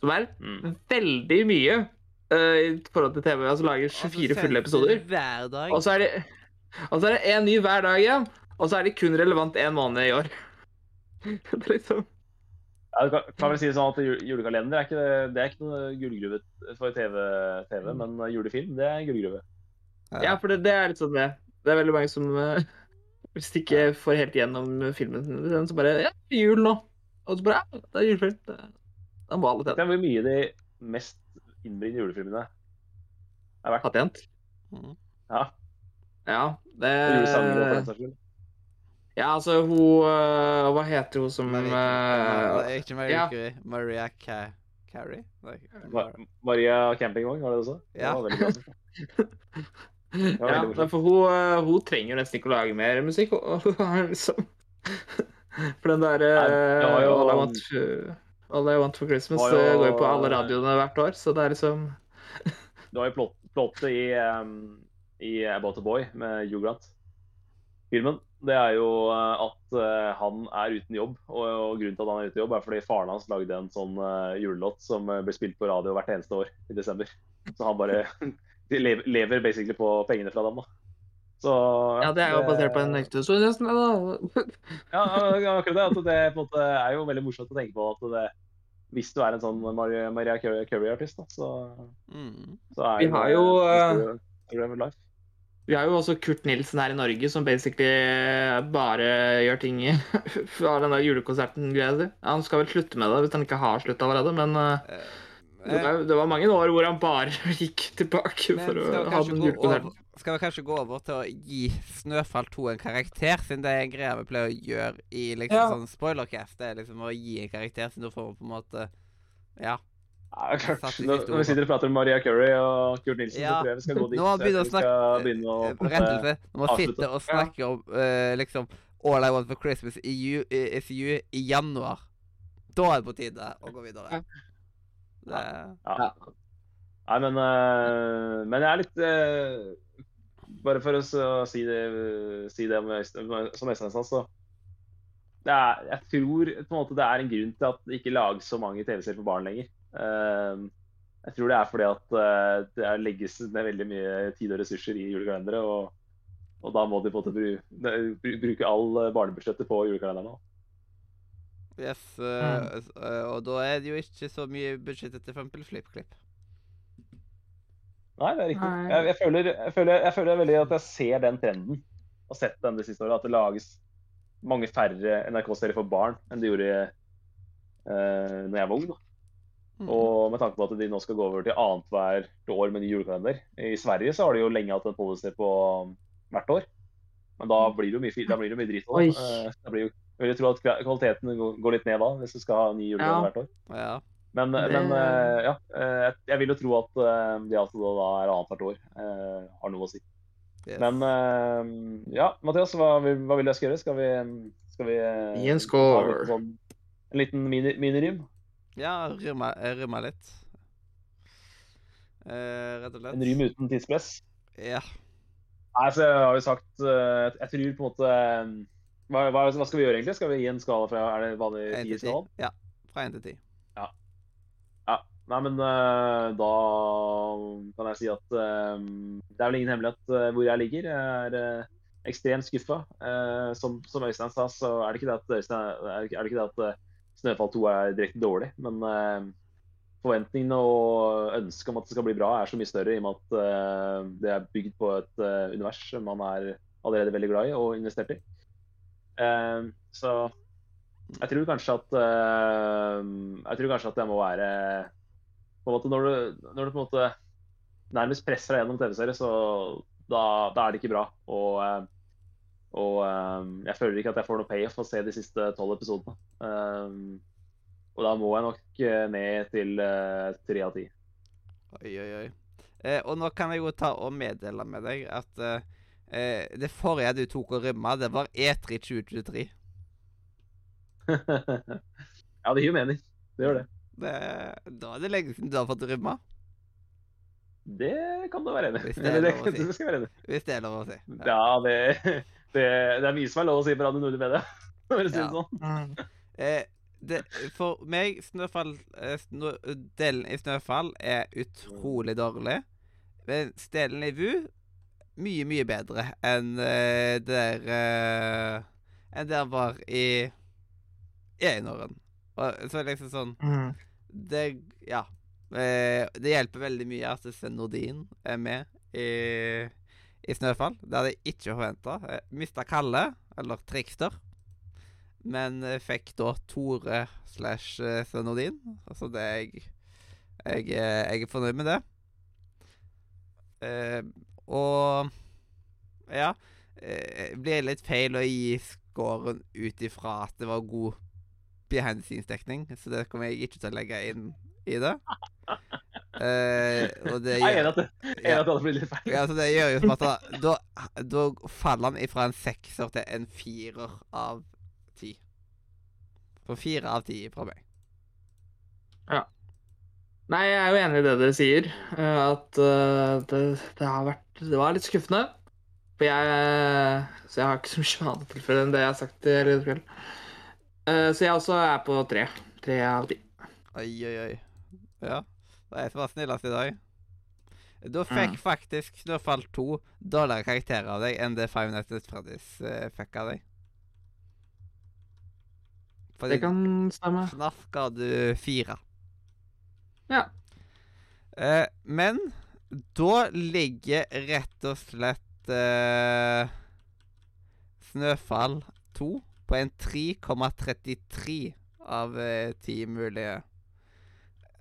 som er Mm. veldig mye uh, i forhold til TV. Altså lager Og så 24 fulle episoder. Hver dag. Og så er det og så er det en ny hver dag igjen. Og så er de kun relevant én måned i år. det er liksom Ja, du kan, kan vel si det sånn at Julekalender er ikke, det er ikke noe gullgruve for TV, TV, Mm. men julefilm det er en gullgruve. Ja, for det, det er litt sånn det. Det er veldig mange som eh, Hvis de ikke får helt igjennom filmen, sin, så bare Ja, jul nå. Og så bare Ja, det er julefilm. Det, da må alle Det tjene. er hvor mye de mest innbringende julefilmene er verdt. Patent. Mm. Ja, Ja, det. Ja, altså hun øh, Hva heter hun som Marie- uh, Nei, ikke Maria ja. Carey. Maria Ca Carrie? Maria campingvogn, var det det også? sa? Ja. var veldig bra. var Ja, veldig for hun, øh, hun trenger nesten ikke å lage mer musikk. liksom For den der Nei, jo- All I Want for, All I Want for Christmas jo- går jo på alle radioene hvert år, så det er liksom Du har jo plott, plottet i, um, i About a Boy med Hugh Grant. Filmen. Det er jo uh, at uh, han er uten jobb, og, grunnen til at han er uten jobb, er fordi faren hans lagde en sånn uh, julelåt som ble blir spilt på radio hvert eneste år i desember. Så han bare de lever, basically på pengene fra dem, da. Så Ja, det er jo basert på en ekte historie, nesten. da. Ja, akkurat det. At det på en måte er jo veldig morsomt å tenke på at det, hvis du er en sånn Maria, da, så, Mm. så er Vi har jo, jo Live. Vi har jo også Kurt Nilsen her i Norge, som basically bare gjør ting fra den der julekonserten-greia si. Han skal vel slutte med det, hvis han ikke har sluttet allerede, men eh, Eh, det var, det var mange år hvor han bare gikk tilbake for å ha den julekonserten. over, skal vi kanskje gå over til å gi Snøfall 2 en karakter, siden det er en greie vi pleier å gjøre i liksom Ja. sånn spoilercast? Det er liksom å gi en karakter, siden du får på en måte Ja. Ja, klart. Nå, Når, vi sitter og prater om Maria Curry og Kurt Nilsen, Ja. så tror jeg vi skal gå dit. Nå Så jeg begynner å tror vi skal begynne å eh, Rettelse. Nå må avslutte. sitter og snakke om uh, liksom All I Want for Christmas i you, is you i januar, da er det på tide å gå videre. Det, Ja. Nei, men, uh, men jeg er litt uh, Bare for å si det, si det om Øystein, som Øystein sa, så det er, Jeg tror på en måte det er en grunn til at det ikke lages så mange TV-serier for barn lenger. Eh, jeg tror det er fordi at eh, det er legges ned veldig mye tid og ressurser i julekalendere. Og, og da må de på en måte bru, bru- bruke all barnebudsjettet på julekalenderen. også. yes, eh, eh, og da er det jo ikke så mye budsjett til f.eks. FlippKlipp. Nei, det er riktig. Jeg, jeg, føler, jeg, føler, jeg føler veldig at jeg ser den trenden, og sett den det siste året, at det lages mange færre NRK-serier for barn enn det gjorde uh, når jeg var ung. Da. Mm. Og med tanke på at de nå skal gå over til annethvert år med ny julekalender. I Sverige så har de jo lenge hatt en policy på um, hvert år. Men da blir det jo mye, fi- da blir det mye drit. da. Oi. Eh, det blir jo, jeg vil at kvaliteten går- litt ned da, hvis du skal ha ny julekalender Ja. hvert år. Ja. Men, Det- men eh, ja, eh, jeg- jeg vil jo tro at eh, det at det da er annethvert år, eh, har noe å si. Yes. Men eh, ja, Mathias, hva, vil- hva vil jeg skal gjøre? Skal vi, skal vi eh, Gi en score. liten Sånn, en liten mini- minirim? Ja, jeg eh, litt. Eh, rett og slett. En rym uten tidspress? Ja. Nei, så jeg har jo sagt eh, Jeg tror på en måte eh, hva, hva, hva skal vi gjøre egentlig? Skal vi gi en skala fra Er det vanlig 1 til 10. tierskala? Ja. Fra 1 til 10. Ja. Nei, men eh, da kan jeg si at det er vel ingen hemmelighet hvor jeg ligger. Jeg er ekstremt skuffa. Som, som Øystein sa, så er det ikke det at, Øystein, er det ikke- det at Snøfall 2 er direkte dårlig. Men eh, forventningene og ønsket om at det skal bli bra, er så mye større i og med at eh, det er bygd på et eh, univers man er allerede veldig glad i og investert i. Eh, så jeg tror kanskje at eh, Jeg tror kanskje at det må være på en måte Når du, når du på en måte nærmest presser deg gjennom TV-serie, så da, da er det ikke bra. Og, eh, og um, jeg føler ikke at jeg får noe payoff å se de siste tolv episodene. Um, og da må jeg nok eh, ned til eh, tre av ti. Oi, oi, oi. Eh, og nå kan jeg jo ta og meddele med deg at eh, eh, det forrige du tok og rømma, det var E E3 2023. ja, det gir jo mening. Det gjør det. Det, da er det lenge siden du har fått rømma, Det kan du være enig Hvis det er lov å si. i. hvis det er lov å si. Ja, det, det, det er mye som er lov å si på Radio Nordlig Media. For å si det sånn. Mm. Eh, det, for meg, Snøfall eh, snø, Delen i Snøfall er utrolig dårlig. Men delen i Vu mye, mye bedre enn det der uh, Enn der var i i Einåren. Så liksom sånn Mm. Det Ja. Uh, det hjelper veldig mye at Sven Nordin er med i, i Snøfall. Det hadde jeg ikke forventa. Mista Kalle, eller Trikster. Men fikk da Tore slash eh, Sven Nordin. Altså det jeg, jeg, eh, jeg er fornøyd med det. Eh, og ja. Eh, blir litt feil å gi scoren ut ifra at det var god behind scenes-dekning, så det kommer jeg ikke til å legge inn i det. Eh, og det Jeg er enig gjør, at jeg er Ja. at det hadde blitt litt feil. ja, så det gjør jo som at da, da, da faller han ifra en sekser til en firer av ti. For fire av ti fra meg. Ja. Nei, jeg er jo enig i det dere sier. eh, At eh, det, det har vært Det var litt skuffende. For jeg Så jeg har ikke så mye annet tilfelle enn det jeg har sagt i hele kveld. Eh, Så jeg også er på tre. Tre av ti. Oi, oi, oi. Ja. Er jeg som var snillest i dag. Da fikk Mm. faktisk Snøfall 2 dårligere karakterer av deg enn det Five Nights at Freddy's uh, fikk av deg. Fordi Det kan stemme. FNAF ga du fire. Ja. Uh, men da ligger rett og slett uh, Snøfall 2 på en 3,33 av eh, 10 mulige.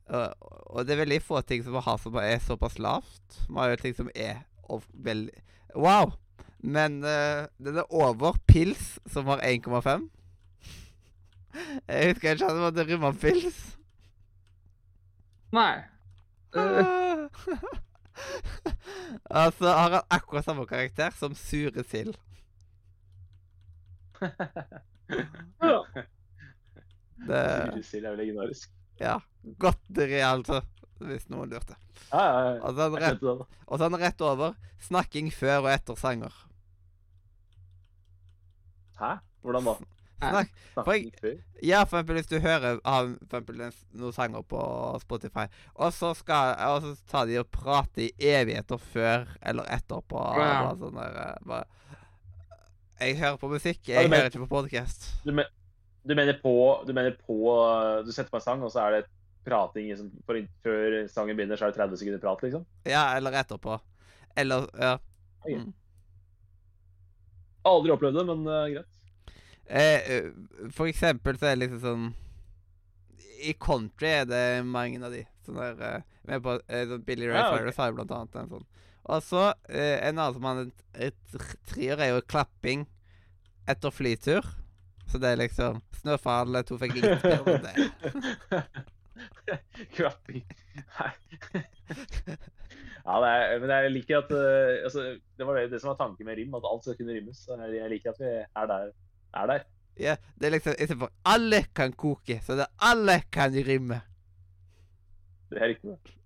Og- og det er veldig få ting som har som er såpass lavt. Man har jo ting som er veldig Wow! Men uh, den er over pils, som har 1,5. Jeg husker ikke at det måtte rimme pils. Nei. Og altså har han akkurat samme karakter som Sure sild. Sure sild er jo legendarisk. ja. Godteri, altså. Hvis noen lurte. Ja, ja, ja. Og så er han rett, og så er rett over snakking før og etter sanger. Hæ? Hvordan da? Snakk, For jeg- ja, for eksempel hvis du hører av for eksempel noen sanger på Spotify, og så, skal, og så tar de og prater i evigheter før eller etterpå. Ja. Bare sånn der, eh, bare, Jeg hører på musikk, jeg ja, men- hører ikke på podcast. Du, men, du, mener på, du mener på Du setter på en sang, og så er det prating liksom, for, Før sangen begynner, så er det 30 sekunder prat, liksom? Ja, eller etterpå. Eller Ja. Okay. Mm. Aldri opplevd det, men uh, greit. Eh, eh, for eksempel så er det liksom sånn I country er det mange av de. Sånn der uh, med på, sånn Billy Ray Ja, ok. Cyrus har jo blant annet en sånn. Og så eh, en annen som har et trier, er jo klapping etter flytur. Så det er liksom Snøfall to fikk litt Nei. ja, det er, men jeg liker at eh, altså, Det var det, det som var tanken med rim, at alt skal kunne rimmes. Så Jeg, liker at vi er der. Er der. Ja, det er liksom istedenfor alle kan koke, så det er alle kan rimme. Det er riktig. det.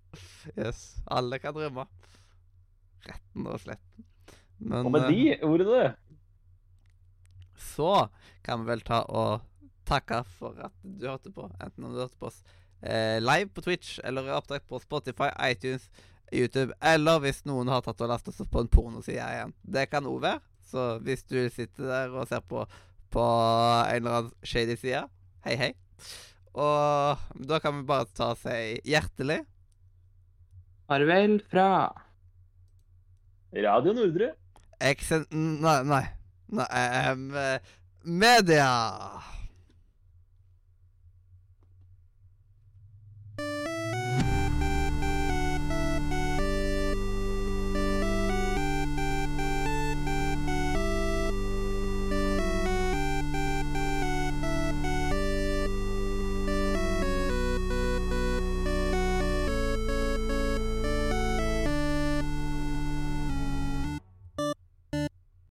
Yes, alle kan rimme. Retten og sletten. Men Og med eh, de ordene så kan vi vel ta og takke for at du hørte på. Enten om du hørte på oss eh, live på Twitch, eller i opptak på Spotify, iTunes, YouTube, eller hvis noen har tatt og lasta oss på en pornoside igjen. Det kan òg være. Så hvis du sitter der og ser på på en eller annen shady side, hei, hei. Og da kan vi bare ta og si hjertelig Farvel fra Radio Nordre. Eksen... Nei, nei. nei eh, media!